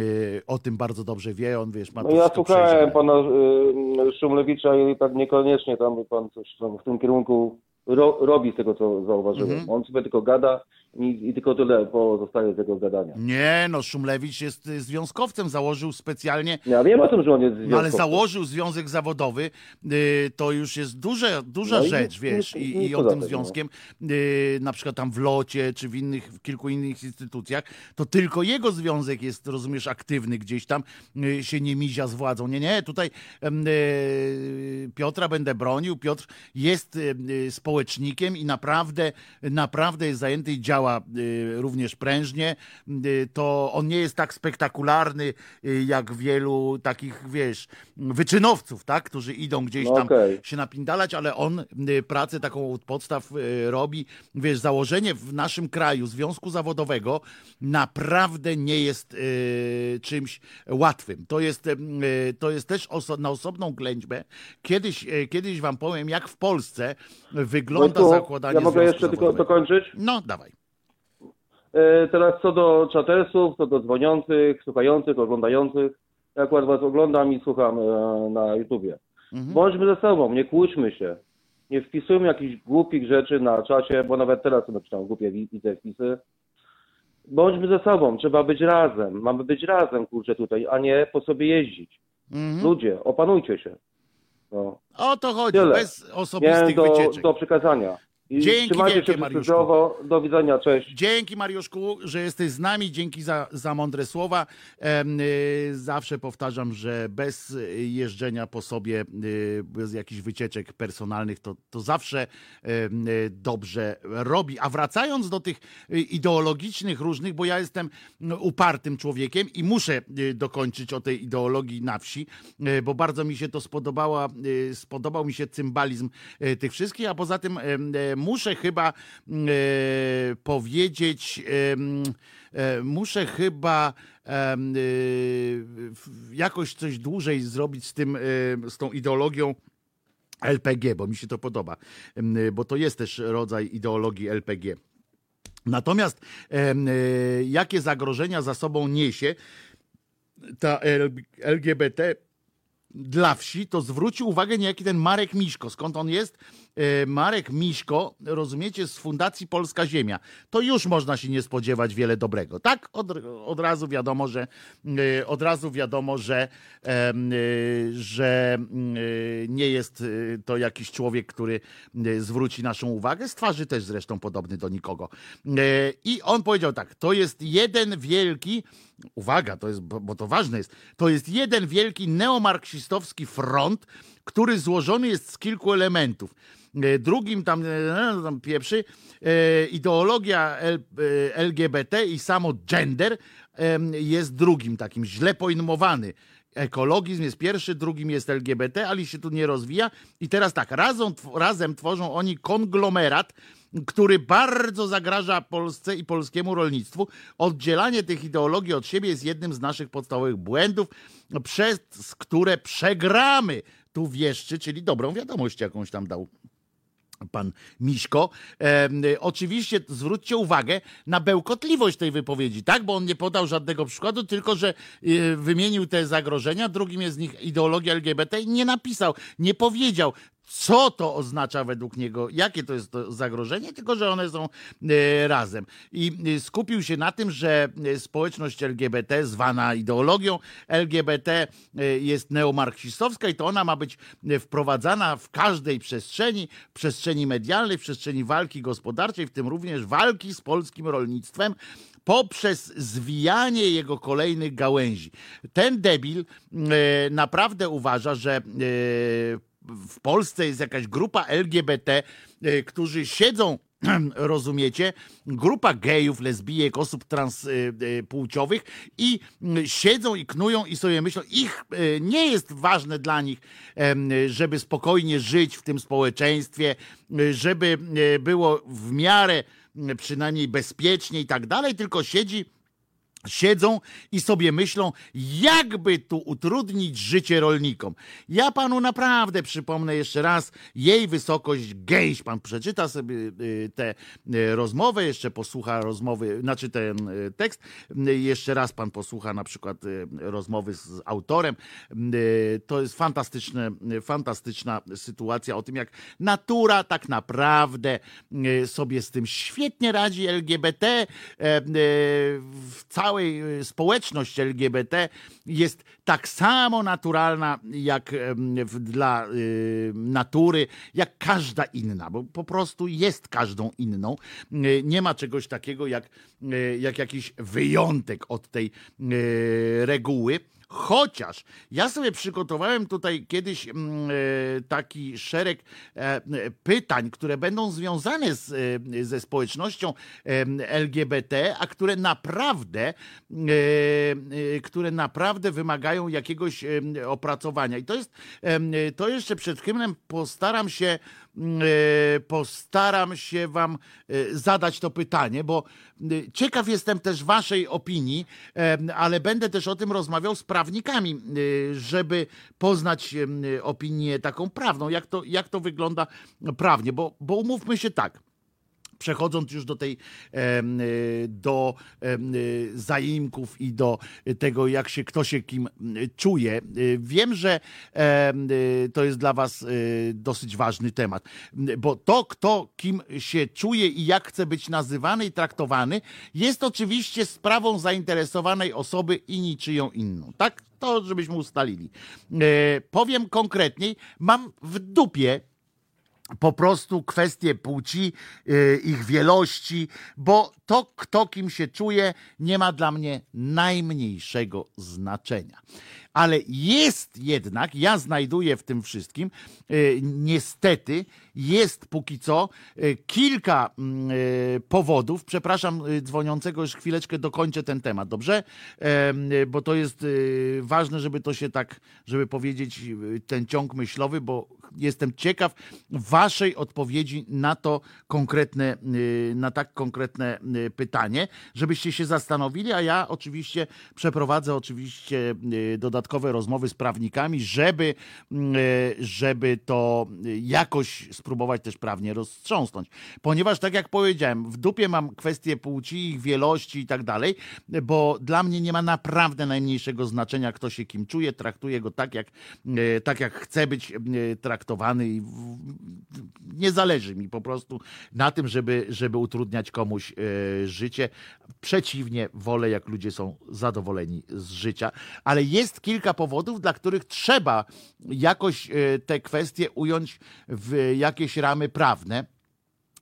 y, o tym bardzo dobrze wie. On wiesz, ma No ja słuchałem pana y, Szumlewicza i tak niekoniecznie tam pan coś tam w tym kierunku ro, robi z tego, co zauważyłem. Mhm. On sobie tylko gada i, i tylko tyle pozostaje z tego gadania. Nie, no Szumlewicz jest y, związkowcem, założył specjalnie Ja wiem o tym, że on jest No ale związkowcem. założył związek zawodowy, y, to już jest duże, duża No i rzecz, nic- wiesz, i, nic i o tym no. związkiem, y, na przykład tam w Locie, czy w innych, w kilku innych instytucjach, to tylko jego związek jest, rozumiesz, aktywny gdzieś tam, y, się nie mizia z władzą. Nie, nie, tutaj y, Piotra będę bronił, Piotr jest y, społecznikiem i naprawdę, naprawdę jest zajęty i działa y, również prężnie. Y, To on nie jest tak spektakularny y, jak wielu takich, wiesz, wyczynowców, tak, którzy idą gdzieś No tam okej. się napindalać, ale on pracę taką od podstaw robi. Wiesz, założenie w naszym kraju związku zawodowego naprawdę nie jest czymś łatwym. To jest, to jest też oso- na osobną ględźbę. Kiedyś, kiedyś wam powiem, jak w Polsce wygląda Wojtku, zakładanie Ja mogę jeszcze tylko zawodowego. dokończyć? No, dawaj. E, Teraz co do czatersów, co do dzwoniących, słuchających, oglądających. Ja akurat was oglądam i słucham e, na YouTubie. Mhm. Bądźmy ze sobą, nie kłóćmy się. Nie wpisujmy jakichś głupich rzeczy na czacie, bo nawet teraz sobie czytam głupie wi- widzę wpisy. Bądźmy ze sobą, trzeba być razem. Mamy być razem, kurczę, tutaj, a nie po sobie jeździć. Mhm. Ludzie, opanujcie się. No. O to chodzi, Tyle. bez osobistych Miałem do, wycieczek. do przekazania. I Dzięki wielkie, się Mariuszku. zdrowo. Do widzenia, cześć. Dzięki Mariuszku, że jesteś z nami, dzięki za, za mądre słowa. Y, zawsze powtarzam, że bez jeżdżenia po sobie, y, bez jakichś wycieczek personalnych, to, to zawsze y, dobrze robi. A wracając do tych ideologicznych różnych, bo ja jestem no, upartym człowiekiem i muszę dokończyć o tej ideologii na wsi, bo bardzo mi się to spodobała, spodobał mi się cymbalizm tych wszystkich, a poza tym muszę chyba mm, e, powiedzieć, e, muszę chyba e, jakoś coś dłużej zrobić z tym, z tą ideologią LPG, bo mi się to podoba, bo to jest też rodzaj ideologii LPG. Natomiast jakie zagrożenia za sobą niesie ta LGBT dla wsi, to zwrócił uwagę niejaki ten Marek Miszko. Skąd on jest? E, Marek Miszko, rozumiecie, z Fundacji Polska Ziemia. To już można się nie spodziewać wiele dobrego. Tak? Od, od razu wiadomo, że e, od razu wiadomo, że, e, że nie jest to jakiś człowiek, który zwróci naszą uwagę. Z twarzy też zresztą podobny do nikogo. I on powiedział tak, to jest jeden wielki uwaga, to jest, bo, bo to ważne jest, to jest jeden wielki neomarksistowski front, który złożony jest z kilku elementów. E, Drugim tam, e, tam pieprzy, e, ideologia LGBT i samo gender jest drugim takim źle pojmowany. Ekologizm jest pierwszy, drugim jest LGBT, ale się tu nie rozwija. I teraz tak, razem, razem tworzą oni konglomerat, który bardzo zagraża Polsce i polskiemu rolnictwu. Oddzielanie tych ideologii od siebie jest jednym z naszych podstawowych błędów, przez które przegramy. Tu wieszczy, czyli dobrą wiadomość jakąś tam dał pan Miśko. E, oczywiście zwróćcie uwagę na bełkotliwość tej wypowiedzi, tak? Bo on nie podał żadnego przykładu, tylko że e, wymienił te zagrożenia. Drugim jest z nich ideologia LGBT i nie napisał, nie powiedział, co to oznacza według niego, jakie to jest to zagrożenie, tylko że one są e, razem. I e, skupił się na tym, że e, społeczność LGBT, zwana ideologią LGBT, jest neomarksistowska i to ona ma być wprowadzana w każdej przestrzeni, w przestrzeni medialnej, w przestrzeni walki gospodarczej, w tym również walki z polskim rolnictwem poprzez zwijanie jego kolejnych gałęzi. Ten debil e, naprawdę uważa, że e, w Polsce jest jakaś grupa LGBT, e, którzy siedzą, rozumiecie, grupa gejów, lesbijek, osób transpłciowych i mm, siedzą i knują i sobie myślą, ich nie jest ważne dla nich, żeby spokojnie żyć w tym społeczeństwie, żeby było w miarę przynajmniej bezpiecznie i tak dalej, tylko siedzi siedzą i sobie myślą, jakby tu utrudnić życie rolnikom. Ja panu naprawdę przypomnę jeszcze raz, jej wysokość gęś. Pan przeczyta sobie y, tę y, rozmowę, jeszcze posłucha rozmowy, znaczy ten y, tekst, jeszcze raz pan posłucha na przykład rozmowy z autorem. To jest fantastyczne, fantastyczna sytuacja o tym, jak natura tak naprawdę sobie z tym świetnie radzi LGBT, e, w całej y, społeczność LGBT jest tak samo naturalna jak dla y, natury, jak każda inna, bo po prostu jest każdą inną. Y, Nie ma czegoś takiego jak, jak jakiś wyjątek od tej reguły. Chociaż ja sobie przygotowałem tutaj kiedyś mm, e, taki szereg e, e, pytań, które będą związane z, ze społecznością LGBT, a które naprawdę, które naprawdę wymagają jakiegoś opracowania. I to jest, to jeszcze przed hymnem postaram się, postaram się wam e, zadać to pytanie, bo y, ciekaw jestem też waszej opinii, ale będę też o tym rozmawiał z prawnikami, żeby poznać opinię taką prawną, jak to, jak to wygląda prawnie, bo, bo umówmy się tak. Przechodząc już do tej y, do y, zaimków i do tego, jak się kto się kim y, czuje. Wiem, że to jest dla Was dosyć ważny temat, bo to, kto kim się czuje i jak chce być nazywany i traktowany, jest oczywiście sprawą zainteresowanej osoby i niczyją inną. Tak? To, żebyśmy ustalili. E, Powiem konkretniej, mam w dupie po prostu kwestie płci, y, ich wielości, bo to, kto kim się czuje, nie ma dla mnie najmniejszego znaczenia. Ale jest jednak, ja znajduję w tym wszystkim, y, niestety, jest póki co y, kilka mm, y, powodów. Przepraszam dzwoniącego, już chwileczkę dokończę ten temat, dobrze? Bo to jest ważne, żeby to się tak, żeby powiedzieć ten ciąg myślowy, bo jestem ciekaw waszej odpowiedzi na to konkretne, na tak konkretne pytanie, żebyście się zastanowili, a ja oczywiście przeprowadzę oczywiście y, dodatkowe rozmowy z prawnikami, żeby, y, żeby to jakoś spróbować też prawnie roztrząsnąć. Ponieważ tak jak powiedziałem, w dupie mam kwestie płci, ich wielości i tak dalej, bo dla mnie nie ma naprawdę najmniejszego znaczenia, kto się kim czuje, traktuję go tak, jak, e, tak jak chce być e, traktowany i nie zależy mi po prostu na tym, żeby, żeby utrudniać komuś e, życie. Przeciwnie, wolę, jak ludzie są zadowoleni z życia, ale jest kilka powodów, dla których trzeba jakoś e, te kwestie ująć w jakieś ramy prawne.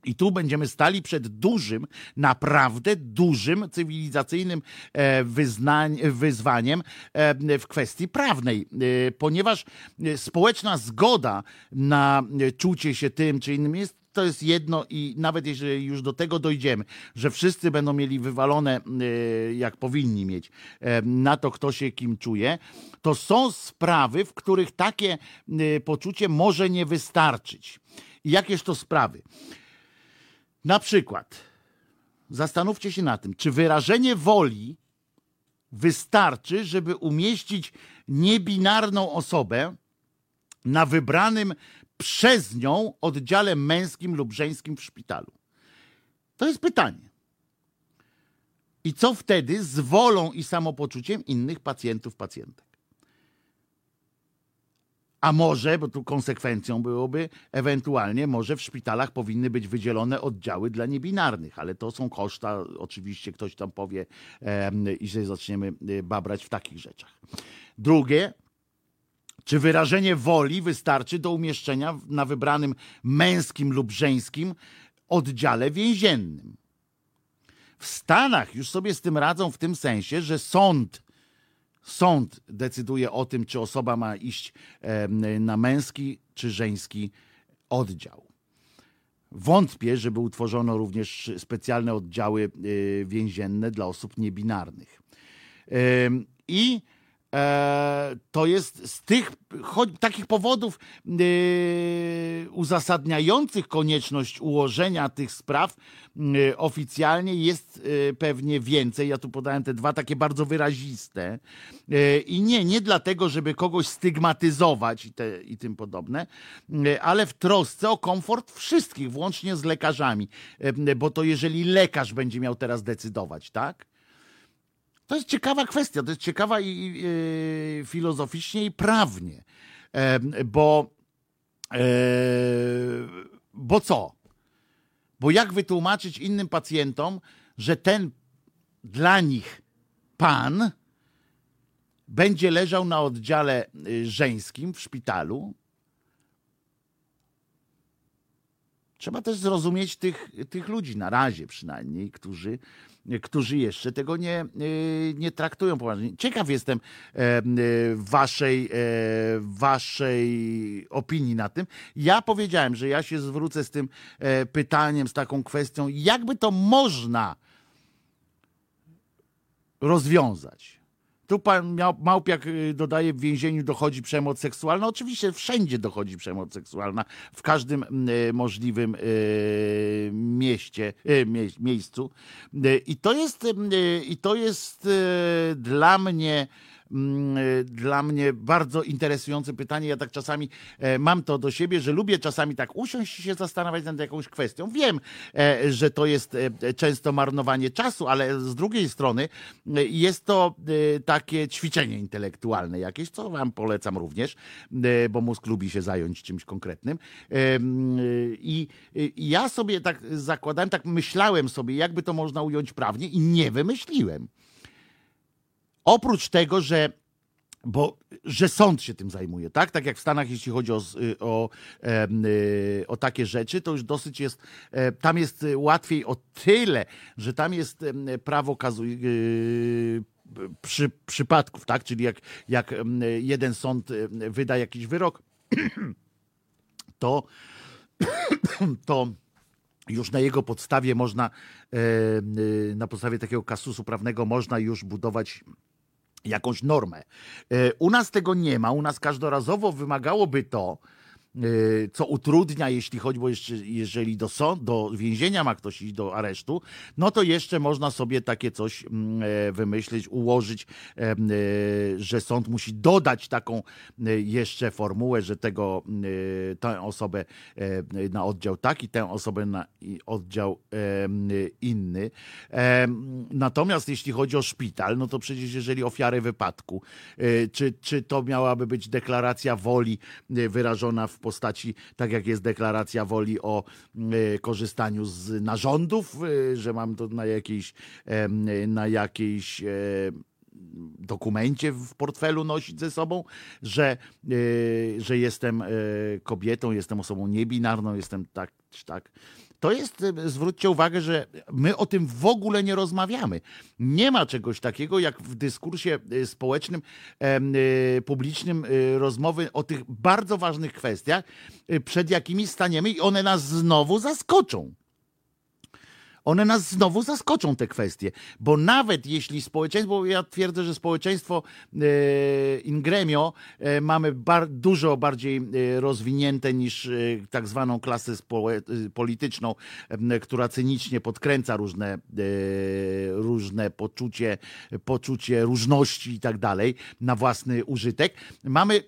I tu będziemy stali przed dużym, naprawdę dużym cywilizacyjnym e, wyznań, wyzwaniem e, w kwestii prawnej, ponieważ społeczna zgoda na czucie się tym czy innym jest to jest jedno i nawet jeżeli już do tego dojdziemy, że wszyscy będą mieli wywalone, e, jak powinni mieć, e, na to, kto się kim czuje, to są sprawy, w których takie e, poczucie może nie wystarczyć. I jakież to sprawy? Na przykład, zastanówcie się na tym, czy wyrażenie woli wystarczy, żeby umieścić niebinarną osobę na wybranym przez nią oddziale męskim lub żeńskim w szpitalu? To jest pytanie. I co wtedy z wolą i samopoczuciem innych pacjentów, pacjentek? A może, bo tu konsekwencją byłoby, ewentualnie może w szpitalach powinny być wydzielone oddziały dla niebinarnych, ale to są koszta, oczywiście ktoś tam powie em, i się zaczniemy y, babrać w takich rzeczach. Drugie, czy wyrażenie woli wystarczy do umieszczenia na wybranym męskim lub żeńskim oddziale więziennym? W Stanach już sobie z tym radzą w tym sensie, że sąd Sąd decyduje o tym, czy osoba ma iść na męski czy żeński oddział. Wątpię, żeby utworzono również specjalne oddziały y, więzienne dla osób niebinarnych. I to jest z tych takich powodów e, uzasadniających konieczność ułożenia tych spraw e, oficjalnie jest e, pewnie więcej. Ja tu podałem te dwa takie bardzo wyraziste. E, I nie, nie dlatego, żeby kogoś stygmatyzować i, te, i tym podobne, e, ale w trosce o komfort wszystkich, włącznie z lekarzami. E, Bo to jeżeli lekarz będzie miał teraz decydować, tak? To jest ciekawa kwestia, to jest ciekawa i, i e, filozoficznie i prawnie, e, bo, e, bo co? Bo jak wytłumaczyć innym pacjentom, że ten dla nich pan będzie leżał na oddziale y, żeńskim w szpitalu? Trzeba też zrozumieć tych, tych ludzi, na razie przynajmniej, którzy, którzy jeszcze tego nie, y, nie traktują poważnie. Ciekaw jestem y, waszej, e, waszej opinii na tym. Ja powiedziałem, że ja się zwrócę z tym e, pytaniem, z taką kwestią, jakby to można rozwiązać. Tu pan Małpiak y, dodaje, w więzieniu dochodzi przemoc seksualna. Oczywiście wszędzie dochodzi przemoc seksualna, w każdym y, możliwym y, mieście, mie, miejscu. I to jest, i to jest dla mnie dla mnie bardzo interesujące pytanie. Ja tak czasami e, mam to do siebie, że lubię czasami tak usiąść i się zastanawiać nad jakąś kwestią. Wiem, e, że to jest e, często marnowanie czasu, ale z drugiej strony e, jest to e, takie ćwiczenie intelektualne jakieś, co wam polecam również, e, bo mózg lubi się zająć czymś konkretnym. E, mm, i ja sobie tak zakładałem, tak myślałem sobie, jakby to można ująć prawnie i nie wymyśliłem. Oprócz tego, że bo że sąd się tym zajmuje, tak? Tak jak w Stanach, jeśli chodzi o, z- o, y, o takie rzeczy, to już dosyć jest, e, tam jest y, łatwiej o tyle, że tam jest prawo kazu, y, przy, przypadków, tak? Czyli jak, jak jeden sąd wyda jakiś wyrok, to, to już na jego podstawie można, e, y, na podstawie takiego kasusu prawnego można już budować jakąś normę. E, U nas tego nie ma, u nas każdorazowo wymagałoby to, co utrudnia, jeśli chodzi, bo jeszcze, jeżeli do, sąd, do więzienia ma ktoś iść, do aresztu, no to jeszcze można sobie takie coś mm, e, wymyślić, ułożyć, e, że sąd musi dodać taką e, jeszcze formułę, że tego, e, tę osobę na oddział taki, tę osobę na oddział inny. Natomiast jeśli chodzi o szpital, no to przecież jeżeli ofiary wypadku, czy, czy to miałaby być deklaracja woli wyrażona w postaci, tak jak jest deklaracja woli o e, korzystaniu z narządów, e, że mam to na jakiejś, em, na jakiejś e, dokumencie w portfelu nosić ze sobą, że, e, że jestem e, kobietą, jestem osobą niebinarną, jestem tak tak. To jest, e, zwróćcie uwagę, że my o tym w ogóle nie rozmawiamy. Nie ma czegoś takiego, jak w dyskursie e, społecznym, e, publicznym rozmowy o tych bardzo ważnych kwestiach, przed jakimi staniemy i one nas znowu zaskoczą one nas znowu zaskoczą te kwestie, bo nawet jeśli społeczeństwo, ja twierdzę, że społeczeństwo e, in gremio e, mamy bar, dużo bardziej e, rozwinięte niż e, tak zwaną klasę społe, e, polityczną, która cynicznie podkręca różne, e, różne poczucie, poczucie różności i tak dalej na własny użytek. Mamy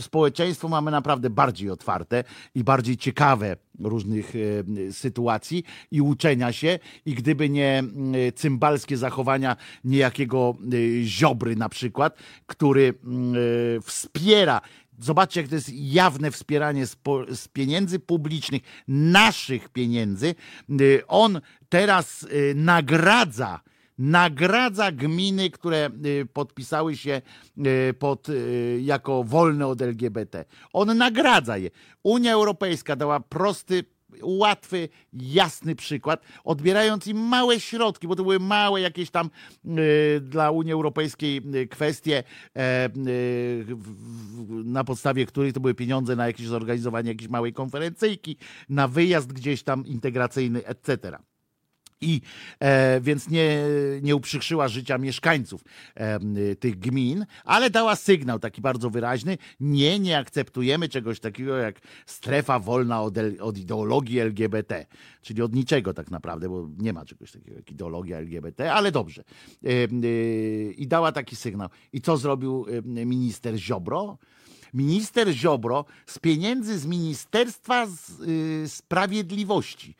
społeczeństwo, mamy naprawdę bardziej otwarte i bardziej ciekawe różnych e, sytuacji i uczenia się i gdyby nie cymbalskie zachowania niejakiego e, Ziobry na przykład, który e, wspiera Zobaczcie, jak to jest jawne wspieranie z, z pieniędzy publicznych, naszych pieniędzy. On teraz nagradza nagradza gminy, które y, podpisały się y, pod, y, jako wolne od LGBT. On nagradza je. Unia Europejska dała prosty, łatwy, jasny przykład, odbierając im małe środki, bo to były małe jakieś tam dla Unii Europejskiej kwestie, e, na podstawie których to były pieniądze na jakieś zorganizowanie jakiejś małej konferencyjki, na wyjazd gdzieś tam integracyjny, etc. I e, więc nie, nie uprzykrzyła życia mieszkańców e, tych gmin, ale dała sygnał taki bardzo wyraźny: nie, nie akceptujemy czegoś takiego jak strefa wolna od, od ideologii LGBT, czyli od niczego tak naprawdę, bo nie ma czegoś takiego jak ideologia LGBT, ale dobrze. E, I dała taki sygnał. I co zrobił minister Ziobro? Minister Ziobro z pieniędzy z Ministerstwa y, Sprawiedliwości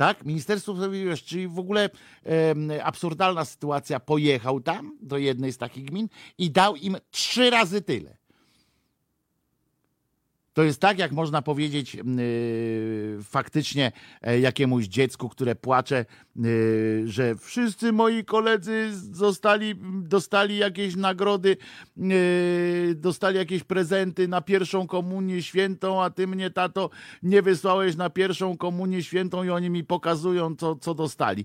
tak? Ministerstwo Sprawiedliwości, czyli w ogóle em, absurdalna sytuacja, pojechał tam do jednej z takich gmin i dał im trzy razy tyle. To jest tak, jak można powiedzieć yy, faktycznie e, jakiemuś dziecku, które płacze, yy, że wszyscy moi koledzy zostali, dostali jakieś nagrody, yy, dostali jakieś prezenty na pierwszą komunię świętą, a ty mnie, tato, nie wysłałeś na pierwszą komunię świętą i oni mi pokazują, co, co dostali.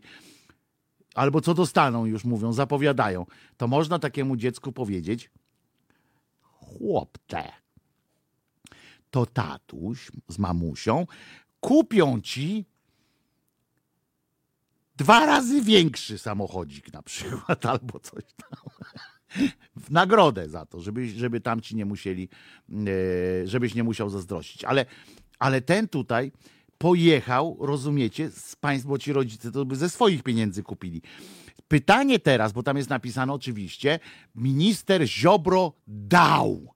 Albo co dostaną, już mówią, zapowiadają. To można takiemu dziecku powiedzieć, chłopcze, to tatuś z mamusią kupią ci dwa razy większy samochodzik na przykład, albo coś tam. W nagrodę za to, żeby, żeby tam ci nie musieli, e, żebyś nie musiał zazdrościć. Ale, ale ten tutaj pojechał, rozumiecie, z państw, bo ci rodzice to by ze swoich pieniędzy kupili. Pytanie teraz, bo tam jest napisane oczywiście, minister Ziobro dał.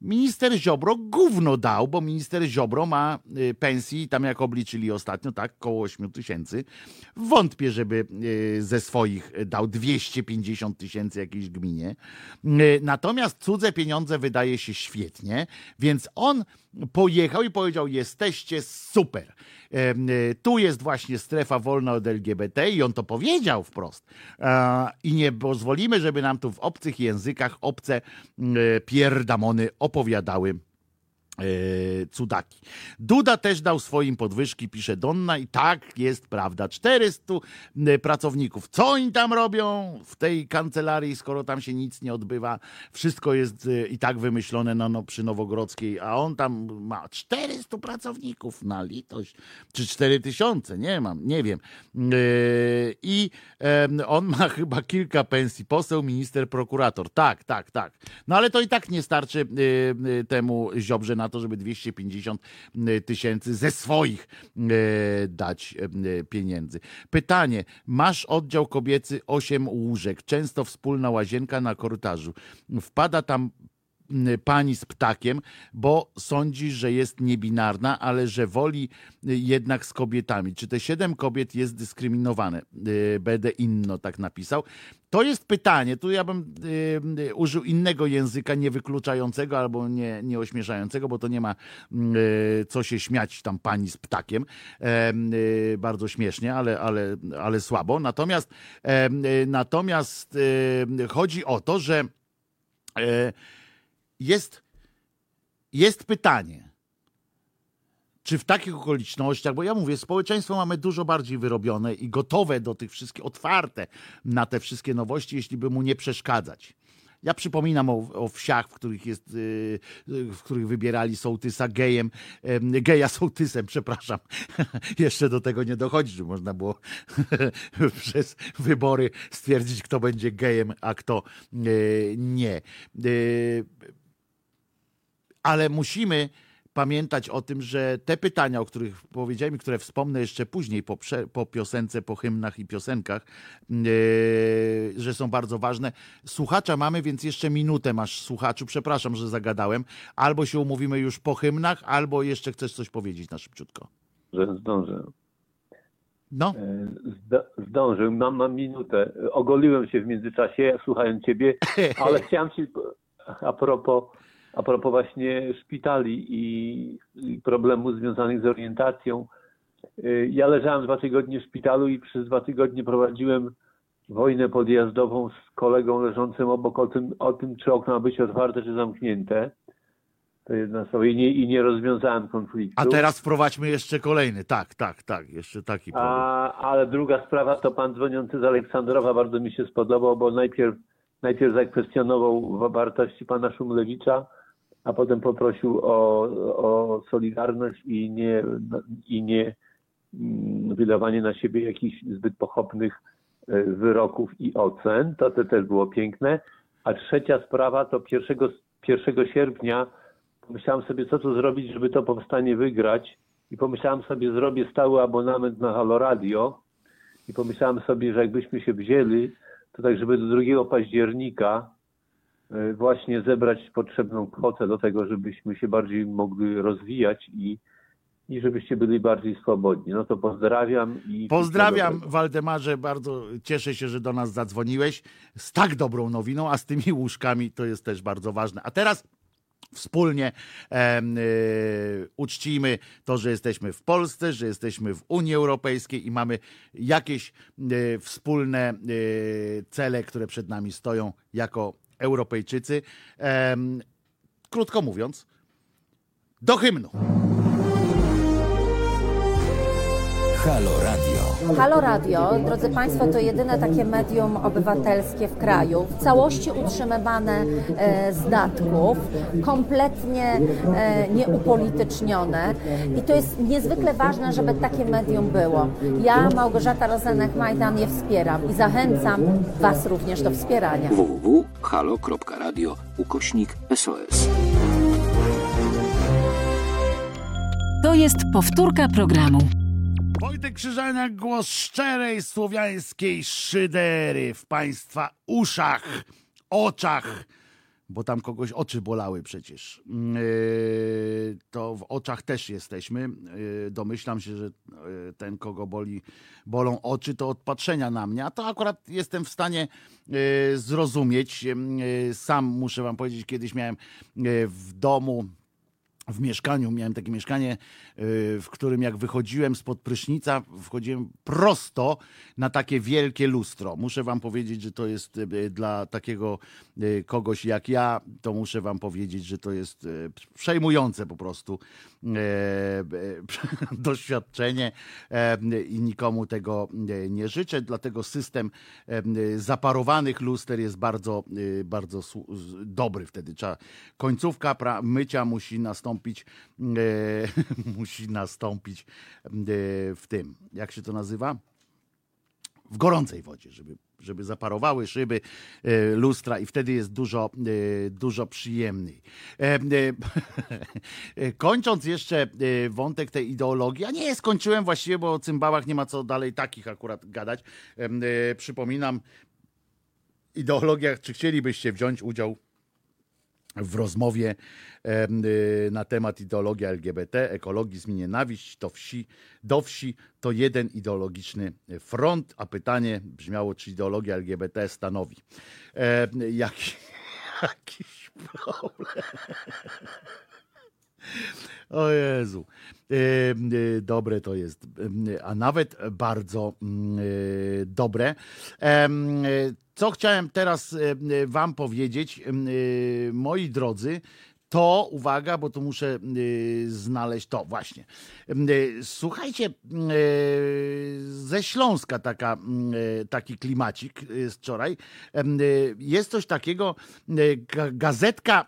Minister Ziobro gówno dał, bo minister Ziobro ma y, pensji, tam jak obliczyli ostatnio, tak, koło 8 tysięcy. Wątpię, żeby y, ze swoich dał 250 tysięcy jakiejś gminie. Y, Natomiast cudze pieniądze wydaje się świetnie, więc on pojechał i powiedział: Jesteście super. Em, y, Tu jest właśnie strefa wolna od LGBT i on to powiedział wprost. E, I nie pozwolimy, żeby nam tu w obcych językach obce pierdamony opowiadały e, cudaki. Duda też dał swoim podwyżki, pisze Donna i tak jest prawda. 400 pracowników. Co oni tam robią w tej kancelarii, skoro tam się nic nie odbywa? Wszystko jest e, i tak wymyślone no, no, przy Nowogrodzkiej, a on tam ma 400 pracowników na litość. Czy 4000, nie mam, nie wiem. E, I on ma chyba kilka pensji. Poseł, minister, prokurator. Tak, tak, tak. No ale to i tak nie starczy temu Ziobrze na to, żeby 250 tysięcy ze swoich y, dać y, pieniędzy. Pytanie. Masz oddział kobiecy 8 łóżek, często wspólna łazienka na korytarzu. Wpada tam pani z ptakiem, bo sądzi, że jest niebinarna, ale że woli y, jednak z kobietami. Czy te siedem kobiet jest dyskryminowane? Y, Będę inno tak napisał. To jest pytanie. Tu ja bym y, y, użył innego języka, niewykluczającego albo nie, nie ośmieszającego, bo to nie ma y, co się śmiać tam pani z ptakiem. Em, y, bardzo śmiesznie, ale, ale, ale słabo. Natomiast, y, natomiast y, chodzi o to, że e, jest, jest pytanie, czy w takich okolicznościach, bo ja mówię, społeczeństwo mamy dużo bardziej wyrobione i gotowe do tych wszystkich, otwarte na te wszystkie nowości, jeśli by mu nie przeszkadzać. Ja przypominam o, o wsiach, w których jest, y, y, w których wybierali sołtysa gejem, em, geja sołtysem, przepraszam. Jeszcze do tego nie dochodzi, że można było przez wybory stwierdzić, kto będzie gejem, a kto y, nie. Ale musimy pamiętać o tym, że te pytania, o których powiedziałem i które wspomnę jeszcze później po, po piosence, po hymnach i piosenkach, yy, że są bardzo ważne. Słuchacza mamy, więc jeszcze minutę masz słuchaczu. Przepraszam, że zagadałem. Albo się umówimy już po hymnach, albo jeszcze chcesz coś powiedzieć na szybciutko. że zdążę. No. E, zdążę, mam, mam minutę. Ogoliłem się w międzyczasie, słuchając ciebie, ale chciałem ci a propos, a propos właśnie szpitali i, problemów związanych z orientacją. E, Ja leżałem dwa tygodnie w szpitalu i przez dwa tygodnie prowadziłem wojnę podjazdową z kolegą leżącym obok o tym, o tym czy okno ma być otwarte, czy zamknięte. To jedna i nie, i nie rozwiązałem konfliktu. A teraz wprowadźmy jeszcze kolejny. Tak, tak, tak. Jeszcze taki problem. A, ale druga sprawa to pan dzwoniący z Aleksandrowa bardzo mi się spodobał, bo najpierw, najpierw zakwestionował wa- wartości pana Szumlewicza, a potem poprosił o, o solidarność i nie, i nie mm, wydawanie na siebie jakichś zbyt pochopnych e, wyroków i ocen. To, to też było piękne. A trzecia sprawa to 1, 1 sierpnia pomyślałem sobie, co tu zrobić, żeby to powstanie wygrać. I pomyślałem sobie, zrobię stały abonament na Halo Radio. I pomyślałem sobie, że jakbyśmy się wzięli, to tak, żeby do 2 października właśnie zebrać potrzebną kwotę do tego, żebyśmy się bardziej mogli rozwijać i, i żebyście byli bardziej swobodni. No to pozdrawiam i. Pozdrawiam Waldemarze, bardzo cieszę się, że do nas zadzwoniłeś z tak dobrą nowiną, a z tymi łóżkami to jest też bardzo ważne. A teraz wspólnie e, uczcimy to, że jesteśmy w Polsce, że jesteśmy w Unii Europejskiej i mamy jakieś y, wspólne y, cele, które przed nami stoją jako Europejczycy. Krótko mówiąc, do hymnu. Halo Radio. Halo Radio, drodzy Państwo, to jedyne takie medium obywatelskie w kraju, w całości utrzymywane e, z datków, kompletnie e, nieupolitycznione i to jest niezwykle ważne, żeby takie medium było. Ja, Małgorzata Rozenek-Majdan je wspieram i zachęcam Was również do wspierania. www.halo.radio ukośnik SOS. To jest powtórka programu. Wojtek Krzyżaniak, głos szczerej słowiańskiej szydery w Państwa uszach, oczach, bo tam kogoś oczy bolały przecież. Yy, To w oczach też jesteśmy. Yy, Domyślam się, że yy, ten, kogo boli, bolą oczy, to od patrzenia na mnie, a to akurat jestem w stanie zrozumieć. Sam muszę wam powiedzieć, kiedyś miałem w domu w mieszkaniu, miałem takie mieszkanie, yy, w którym jak wychodziłem spod prysznica, wchodziłem prosto na takie wielkie lustro. Muszę wam powiedzieć, że to jest yy, dla takiego kogoś jak ja, to muszę wam powiedzieć, że to jest przejmujące po prostu doświadczenie i nikomu tego nie życzę, dlatego system zaparowanych luster jest bardzo, bardzo dobry wtedy. Końcówka mycia musi nastąpić, e, musi nastąpić e, w tym, jak się to nazywa? W gorącej wodzie, żeby, żeby zaparowały szyby, e, lustra i wtedy jest dużo, e, dużo przyjemniej. E, e, Kończąc jeszcze wątek tej ideologii, a nie skończyłem właściwie, bo o cymbałach nie ma co dalej takich akurat gadać. Przypominam, ideologiach, czy chcielibyście wziąć udział w rozmowie y, na temat ideologii LGBT, ekologizm i nienawiść to wsi, do wsi to jeden ideologiczny front, a pytanie brzmiało, czy ideologia LGBT stanowi em, jaki, jakiś problem. O Jezu. Em, y, Dobre to jest, em, a nawet bardzo mm, dobre. Co chciałem teraz Wam powiedzieć, moi drodzy, to uwaga, bo tu muszę y, znaleźć to właśnie. Y, Słuchajcie, y, ze Śląska taka, y, taki klimacik z wczoraj. Y, Jest coś takiego, y, ga- gazetka,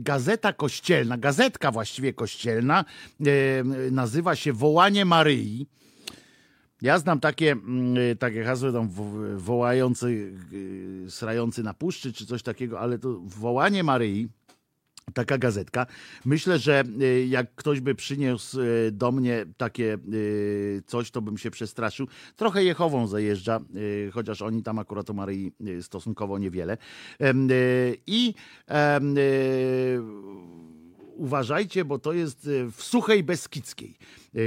gazeta kościelna, gazetka właściwie kościelna, nazywa się Wołanie Maryi. Ja znam takie, takie hasło tam wo- wołający, srający na puszczy czy coś takiego, ale to wołanie Maryi, taka gazetka. Myślę, że y, jak ktoś by przyniósł y, do mnie takie y, coś, to bym się przestraszył. Trochę Jehową zajeżdża, chociaż oni tam akurat o Maryi stosunkowo niewiele. I uważajcie, bo to jest w Suchej Beskidzkiej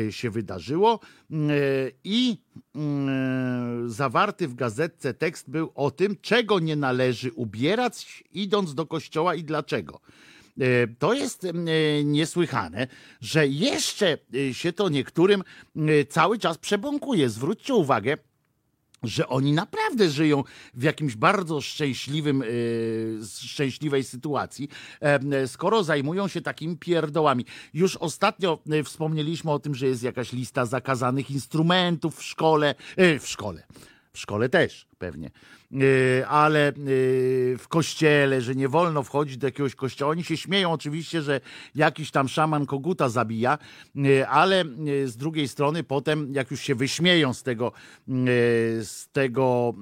się wydarzyło Y, i y, zawarty w gazetce tekst był o tym, czego nie należy ubierać idąc do kościoła i dlaczego. E, To jest e, niesłychane, że jeszcze e, się to niektórym cały czas przebąkuje. Zwróćcie uwagę, że oni naprawdę żyją w jakimś bardzo szczęśliwym, szczęśliwej sytuacji, skoro zajmują się takimi pierdołami. Już ostatnio wspomnieliśmy o tym, że jest jakaś lista zakazanych instrumentów w szkole, w szkole. W szkole też, pewnie. E, Ale e, w kościele, że nie wolno wchodzić do jakiegoś kościoła. Oni się śmieją oczywiście, że jakiś tam szaman koguta zabija, e, ale z drugiej strony potem, jak już się wyśmieją z tego, z tego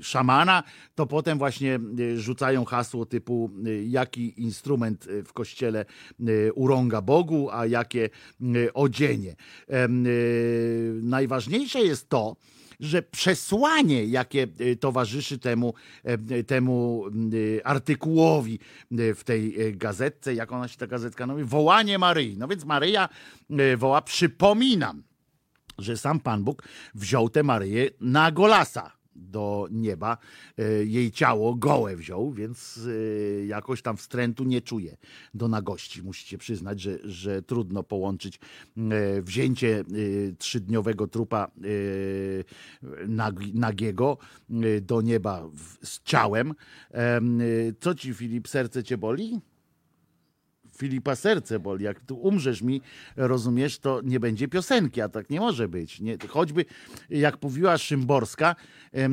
szamana, to potem właśnie rzucają hasło typu jaki instrument w kościele urąga Bogu, a jakie odzienie. Najważniejsze jest to, że przesłanie, jakie e, towarzyszy temu, e, temu e, artykułowi e, w tej gazetce, jak ona się ta gazetka nazywa, wołanie Maryi. No więc Maryja woła, przypominam, że sam Pan Bóg wziął tę Maryję na golasa do nieba. E, Jej ciało gołe wziął, więc e, jakoś tam wstrętu nie czuje do nagości. Musicie przyznać, że, że trudno połączyć e, wzięcie trzydniowego trupa nagi- nagiego do nieba z ciałem. Em, Co ci, Filip, serce cię boli? Filipa serce boli. Jak tu umrzesz mi, rozumiesz, to nie będzie piosenki, a tak nie może być. Nie, choćby, jak mówiła Szymborska, e,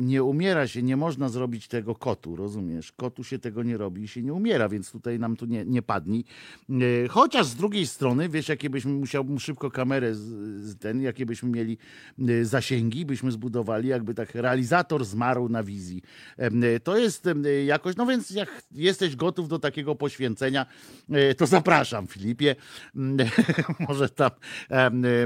nie umiera się, nie można zrobić tego kotu, rozumiesz? Kotu się tego nie robi i się nie umiera, więc tutaj nam tu nie, nie padni. E, Chociaż z drugiej strony, wiesz, jakie byśmy, musiałbym szybko kamerę, z, ten, jakie byśmy mieli e, zasięgi, byśmy zbudowali, jakby tak realizator zmarł na wizji. To jest jakoś, no więc jak jesteś gotów do takiego poświęcenia, e, to zapraszam, Filipie. Może tam,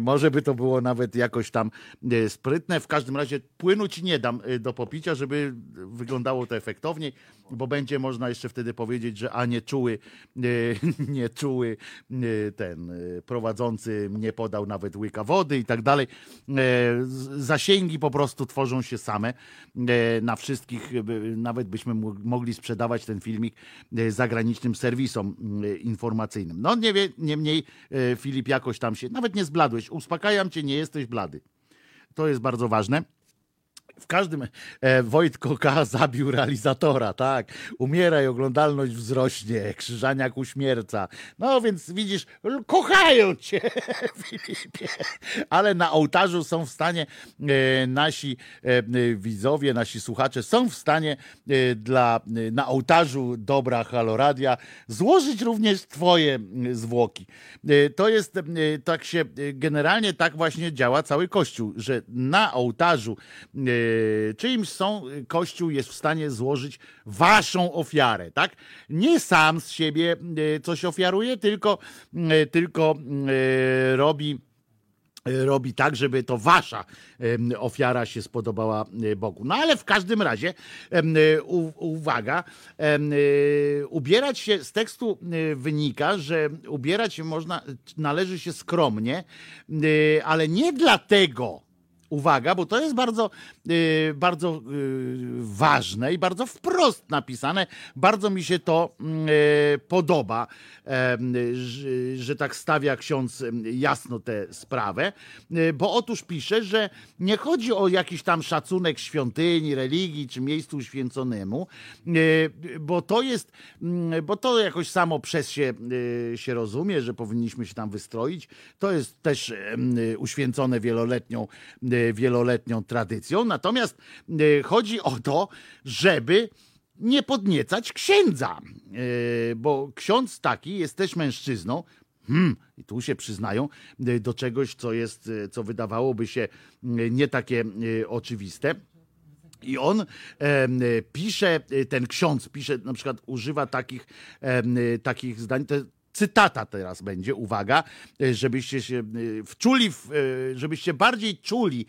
może by to było nawet jakoś tam e, sprytne. W każdym razie płynu ci nie dam e, do popicia, żeby wyglądało to efektowniej, bo będzie można jeszcze wtedy powiedzieć, że a nie czuły, e, nie czuły e, ten e, prowadzący nie podał nawet łyka wody i tak dalej. Zasięgi po prostu tworzą się same na wszystkich, nawet byśmy mo- mogli sprzedawać ten filmik zagranicznym serwisom informacyjnym. No nie wie, niemniej Filip jakoś tam się, nawet nie zbladłeś, uspokajam cię, nie jesteś blady. To jest bardzo ważne. W każdym e, Wojtko K. zabił realizatora, tak. Umieraj, oglądalność wzrośnie, krzyżaniak uśmierca. No więc widzisz, kochają cię, Filipie. Ale na ołtarzu są w stanie e, nasi e, e, widzowie, nasi słuchacze są w stanie e, dla, e, na ołtarzu dobra Haloradia złożyć również twoje zwłoki. E, To jest, tak się, generalnie tak właśnie działa cały Kościół, że na ołtarzu czyimś są, Kościół jest w stanie złożyć waszą ofiarę, tak? Nie sam z siebie e, coś ofiaruje, tylko, tylko robi robi tak, żeby to wasza ofiara się spodobała Bogu. No ale w każdym razie, uwaga, ubierać się, z tekstu wynika, że ubierać się można, należy się skromnie, ale nie dlatego, Uwaga, bo to jest bardzo, e, bardzo e, ważne i bardzo wprost napisane. Bardzo mi się to mm, e, podoba, że, tak stawia ksiądz jasno tę sprawę, bo otóż pisze, że nie chodzi o jakiś tam szacunek świątyni, religii czy miejscu uświęconemu, bo to jest, mm, bo to jakoś samo przez się, się rozumie, że powinniśmy się tam wystroić. To jest też uświęcone wieloletnią, wieloletnią tradycją. Natomiast e, chodzi o to, żeby nie podniecać księdza, e, bo ksiądz taki jest też mężczyzną. Hmm, i tu się przyznają do czegoś, co jest, co wydawałoby się nie takie oczywiste. I on e, pisze, ten ksiądz pisze, na przykład używa takich, e, takich zdań, to cytata teraz będzie, uwaga, e, żebyście się e, wczuli, e, żebyście bardziej czuli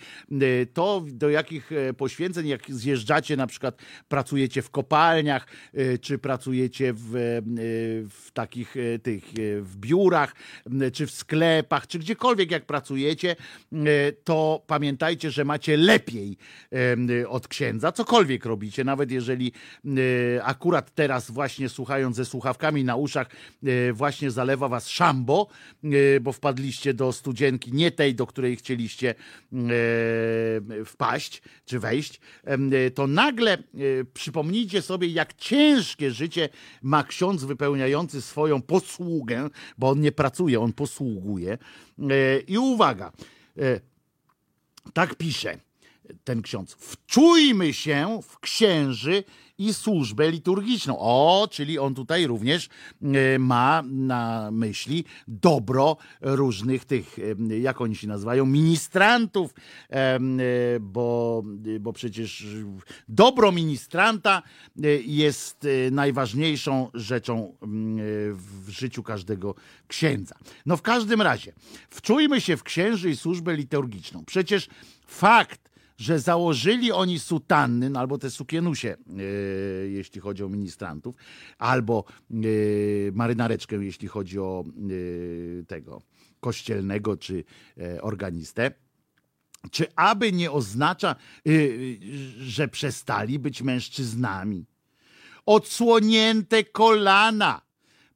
to, do jakich poświęceń, jak zjeżdżacie, na przykład pracujecie w kopalniach, czy pracujecie w, w takich tych, w biurach, czy w sklepach, czy gdziekolwiek jak pracujecie, to pamiętajcie, że macie lepiej od księdza, cokolwiek robicie, nawet jeżeli akurat teraz właśnie słuchając ze słuchawkami na uszach, e, właśnie zalewa was szambo, e, bo wpadliście do studzienki, nie tej, do której chcieliście e, wpaść, czy wejść, e, to nagle przypomnijcie sobie, jak ciężkie życie ma ksiądz wypełniający swoją posługę, bo on nie pracuje, on posługuje. I uwaga, tak pisze. ten ksiądz. Wczujmy się w księży i służbę liturgiczną. O, czyli on tutaj również e, ma na myśli dobro różnych tych, e, jak oni się nazywają, ministrantów, e, bo, bo przecież dobro ministranta jest najważniejszą rzeczą w życiu każdego księdza. No w każdym razie, wczujmy się w księży i służbę liturgiczną. Przecież fakt, że założyli oni sutanny, no albo te sukienusie, yy, jeśli chodzi o ministrantów, albo yy, marynareczkę, jeśli chodzi o yy, tego kościelnego czy organistę. Czy aby nie oznacza, że przestali być mężczyznami? Odsłonięte kolana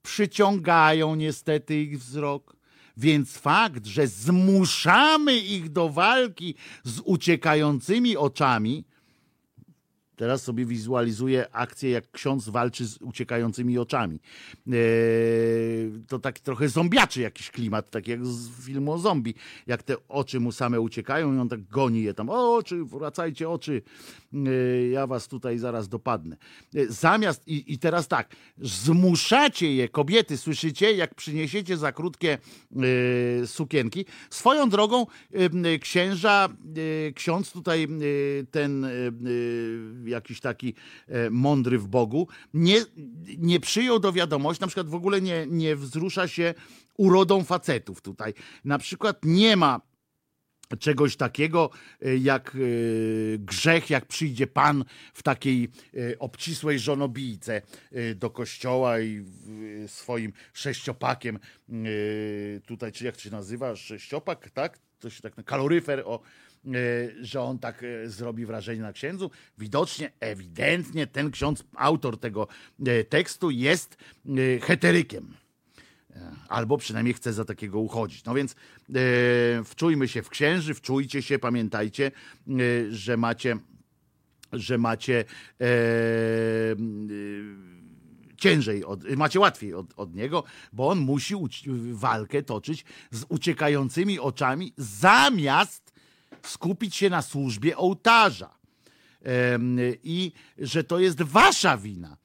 przyciągają niestety ich wzrok. Więc fakt, że zmuszamy ich do walki z uciekającymi oczami, Teraz sobie wizualizuję akcję, jak ksiądz walczy z uciekającymi oczami. Eee, to tak trochę zombiaczy jakiś klimat, tak jak z filmu o zombie. Jak te oczy mu same uciekają i on tak goni je tam. O, oczy, wracajcie oczy, eee, ja was tutaj zaraz dopadnę. Eee, zamiast, i, i teraz tak, zmuszacie je, kobiety, słyszycie, jak przyniesiecie za krótkie sukienki. Swoją drogą księża, eee, ksiądz tutaj ten jakiś taki e, mądry w Bogu, nie, nie przyjął do wiadomości, na przykład w ogóle nie, nie wzrusza się urodą facetów tutaj. Na przykład nie ma czegoś takiego e, jak e, grzech, jak przyjdzie Pan w takiej obcisłej żonobijce do kościoła i swoim sześciopakiem tutaj, czy jak to się nazywa, sześciopak, tak? To się tak, kaloryfer, o, że on tak e, zrobi wrażenie na księdzu. Widocznie, ewidentnie ten ksiądz, autor tego e, tekstu jest heterykiem. Albo przynajmniej chce za takiego uchodzić. No więc wczujmy się w księży, wczujcie się, pamiętajcie, że macie, że macie e, ciężej, od, macie łatwiej od, od niego, bo on musi walkę toczyć z uciekającymi oczami zamiast skupić się na służbie ołtarza. I że to jest wasza wina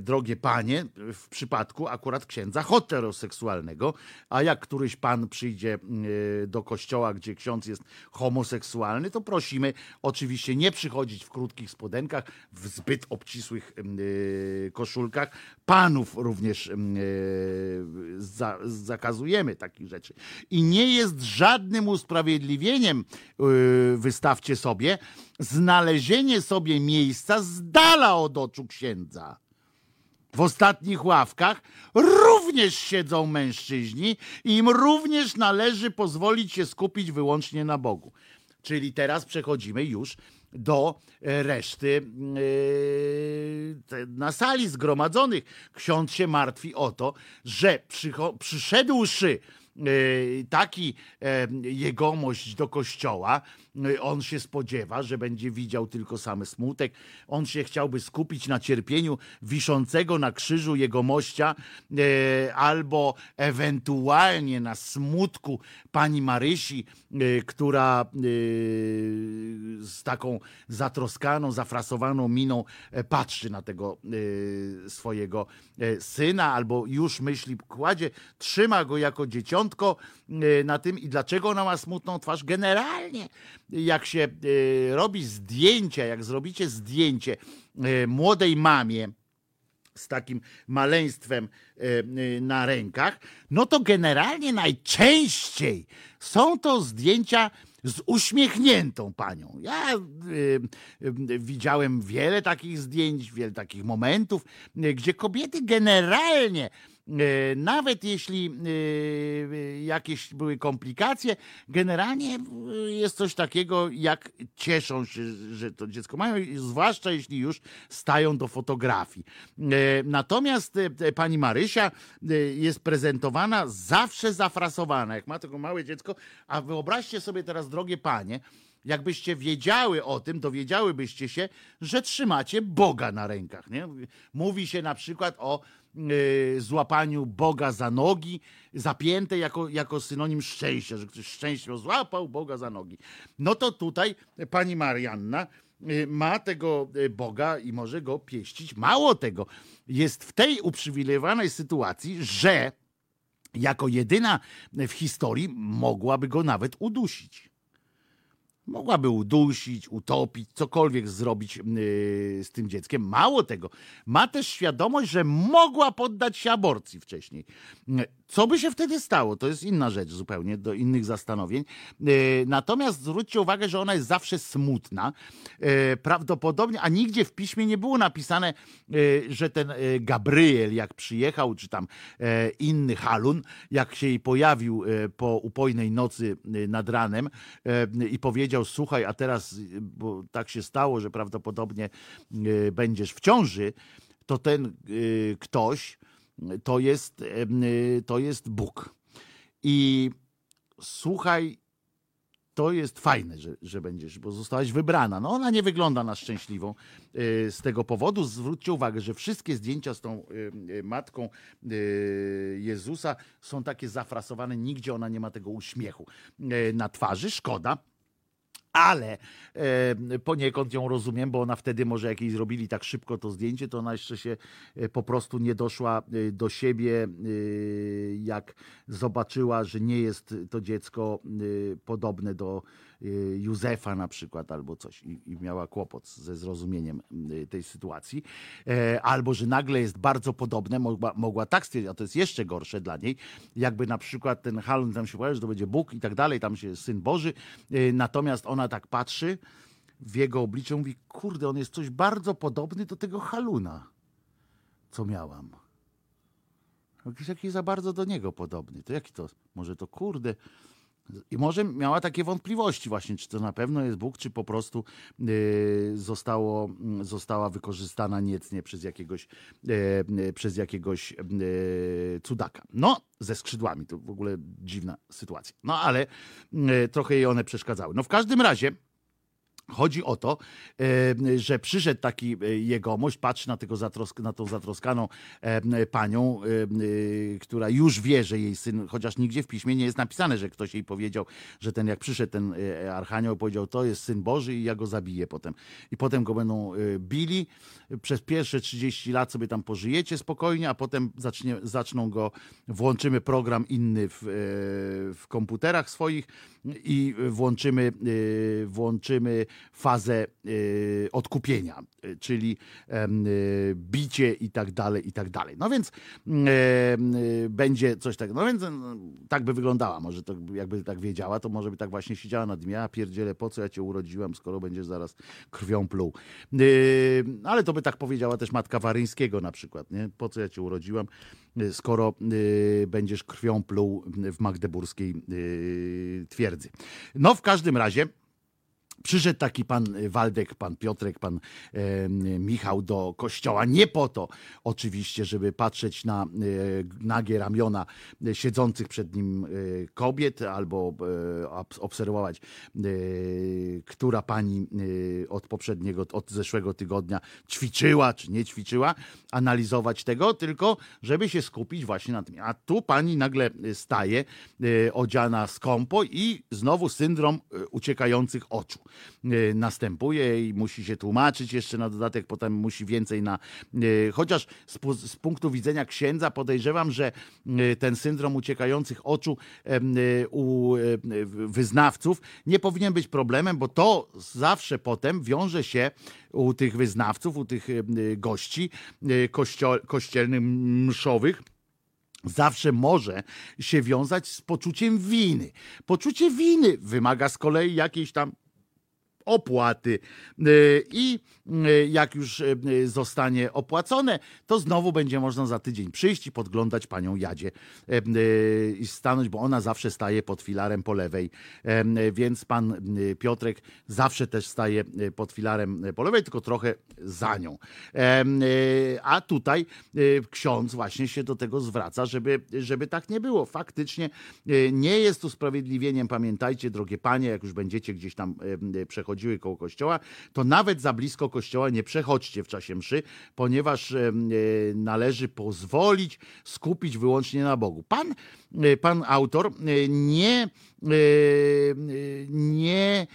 drogie panie, w przypadku akurat księdza heteroseksualnego, a jak któryś pan przyjdzie e, do kościoła, gdzie ksiądz jest homoseksualny, to prosimy oczywiście nie przychodzić w krótkich spodenkach, w zbyt obcisłych koszulkach. Panów również zakazujemy takich rzeczy. I nie jest żadnym usprawiedliwieniem, wystawcie sobie, znalezienie sobie miejsca z dala od oczu księdza. W ostatnich ławkach również siedzą mężczyźni i im również należy pozwolić się skupić wyłącznie na Bogu. Czyli teraz przechodzimy już do e, reszty yy, na sali zgromadzonych. Ksiądz się martwi o to, że przyszedłszy Y, taki e, jegomość do kościoła, on się spodziewa, że będzie widział tylko samy smutek. On się chciałby skupić na cierpieniu wiszącego na krzyżu jegomościa e, albo ewentualnie na smutku pani Marysi, e, która z taką zatroskaną, zafrasowaną miną patrzy na tego swojego syna albo już myśli, kładzie, trzyma go jako dzieciątko e, na tym i dlaczego ona ma smutną twarz. Generalnie, jak się e, robi zdjęcia, jak zrobicie zdjęcie e, młodej mamie, z takim maleństwem na rękach, no to generalnie najczęściej są to zdjęcia z uśmiechniętą panią. Ja y, y, widziałem wiele takich zdjęć, wiele takich momentów, y, gdzie kobiety generalnie nawet jeśli e, jakieś były komplikacje, generalnie e, jest coś takiego, jak cieszą się, że to dziecko mają, zwłaszcza jeśli już stają do fotografii. Natomiast pani Marysia jest prezentowana zawsze zafrasowana, jak ma tego małe dziecko, a wyobraźcie sobie teraz, drogie panie, Jakbyście wiedziały o tym, dowiedziałybyście się, że trzymacie Boga na rękach. Nie? Mówi się na przykład o y, złapaniu Boga za nogi, zapięte jako, jako synonim szczęścia, że ktoś szczęście złapał Boga za nogi. No to tutaj pani Marianna y, ma tego y, Boga i może go pieścić. Mało tego, jest w tej uprzywilejowanej sytuacji, że jako jedyna w historii mogłaby go nawet udusić. Mogłaby udusić, utopić, cokolwiek zrobić yy, z tym dzieckiem. Mało tego, ma też świadomość, że mogła poddać się aborcji wcześniej. Co by się wtedy stało? To jest inna rzecz zupełnie, do innych zastanowień. Yy, natomiast zwróćcie uwagę, że ona jest zawsze smutna. Yy, prawdopodobnie, a nigdzie w piśmie nie było napisane, yy, że ten Gabriel, jak przyjechał, czy tam inny Halun, jak się jej pojawił po upojnej nocy nad ranem i powiedział, słuchaj, a teraz, bo tak się stało, że prawdopodobnie będziesz w ciąży, to ten ktoś to jest, y, to jest Bóg. I słuchaj, to jest fajne, że, że będziesz, bo zostałaś wybrana. No ona nie wygląda na szczęśliwą y, z tego powodu. Zwróćcie uwagę, że wszystkie zdjęcia z tą y, matką Jezusa są takie zafrasowane, nigdzie ona nie ma tego uśmiechu na twarzy. Szkoda. Ale e, poniekąd ją rozumiem, bo ona wtedy może jak jej zrobili tak szybko to zdjęcie, to ona jeszcze się e, po prostu nie doszła e, do siebie, e, jak zobaczyła, że nie jest to dziecko podobne do Józefa na przykład albo coś i, i miała kłopot ze zrozumieniem e, tej sytuacji. E, albo, że nagle jest bardzo podobne, mogła, mogła tak stwierdzić, a to jest jeszcze gorsze dla niej, jakby na przykład ten Halun tam się powiedział, że to będzie Bóg i tak dalej, tam się Syn Boży, e, natomiast ona tak patrzy w jego oblicze, mówi, kurde, on jest coś bardzo podobny do tego Haluna, co miałam. Jakiś taki za bardzo do niego podobny. To jaki to? Może to kurde. I może miała takie wątpliwości właśnie, czy to na pewno jest Bóg, czy po prostu y, zostało, mm, została wykorzystana niecnie przez jakiegoś, y, y, przez jakiegoś cudaka. No, ze skrzydłami, to w ogóle dziwna sytuacja. No, ale trochę jej one przeszkadzały. No w każdym razie Chodzi o to, e, że przyszedł taki e, jegomość, patrzy na, tego zatrosk- na tą zatroskaną e, panią, która już wie, że jej syn, chociaż nigdzie w piśmie nie jest napisane, że ktoś jej powiedział, że ten jak przyszedł ten archanioł, powiedział, to jest syn Boży i ja go zabiję potem. I potem go będą bili. Przez pierwsze 30 lat sobie tam pożyjecie spokojnie, a potem zacznie, zaczną go, włączymy program inny w, w komputerach swoich i włączymy, y, włączymy fazę y, odkupienia, czyli y, bicie i tak dalej, i tak dalej. No więc będzie coś takiego. No więc tak by wyglądała. Może to jakby tak wiedziała, to może by tak właśnie siedziała nad mnie, a pierdziele, po co ja cię urodziłem, skoro będziesz zaraz krwią pluł. Ale to by tak powiedziała też matka Waryńskiego na przykład, nie? Po co ja cię urodziłam, skoro będziesz krwią pluł w magdeburskiej y, twierdzy. No w każdym razie Przyszedł taki pan Waldek, pan Piotrek, pan e, Michał do kościoła. Nie po to, oczywiście, żeby patrzeć na e, nagie ramiona siedzących przed nim e, kobiet albo obs- obserwować, która pani od poprzedniego, od zeszłego tygodnia ćwiczyła czy nie ćwiczyła, analizować tego, tylko żeby się skupić właśnie na tym. A tu pani nagle staje odziana skąpo i znowu syndrom uciekających oczu następuje i musi się tłumaczyć jeszcze na dodatek, potem musi więcej na. e, Chociaż z, z punktu widzenia księdza podejrzewam, że e, ten syndrom uciekających oczu u wyznawców nie powinien być problemem, bo to zawsze potem wiąże się u tych wyznawców, u tych gości kościo- kościelnych, mszowych zawsze może się wiązać z poczuciem winy. Poczucie winy wymaga z kolei jakiejś tam opłaty. I jak już zostanie opłacone, to znowu będzie można za tydzień przyjść i podglądać panią Jadzie i stanąć, bo ona zawsze staje pod filarem po lewej, więc pan Piotrek zawsze też staje pod filarem po lewej, tylko trochę za nią. A tutaj ksiądz właśnie się do tego zwraca, żeby, żeby tak nie było. Faktycznie nie jest usprawiedliwieniem, pamiętajcie, drogie panie, jak już będziecie gdzieś tam przechodziły koło kościoła, to nawet za blisko kościoła nie przechodźcie w czasie mszy, ponieważ należy pozwolić skupić wyłącznie na Bogu. Pan, pan autor nie, nie,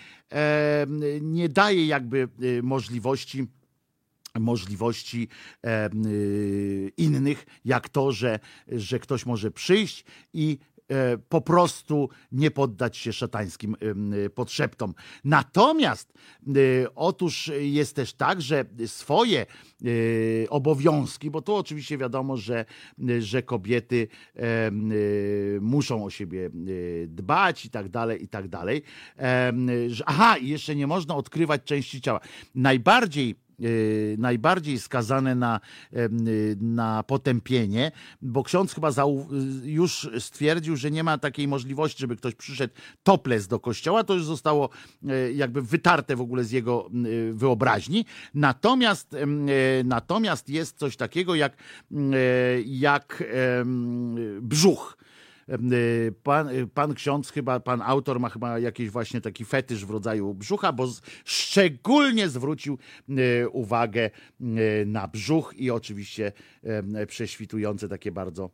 nie daje jakby możliwości możliwości e, innych, jak to, że, że ktoś może przyjść i e, po prostu nie poddać się szatańskim e, podszeptom. Natomiast otóż jest też tak, że swoje obowiązki, bo tu oczywiście wiadomo, że, że kobiety muszą o siebie dbać i tak dalej, i tak dalej. Aha, i jeszcze nie można odkrywać części ciała. Najbardziej najbardziej skazane na, na potępienie, bo ksiądz chyba już stwierdził, że nie ma takiej możliwości, żeby ktoś przyszedł topless do kościoła, to już zostało e, jakby wytarte w ogóle z jego wyobraźni. Natomiast, e, natomiast jest coś takiego jak, jak brzuch. Y, pan, y, pan ksiądz, chyba pan autor ma chyba jakiś właśnie taki fetysz w rodzaju brzucha, bo szczególnie zwrócił y, uwagę na brzuch i oczywiście prześwitujące takie bardzo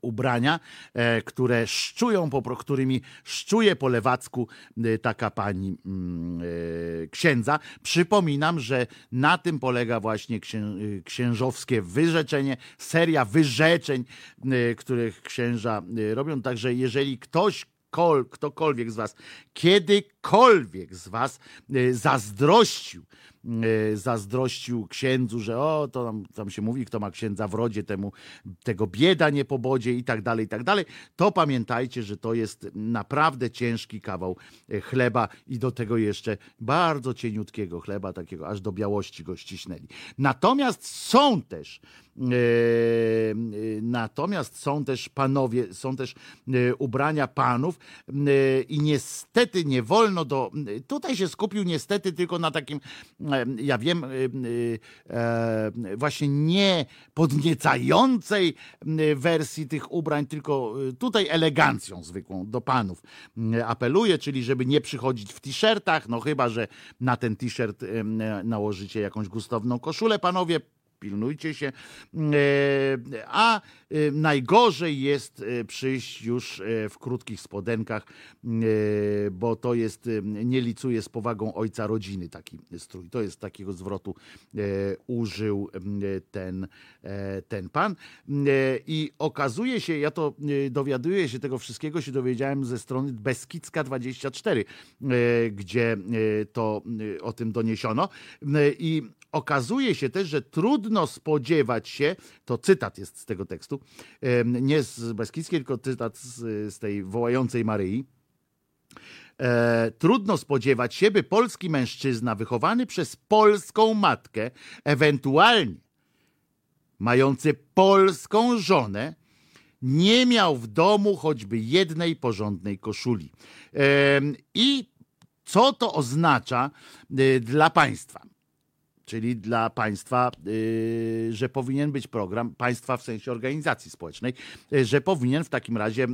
ubrania, e, które szczują, po, którymi szczuje po lewacku e, taka pani mm, księdza. Przypominam, że na tym polega właśnie księżowskie wyrzeczenie, seria wyrzeczeń, których księża robią. Także jeżeli ktoś kol, ktokolwiek z was, kiedykolwiek z was zazdrościł E, zazdrościł księdzu, że o, to tam, tam się mówi, kto ma księdza w rodzie, temu tego bieda nie pobodzie i tak dalej, i tak dalej, to pamiętajcie, że to jest naprawdę ciężki kawał e, chleba i do tego jeszcze bardzo cieniutkiego chleba, takiego aż do białości go ścisnęli. Natomiast są też e, Natomiast są też panowie, są też ubrania panów i niestety nie wolno do. Tutaj się skupił niestety tylko na takim ja wiem, y, y, e, właśnie nie podniecającej wersji tych ubrań, tylko y, tutaj elegancją zwykłą do panów apeluję, czyli żeby nie przychodzić w t-shirtach, no chyba, że na ten t-shirt nałożycie jakąś gustowną koszulę, panowie, pilnujcie się. E, a e, najgorzej jest e, przyjść już w krótkich spodenkach, bo to jest, nie licuje z powagą ojca rodziny taki strój. To jest takiego zwrotu użył ten, ten pan. I okazuje się, ja to dowiaduję się tego wszystkiego, się dowiedziałem ze strony Beskidzka24, gdzie to o tym doniesiono. I okazuje się też, że trudno spodziewać się, to cytat jest z tego tekstu, nie z Beskidzkiej, tylko cytat z, z tej wołającej Maryi. E, trudno spodziewać się, by polski mężczyzna wychowany przez polską matkę, ewentualnie mający polską żonę, nie miał w domu choćby jednej porządnej koszuli. E, I co to oznacza e, dla państwa? Czyli dla państwa, y, że powinien być program, państwa w sensie organizacji społecznej, y, że powinien w takim razie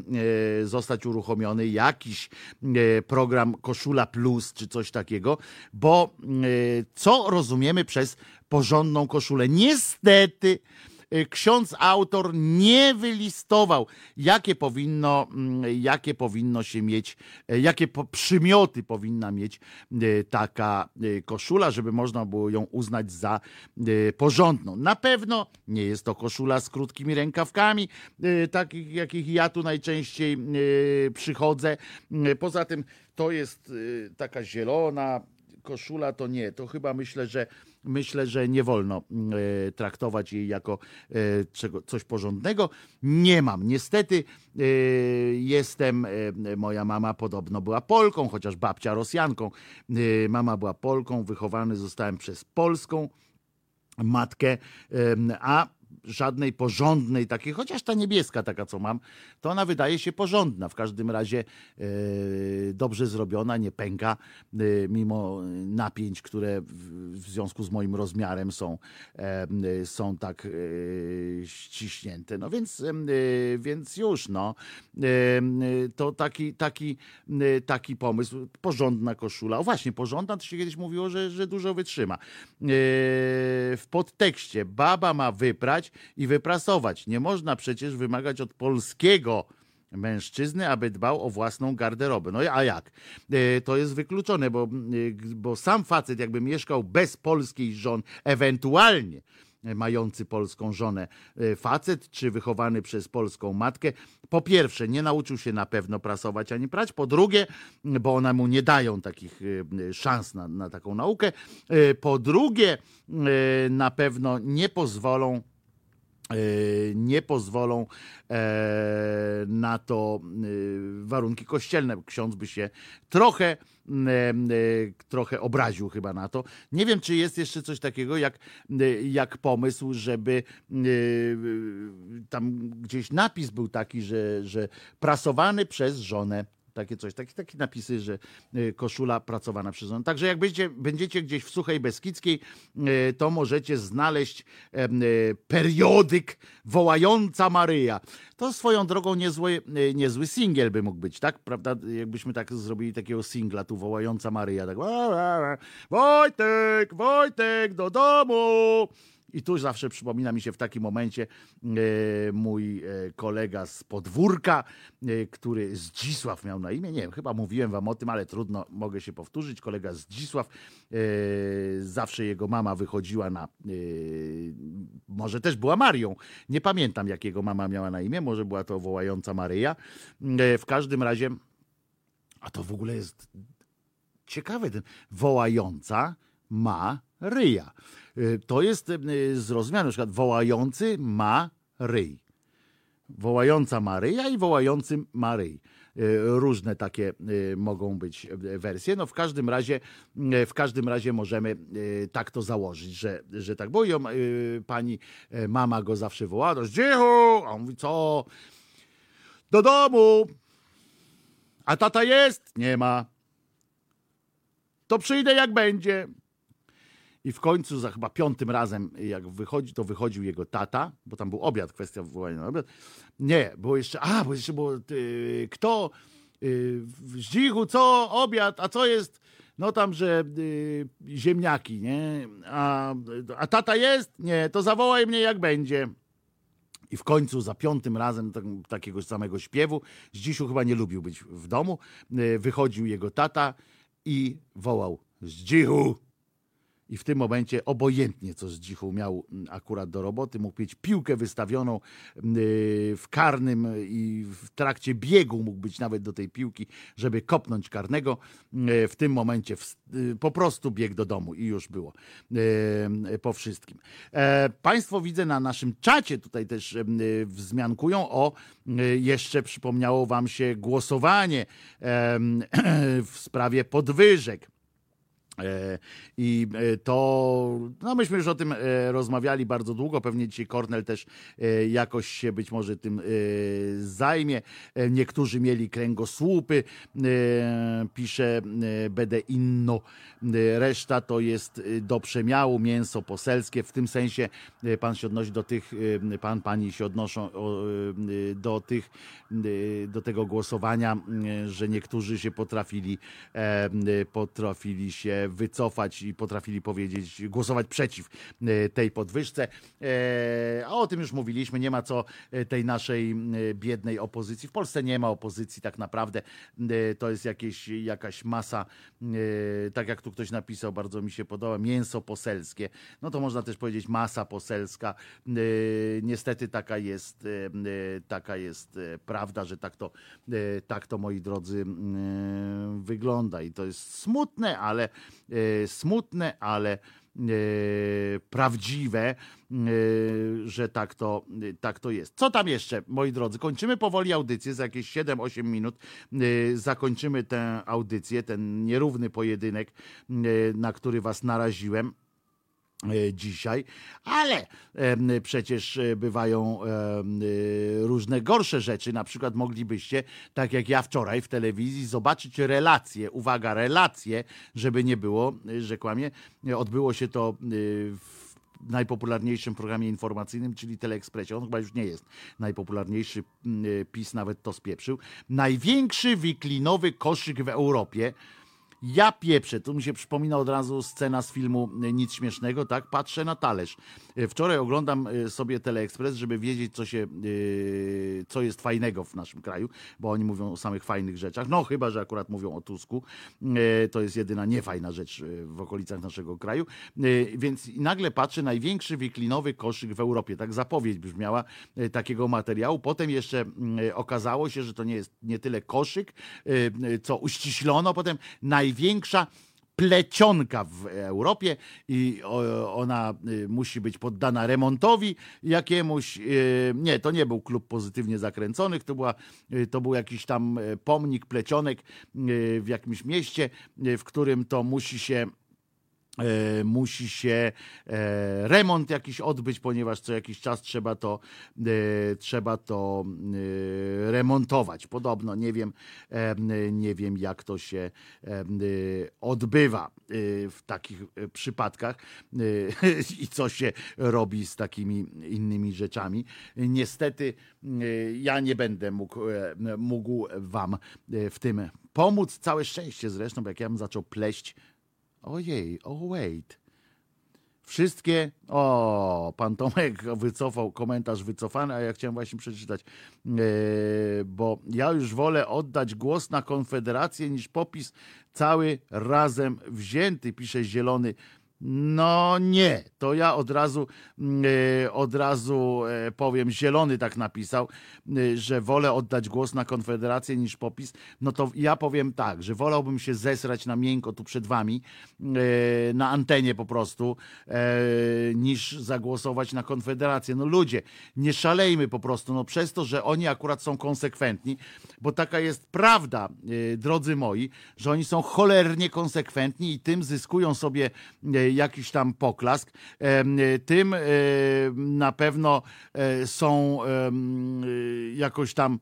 y, zostać uruchomiony jakiś program Koszula Plus czy coś takiego, bo co rozumiemy przez porządną koszulę? Niestety, ksiądz autor nie wylistował, jakie powinno, mm, jakie powinno się mieć, y, jakie przymioty powinna mieć y, taka koszula, żeby można było ją uznać za porządną. Na pewno nie jest to koszula z krótkimi rękawkami, takich jakich ja tu najczęściej przychodzę. Poza tym to jest taka zielona, koszula to nie, to chyba myślę, że myślę, że nie wolno e, traktować jej jako e, czego, coś porządnego. Nie mam. Niestety e, jestem, moja mama podobno była Polką, chociaż babcia Rosjanką. Mama była Polką, wychowany zostałem przez polską matkę, a żadnej porządnej takiej, chociaż ta niebieska taka, co mam, to ona wydaje się porządna. W każdym razie e, dobrze zrobiona, nie pęka, e, mimo napięć, które w, związku z moim rozmiarem są, e, są tak e, ściśnięte. No więc, e, więc już, no. E, to taki, taki, e, taki pomysł. Porządna koszula. O właśnie, porządna, to się kiedyś mówiło, że, że dużo wytrzyma. E, W podtekście baba ma wyprać i wyprasować. Nie można przecież wymagać od polskiego mężczyzny, aby dbał o własną garderobę. No a jak? E, To jest wykluczone, bo, e, bo sam facet jakby mieszkał bez polskiej żony, ewentualnie mający polską żonę e, facet, czy wychowany przez polską matkę, po pierwsze nie nauczył się na pewno prasować ani prać, po drugie, bo one mu nie dają takich szans na, na taką naukę, po drugie na pewno nie pozwolą nie pozwolą e, na to e, warunki kościelne. Ksiądz by się trochę, m, e, trochę obraził chyba na to. Nie wiem, czy jest jeszcze coś takiego jak, e, jak pomysł, żeby e, tam gdzieś napis był taki, że, że prasowany przez żonę. Takie coś, takie, takie napisy, że e, koszula pracowana przez żonę. Także jak będziecie, będziecie gdzieś w Suchej Beskidzkiej, e, to możecie znaleźć e, periodyk Wołająca Maryja. To swoją drogą niezły, niezły singiel by mógł być, tak? Prawda? Jakbyśmy tak zrobili takiego singla, tu Wołająca Maryja. Tak. Wojtek, Wojtek, do domu! I tu zawsze przypomina mi się w takim momencie e, mój e, kolega z podwórka, e, który Zdzisław miał na imię. Nie wiem, chyba mówiłem wam o tym, ale trudno, mogę się powtórzyć. Kolega Zdzisław, zawsze jego mama wychodziła na. Może też była Marią. Nie pamiętam, jak jego mama miała na imię. Może była to wołająca Maryja. W każdym razie, a to w ogóle jest ciekawe, ten wołająca ma ryja. Y, To jest y, zrozumiane, na przykład wołający ma ryj. Wołająca Maryja i wołający Maryj. Y, Różne takie mogą być wersje. No w każdym razie, w każdym razie możemy tak to założyć, że, że tak było. I Pani mama go zawsze wołała, do Zdzichu! A on mówi, co? Do domu! A tata jest? Nie ma. To przyjdę jak będzie. I w końcu za chyba piątym razem, jak wychodzi, to wychodził jego tata, bo tam był obiad, kwestia wywołania na obiad. Nie, było jeszcze, a, bo jeszcze było, kto, y, w Zdzichu, co, obiad, a co jest, no tam, że y, ziemniaki, nie, a, a tata jest? Nie, to zawołaj mnie jak będzie. I w końcu za piątym razem tak, takiego samego śpiewu, Zdzisiu chyba nie lubił być w domu, y, wychodził jego tata i wołał Zdzichu. I w tym momencie obojętnie, co Zdzichu miał mm, akurat do roboty, mógł mieć piłkę wystawioną mm, y, w karnym i w trakcie biegu mógł być nawet do tej piłki, żeby kopnąć karnego. Y, W tym momencie y, po prostu biegł do domu i już było y, po wszystkim. E, Państwo widzę na naszym czacie tutaj też y, wzmiankują o y, jeszcze przypomniało wam się głosowanie w sprawie podwyżek. E, I e, to, no myśmy już o tym e, rozmawiali bardzo długo, pewnie dzisiaj Kornel też jakoś się być może tym zajmie. Niektórzy mieli kręgosłupy, pisze będę inno. Reszta to jest do przemiału mięso poselskie, w tym sensie pan się odnosi do tych, pan, pani się odnoszą do tych, do tego głosowania, że niektórzy się potrafili, potrafili się wycofać i potrafili powiedzieć, głosować przeciw e, tej podwyżce. E, A o tym już mówiliśmy, nie ma co e, tej naszej biednej opozycji. W Polsce nie ma opozycji tak naprawdę. To jest jakieś, jakaś masa, tak jak tu ktoś napisał, bardzo mi się podoba, mięso poselskie. No to można też powiedzieć masa poselska. Niestety taka jest, taka jest prawda, że tak to, tak to moi drodzy wygląda i to jest smutne, ale smutne, ale prawdziwe, że tak to, tak to jest. Co tam jeszcze, moi drodzy? Kończymy powoli audycję, za jakieś 7-8 minut zakończymy tę audycję, ten nierówny pojedynek, na który was naraziłem. E, dzisiaj, ale przecież e, bywają e, różne gorsze rzeczy. Na przykład moglibyście, tak jak ja wczoraj w telewizji, zobaczyć relacje, uwaga, relacje, żeby nie było, że kłamie. Odbyło się to w najpopularniejszym programie informacyjnym, czyli Teleekspresie. On chyba już nie jest najpopularniejszy, PiS nawet to spieprzył. Największy wiklinowy koszyk w Europie ja pieprzę, tu mi się przypomina od razu scena z filmu Nic Śmiesznego, tak? Patrzę na talerz. E, wczoraj oglądam e, sobie Teleekspres, żeby wiedzieć, co, się, e, co jest fajnego w naszym kraju, bo oni mówią o samych fajnych rzeczach. No, chyba, że akurat mówią o Tusku. To jest jedyna niefajna rzecz w okolicach naszego kraju. Więc nagle patrzę, największy wiklinowy koszyk w Europie. Tak zapowiedź brzmiała takiego materiału. Potem jeszcze okazało się, że to nie jest nie tyle koszyk, co uściślono. Potem największa plecionka w Europie i ona y, musi być poddana remontowi jakiemuś. Y, nie, to nie był klub pozytywnie zakręconych, to, była, y, to był jakiś tam pomnik plecionek w jakimś mieście, w którym to musi się musi się e, remont jakiś odbyć, ponieważ co jakiś czas trzeba to, e, trzeba to remontować. Podobno nie wiem, nie wiem jak to się odbywa w takich przypadkach i co się robi z takimi innymi rzeczami. Niestety ja nie będę mógł, mógł wam w tym pomóc. Całe szczęście zresztą, jak ja bym zaczął pleść Ojej, oh wait. Wszystkie. O, pan Tomek wycofał komentarz wycofany, a ja chciałem właśnie przeczytać, e, bo ja już wolę oddać głos na Konfederację niż popis cały razem wzięty, pisze Zielony no nie, to ja od razu, mm, e, od razu e, powiem, Zielony tak napisał, e, że wolę oddać głos na Konfederację niż popis. No to ja powiem tak, że wolałbym się zesrać na miękko tu przed wami, na antenie po prostu, niż zagłosować na Konfederację. No ludzie, nie szalejmy po prostu, no przez to, że oni akurat są konsekwentni, bo taka jest prawda, drodzy moi, że oni są cholernie konsekwentni i tym zyskują sobie jakiś tam poklask, tym na pewno e, są jakoś tam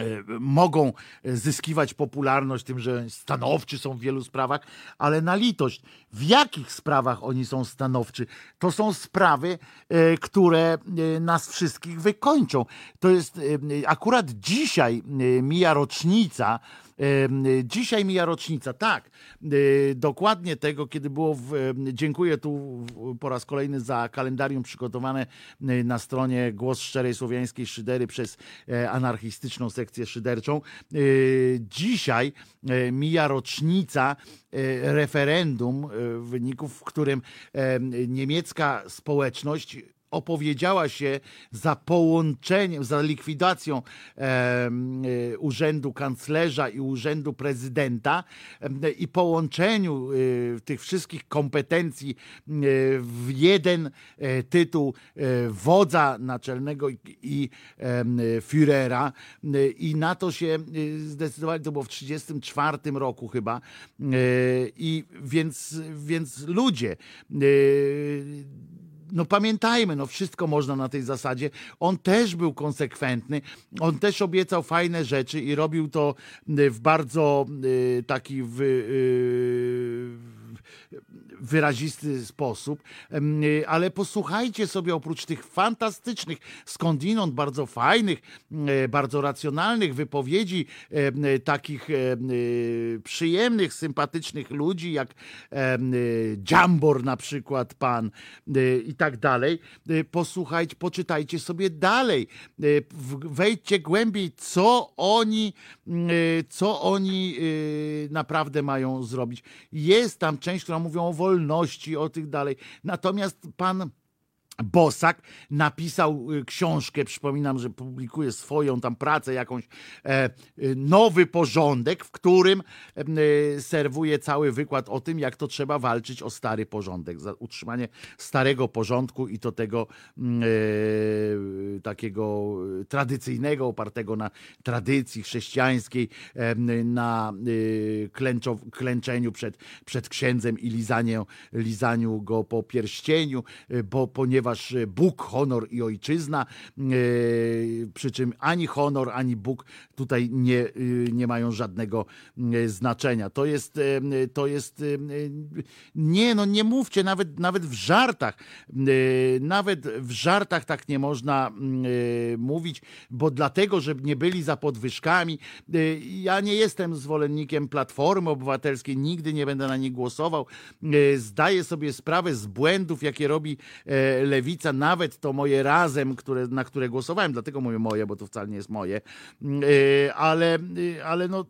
e, mogą zyskiwać popularność tym, że stanowczy są w wielu sprawach, ale na litość, w jakich sprawach oni są stanowczy? To są sprawy, e, które nas wszystkich wykończą. To jest akurat dzisiaj mija rocznica Dzisiaj mija rocznica, tak, e, dokładnie tego, kiedy było, w, dziękuję tu po raz kolejny za kalendarium przygotowane e, na stronie Głos Szczerej Słowiańskiej Szydery przez e, anarchistyczną sekcję szyderczą. Dzisiaj mija rocznica referendum, wyników, w którym niemiecka społeczność opowiedziała się za połączeniem, za likwidacją e, urzędu kanclerza i urzędu prezydenta e, i połączeniu e, tych wszystkich kompetencji e, w jeden e, tytuł e, wodza naczelnego i, i Führera. I na to się zdecydowali, to było w 1934 roku chyba. I więc, więc ludzie no pamiętajmy, no wszystko można na tej zasadzie. On też był konsekwentny, on też obiecał fajne rzeczy i robił to w bardzo y, taki w, y, wyrazisty sposób, ale posłuchajcie sobie oprócz tych fantastycznych, skądinąd bardzo fajnych, bardzo racjonalnych wypowiedzi takich przyjemnych, sympatycznych ludzi, jak Jambor na przykład pan i tak dalej. Posłuchajcie, poczytajcie sobie dalej. Wejdźcie głębiej, co oni, co oni naprawdę mają zrobić. Jest tam część, która mówią o wolności, o tych dalej. Natomiast pan Bosak napisał y, książkę, przypominam, że publikuje swoją tam pracę, jakąś e, y, nowy porządek, w którym e, serwuje cały wykład o tym, jak to trzeba walczyć o stary porządek, za utrzymanie starego porządku i to tego mm, e, takiego tradycyjnego, opartego na tradycji chrześcijańskiej, e, na e, klęczo, klęczeniu przed, przed księdzem i lizaniu, lizaniu go po pierścieniu, e, bo ponieważ ponieważ Bóg, honor i ojczyzna, e, przy czym ani honor, ani Bóg tutaj nie, e, nie mają żadnego e, znaczenia. To jest, to jest, nie, no nie mówcie, nawet, nawet w żartach, nawet w żartach tak nie można mówić, bo dlatego, że nie byli za podwyżkami. Ja nie jestem zwolennikiem Platformy Obywatelskiej, nigdy nie będę na nie głosował. Zdaję sobie sprawę z błędów, jakie robi nawet to moje razem, które, na które głosowałem, dlatego mówię moje, bo to wcale nie jest moje, y, ale, y, ale no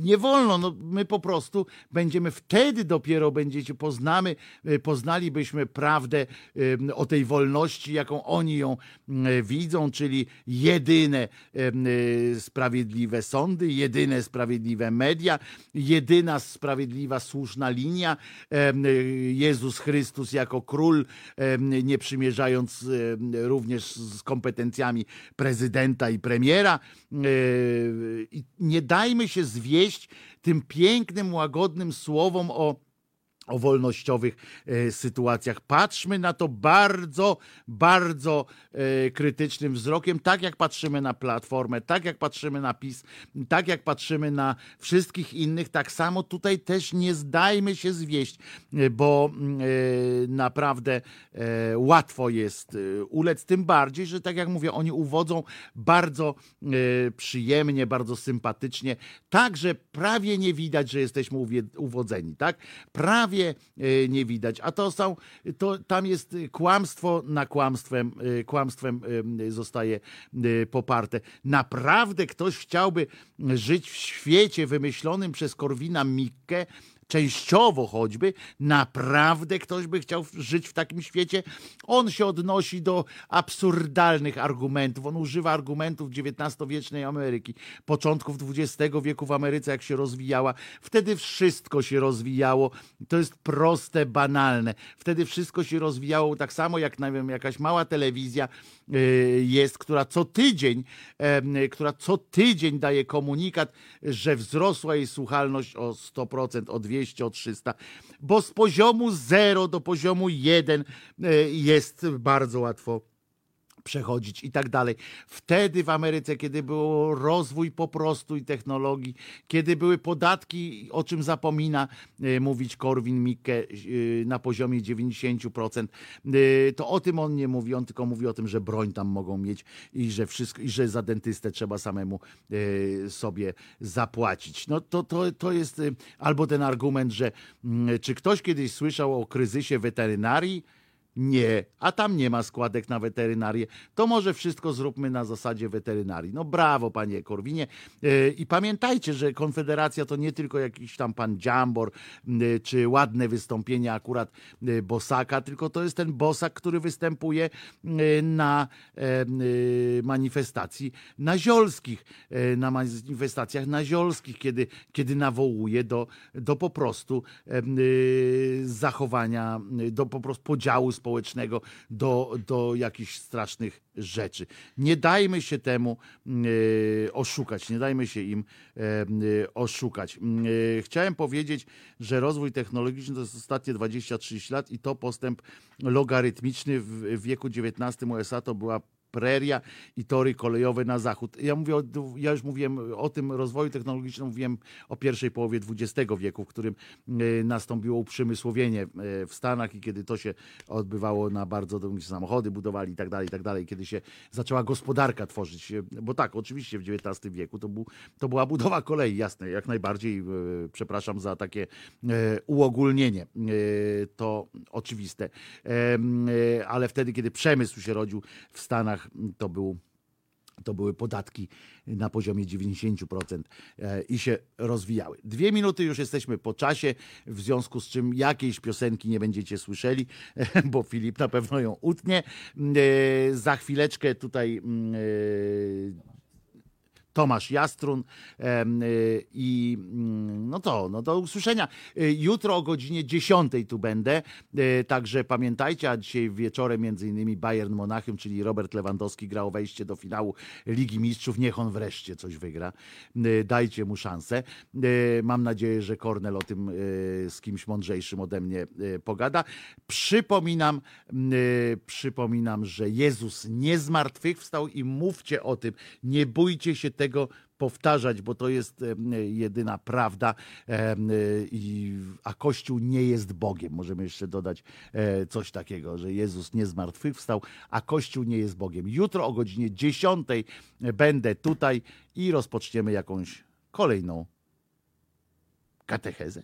nie wolno, no, my po prostu będziemy wtedy dopiero będziecie poznamy, y, poznalibyśmy prawdę y, o tej wolności, jaką oni ją y, widzą, czyli jedyne sprawiedliwe sądy, jedyne sprawiedliwe media, jedyna sprawiedliwa, słuszna linia, Jezus Chrystus jako król, nie przymierzając również z kompetencjami prezydenta i premiera. Nie dajmy się zwieść tym pięknym, łagodnym słowom o o wolnościowych e, sytuacjach. Patrzmy na to bardzo, bardzo e, krytycznym wzrokiem, tak jak patrzymy na Platformę, tak jak patrzymy na PiS, tak jak patrzymy na wszystkich innych, tak samo tutaj też nie zdajmy się zwieść, e, bo naprawdę łatwo jest ulec, tym bardziej, że tak jak mówię, oni uwodzą bardzo przyjemnie, bardzo sympatycznie, tak, że prawie nie widać, że jesteśmy uwodzeni, tak? Prawie prawie e, nie widać. A to są, to, tam jest kłamstwo na kłamstwem, e, kłamstwem e, zostaje poparte. Naprawdę ktoś chciałby żyć w świecie wymyślonym przez Korwina Mikke, częściowo choćby, naprawdę ktoś by chciał żyć w takim świecie. On się odnosi do absurdalnych argumentów. On używa argumentów XIX-wiecznej Ameryki, początków XX wieku w Ameryce, jak się rozwijała. Wtedy wszystko się rozwijało. To jest proste, banalne. Wtedy wszystko się rozwijało tak samo jak nie wiem, jakaś mała telewizja jest, która co tydzień, która co tydzień daje komunikat, że wzrosła jej słuchalność o 100%, o 200%, 200, o 300, bo z poziomu 0 do poziomu 1 e, jest bardzo łatwo przechodzić i tak dalej. Wtedy w Ameryce, kiedy był rozwój po prostu i technologii, kiedy były podatki, o czym zapomina e, mówić Korwin Mikke e, na poziomie 90%, e, to o tym on nie mówi, on tylko mówi o tym, że broń tam mogą mieć i że wszystko, i że za dentystę trzeba samemu sobie zapłacić. No to, to, to jest albo ten argument, że mm, czy ktoś kiedyś słyszał o kryzysie weterynarii? Nie, a tam nie ma składek na weterynarię. To może wszystko zróbmy na zasadzie weterynarii. No brawo, panie Korwinie. E, I pamiętajcie, że Konfederacja to nie tylko jakiś tam pan Dziambor, czy ładne wystąpienie akurat Bosaka, tylko to jest ten Bosak, który występuje na e, manifestacji naziolskich, e, na manifestacjach naziolskich, kiedy, kiedy nawołuje do, do po prostu zachowania, do po prostu podziału społecznego do, do jakichś strasznych rzeczy. Nie dajmy się temu y, oszukać, nie dajmy się im y, oszukać. Y, chciałem powiedzieć, że rozwój technologiczny to jest ostatnie 20-30 lat i to postęp logarytmiczny w wieku XIX USA to była preria i tory kolejowe na zachód. Ja mówię, ja już mówiłem o tym rozwoju technologicznym, mówiłem o pierwszej połowie XX wieku, w którym e, nastąpiło uprzemysłowienie e, w Stanach i kiedy to się odbywało na bardzo duże samochody budowali i tak dalej, i tak dalej, kiedy się zaczęła gospodarka tworzyć, e, bo tak, oczywiście w XIX wieku to, był, to była budowa kolei, jasne, jak najbardziej, przepraszam za takie uogólnienie, to oczywiste, ale wtedy, kiedy przemysł się rodził w Stanach, to był to były podatki na poziomie 90% e, i się rozwijały. Dwie minuty już jesteśmy po czasie, w związku z czym jakiejś piosenki nie będziecie słyszeli, bo Filip na pewno ją utnie. E, Za chwileczkę tutaj mm, e, Tomasz Jastrun y, i mm, no to, no do usłyszenia. Y, Jutro o godzinie 10 tu będę, y, także pamiętajcie, a dzisiaj wieczorem między innymi Bayern Monachium, czyli Robert Lewandowski grał wejście do finału Ligi Mistrzów, niech on wreszcie coś wygra. Dajcie mu szansę. Mam nadzieję, że Kornel o tym z kimś mądrzejszym ode mnie pogada. Przypominam, przypominam, że Jezus nie zmartwychwstał i mówcie o tym. Nie bójcie się tego powtarzać, bo to jest jedyna prawda, i- a Kościół nie jest Bogiem. Możemy jeszcze dodać e, coś takiego, że Jezus nie zmartwychwstał, a Kościół nie jest Bogiem. Jutro o godzinie 10 będę tutaj i rozpoczniemy jakąś kolejną katechezę.